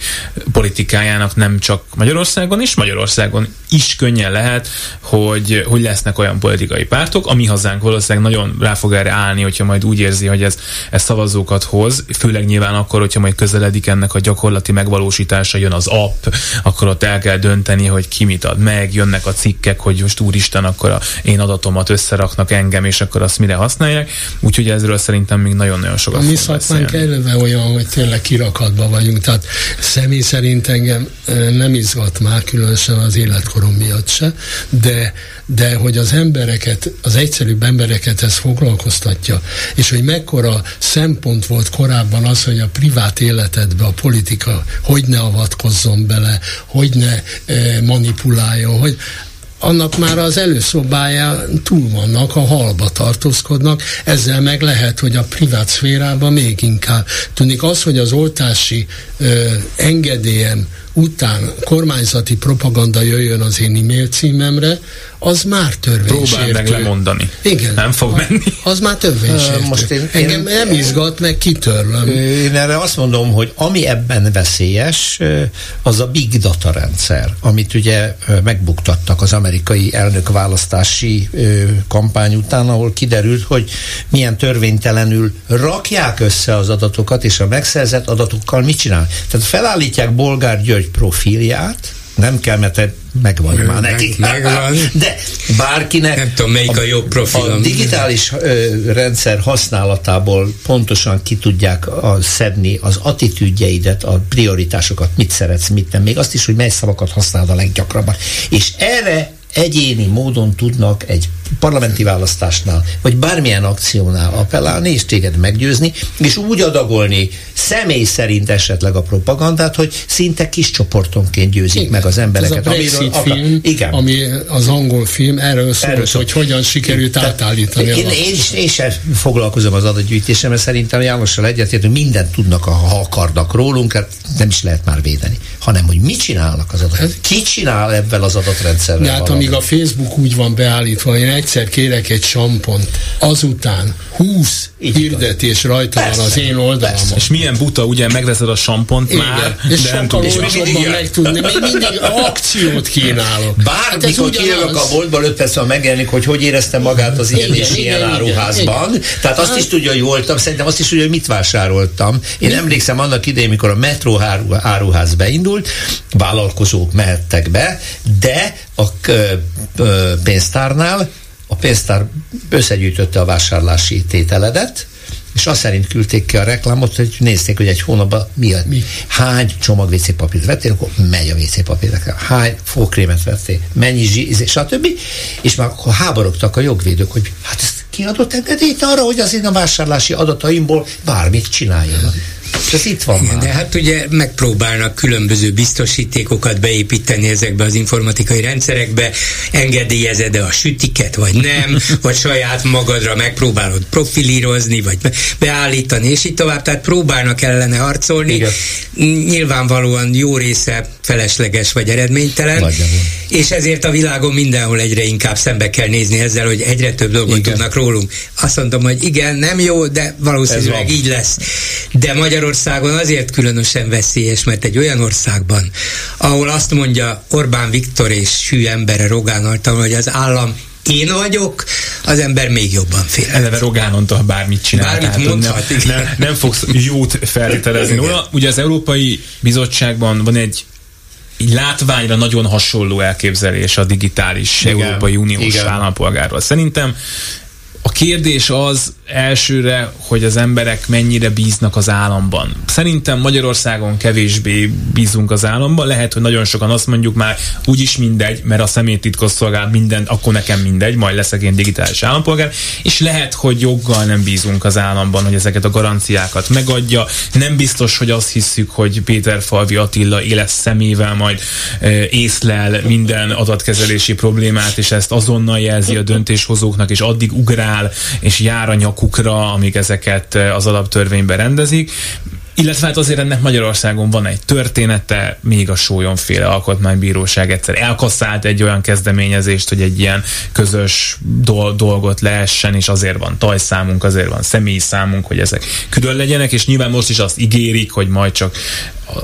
politikájának nem csak Magyarországon is, Magyarországon is könnyen lehet, hogy, hogy lesznek olyan politikai pártok, ami hazánk valószínűleg nagyon rá fog erre állni, hogyha majd úgy érzi, hogy ez, ez szavazókat hoz, főleg nyilván akkor, hogyha majd közeledik ennek a gyakorlati megvalósítása, jön az app, akkor ott el kell dönteni, hogy ki mit ad meg, jönnek a cikkek, hogy most úristen, akkor a én adatomat összeraknak engem, és akkor azt mire használják. Úgyhogy ezről szerintem még nagyon-nagyon sokat mi szakmánk eleve olyan, hogy tényleg kirakatban vagyunk, tehát személy szerint engem nem izgat már különösen az életkorom miatt se, de, de hogy az embereket, az egyszerűbb embereket ez foglalkoztatja, és hogy mekkora szempont volt korábban az, hogy a privát életedbe a politika hogy ne avatkozzon bele, hogy ne manipuláljon, hogy annak már az előszobája túl vannak, a halba tartózkodnak, ezzel meg lehet, hogy a privát szférában még inkább. Tudnik az, hogy az oltási ö, engedélyem után kormányzati propaganda jöjjön az én e-mail címemre, az már törvénysértő. Próbálj meg lemondani. Igen. Nem fog menni. Az már törvénysértő. Most én, Engem én, nem izgat, meg kitörlöm. Én erre azt mondom, hogy ami ebben veszélyes, az a big data rendszer, amit ugye megbuktattak az amerikai elnökválasztási kampány után, ahol kiderült, hogy milyen törvénytelenül rakják össze az adatokat, és a megszerzett adatokkal mit csinál. Tehát felállítják Bolgár György profilját, nem kell, mert megvan Meg, már nekik. Megvan. De bárkinek nem tudom, melyik a, a jobb profil. A digitális ö, rendszer használatából pontosan ki tudják a, szedni az attitűdjeidet, a prioritásokat, mit szeretsz, mit nem. Még azt is, hogy mely szavakat használod a leggyakrabban. És erre egyéni módon tudnak egy parlamenti választásnál, vagy bármilyen akciónál appellálni, és téged meggyőzni, és úgy adagolni személy szerint esetleg a propagandát, hogy szinte kis csoportonként győzik igen. meg az embereket. Ez a Brexit amiről, film, igen. ami az angol film, erről szólt, erről hogy hogyan sikerült átállítani. Én, én, is, én sem foglalkozom az adatgyűjtéssel, mert szerintem Jánossal egyetért, hogy mindent tudnak, ha akarnak rólunk, hát nem is lehet már védeni. Hanem, hogy mit csinálnak az adatok. Ki csinál ebben az adatrendszerrel? Hát amíg a Facebook úgy van beállítva, én egyszer kérek egy sampont, azután 20 Így hirdetés van. rajta persze, van az én oldalamon. És milyen buta, ugye megveszed a sampont Igen. már, és de nem tudod. És még megtudni, még mindig akciót kínálok. Bármikor hát kijövök a boltba, 5 perc megjelenik, hogy hogy érezte magát az ilyen igen, és igen, ilyen áruházban. Igen. Tehát azt is tudja, hogy voltam, szerintem azt is tudja, hogy mit vásároltam. Én emlékszem annak idején, mikor a metró áruház beindult, vállalkozók mehettek be, de a pénztárnál a pénztár összegyűjtötte a vásárlási tételedet, és azt szerint küldték ki a reklámot, hogy nézték, hogy egy hónapban mi, a, mi? hány csomag WC papírt vettél, akkor megy a WC papír hány fókrémet vettél, mennyi zsíz, stb. És már akkor háborogtak a jogvédők, hogy hát ezt kiadott engedélyt arra, hogy az én a vásárlási adataimból bármit csináljanak. És ez itt van Igen, már. De hát ugye megpróbálnak különböző biztosítékokat beépíteni ezekbe az informatikai rendszerekbe, engedélyezed-e a sütiket, vagy nem, [LAUGHS] vagy saját magadra megpróbálod profilírozni, vagy beállítani, és így tovább, tehát próbálnak ellene harcolni. Igen. Nyilvánvalóan jó része felesleges vagy eredménytelen, Nagyjából. és ezért a világon mindenhol egyre inkább szembe kell nézni ezzel, hogy egyre több dolgot igen. tudnak rólunk. Azt mondom, hogy igen, nem jó, de valószínűleg így lesz. De Magyarországon azért különösen veszélyes, mert egy olyan országban, ahol azt mondja Orbán Viktor és hű embere Rogán Altan, hogy az állam én vagyok, az ember még jobban fél. Eleve Rogánontól bármit csinál. Bármit tehát, mondhat, nem, nem, nem fogsz jót feltételezni róla. Ugye az Európai Bizottságban van egy így látványra nagyon hasonló elképzelés a digitális Igen. Európai Uniós Igen. állampolgárról. Szerintem a kérdés az elsőre, hogy az emberek mennyire bíznak az államban. Szerintem Magyarországon kevésbé bízunk az államban. Lehet, hogy nagyon sokan azt mondjuk már úgyis mindegy, mert a személytitkos szolgál mindent, akkor nekem mindegy, majd leszek én digitális állampolgár. És lehet, hogy joggal nem bízunk az államban, hogy ezeket a garanciákat megadja. Nem biztos, hogy azt hiszük, hogy Péter Falvi Attila éles szemével majd észlel minden adatkezelési problémát, és ezt azonnal jelzi a döntéshozóknak, és addig ugrál, és jár a nyak nyakukra, amíg ezeket eh, az alaptörvényben rendezik. Illetve hát azért ennek Magyarországon van egy története, még a Sólyomféle alkotmánybíróság egyszer elkasszált egy olyan kezdeményezést, hogy egy ilyen közös dol- dolgot lehessen, és azért van tajszámunk, azért van személyi számunk, hogy ezek külön legyenek, és nyilván most is azt ígérik, hogy majd csak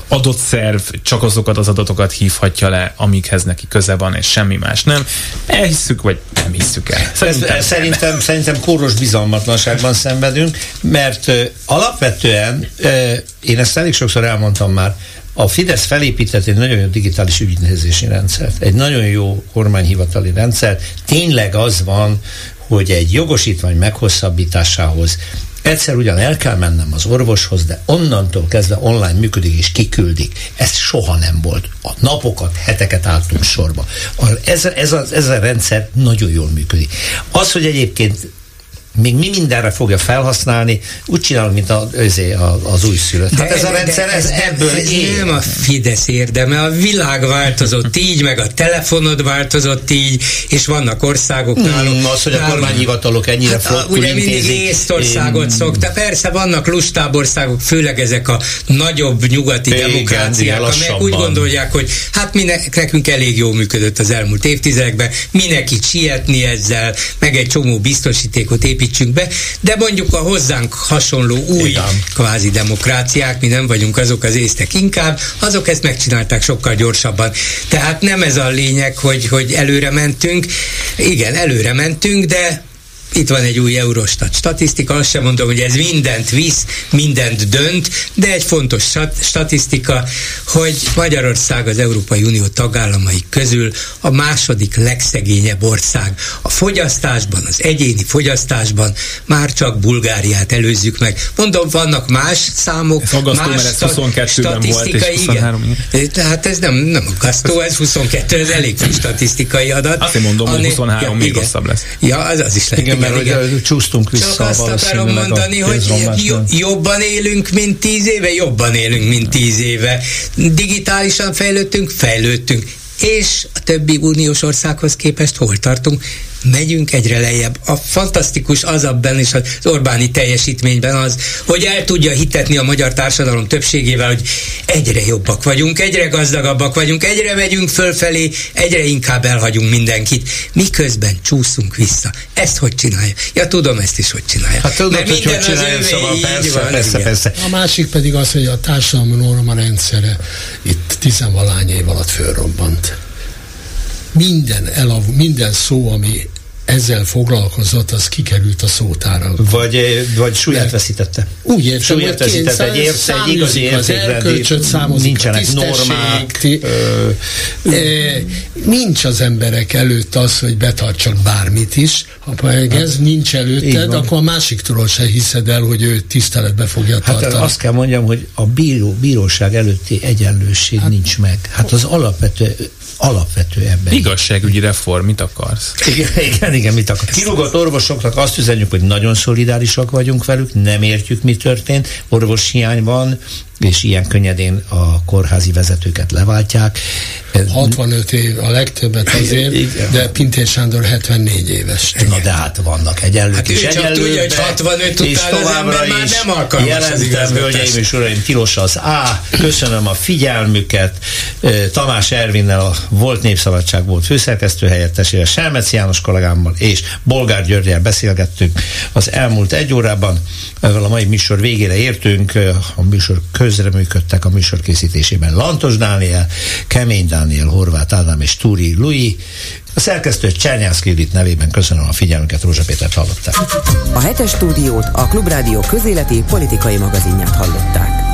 adott szerv csak azokat az adatokat hívhatja le, amikhez neki köze van, és semmi más nem. Elhisszük, vagy nem hisszük el. Szerintem, Ez, szerintem, szerintem kóros bizalmatlanságban szenvedünk, mert uh, alapvetően, uh, én ezt elég sokszor elmondtam már, a Fidesz felépített egy nagyon jó digitális ügyintézési rendszert, egy nagyon jó kormányhivatali rendszer. Tényleg az van, hogy egy jogosítvány meghosszabbításához Egyszer ugyan el kell mennem az orvoshoz, de onnantól kezdve online működik és kiküldik. Ez soha nem volt. A napokat, heteket álltunk sorba. Ez, ez, a, ez a rendszer nagyon jól működik. Az, hogy egyébként még mi mindenre fogja felhasználni, úgy csinál, mint a, az újszülött. Hát ez a rendszer, ez, ez ebből ez él. nem a Fidesz érdeme, a világ változott így, meg a telefonod változott így, és vannak országok náluk. Mm, az, hogy a kormányhivatalok ennyire hát, flottul Ugye mindig Észtországot én... szokta, persze vannak lustább országok, főleg ezek a nagyobb nyugati igen, demokráciák, amelyek úgy gondolják, hogy hát mi nekünk elég jól működött az elmúlt évtizedekben, minek itt sietni ezzel, meg egy csomó biztosítékot építeni, építsünk be, de mondjuk a hozzánk hasonló új Igen. kvázi demokráciák, mi nem vagyunk azok az észtek inkább, azok ezt megcsinálták sokkal gyorsabban. Tehát nem ez a lényeg, hogy, hogy előre mentünk. Igen, előre mentünk, de itt van egy új Eurostat statisztika, azt sem mondom, hogy ez mindent visz, mindent dönt, de egy fontos statisztika, hogy Magyarország az Európai Unió tagállamai közül a második legszegényebb ország. A fogyasztásban, az egyéni fogyasztásban már csak Bulgáriát előzzük meg. Mondom, vannak más számok, ez aggasztó, más mert ez 22-ben volt, és 23 igen. Tehát ez nem, nem aggasztó, ez 22, ez elég statisztikai adat. Azt én mondom, hogy 23 ja, még igen. rosszabb lesz. Ja, az, az is lehet. Igen, mert igen. hogy csúsztunk vissza Csak azt akarom mondani, hogy jobban élünk, mint tíz éve, jobban élünk, mint tíz éve. Digitálisan fejlődtünk, fejlődtünk és a többi uniós országhoz képest hol tartunk? Megyünk egyre lejjebb. A fantasztikus az abban és az Orbáni teljesítményben az, hogy el tudja hitetni a magyar társadalom többségével, hogy egyre jobbak vagyunk, egyre gazdagabbak vagyunk, egyre megyünk fölfelé, egyre inkább elhagyunk mindenkit, miközben csúszunk vissza. Ezt hogy csinálja? Ja, tudom ezt is, hogy csinálja. Hát tudod, Mert hogy hogy csinálja, az szóval persze, van, persze, persze. A másik pedig az, hogy a társadalmi norma rendszere itt tizenvalány év alatt fölrobbant minden, elav, minden szó, ami ezzel foglalkozott, az kikerült a szótára. Vagy, eh, vagy súlyát veszítette. Úgy értem, súlyát veszítette, egy, érsz, egy igazi értékrendi, nincsenek normák. Ti, ö, e, nincs az emberek előtt az, hogy betartsak bármit is. Ha meg ez hát, nincs előtted, akkor a másiktól se hiszed el, hogy ő tiszteletbe fogja hát tartani. Hát azt kell mondjam, hogy a bíró, bíróság előtti egyenlőség hát, nincs meg. Hát az alapvető alapvető ember. Igazságügyi reform, mit akarsz? Igen, igen, igen mit akarsz. Kirúgott orvosoknak azt üzenjük, hogy nagyon szolidárisak vagyunk velük, nem értjük, mi történt, orvoshiány van, és ilyen könnyedén a kórházi vezetőket leváltják. 65 év a legtöbbet azért, Igen. de Pintér Sándor 74 éves. Na de hát vannak egyenlők hát is egyenlők. hogy 65 és után továbbra az is már nem alkalmas jelentem, hölgyeim és uraim, tilos az A. Köszönöm a figyelmüket. Tamás Ervinnel a Volt Népszabadság volt főszerkesztő helyettesével, Selmec János kollégámmal és Bolgár Györgyel beszélgettünk az elmúlt egy órában. Ezzel a mai műsor végére értünk. A műsor közreműködtek a műsor készítésében Lantos Dániel, Kemény Dániel, Horváth Ádám és Túri Lui. A szerkesztő Csernyászki Judit nevében köszönöm a figyelmüket, Rózsa Pétert hallották. A hetes stúdiót a Klubrádió közéleti politikai magazinját hallották.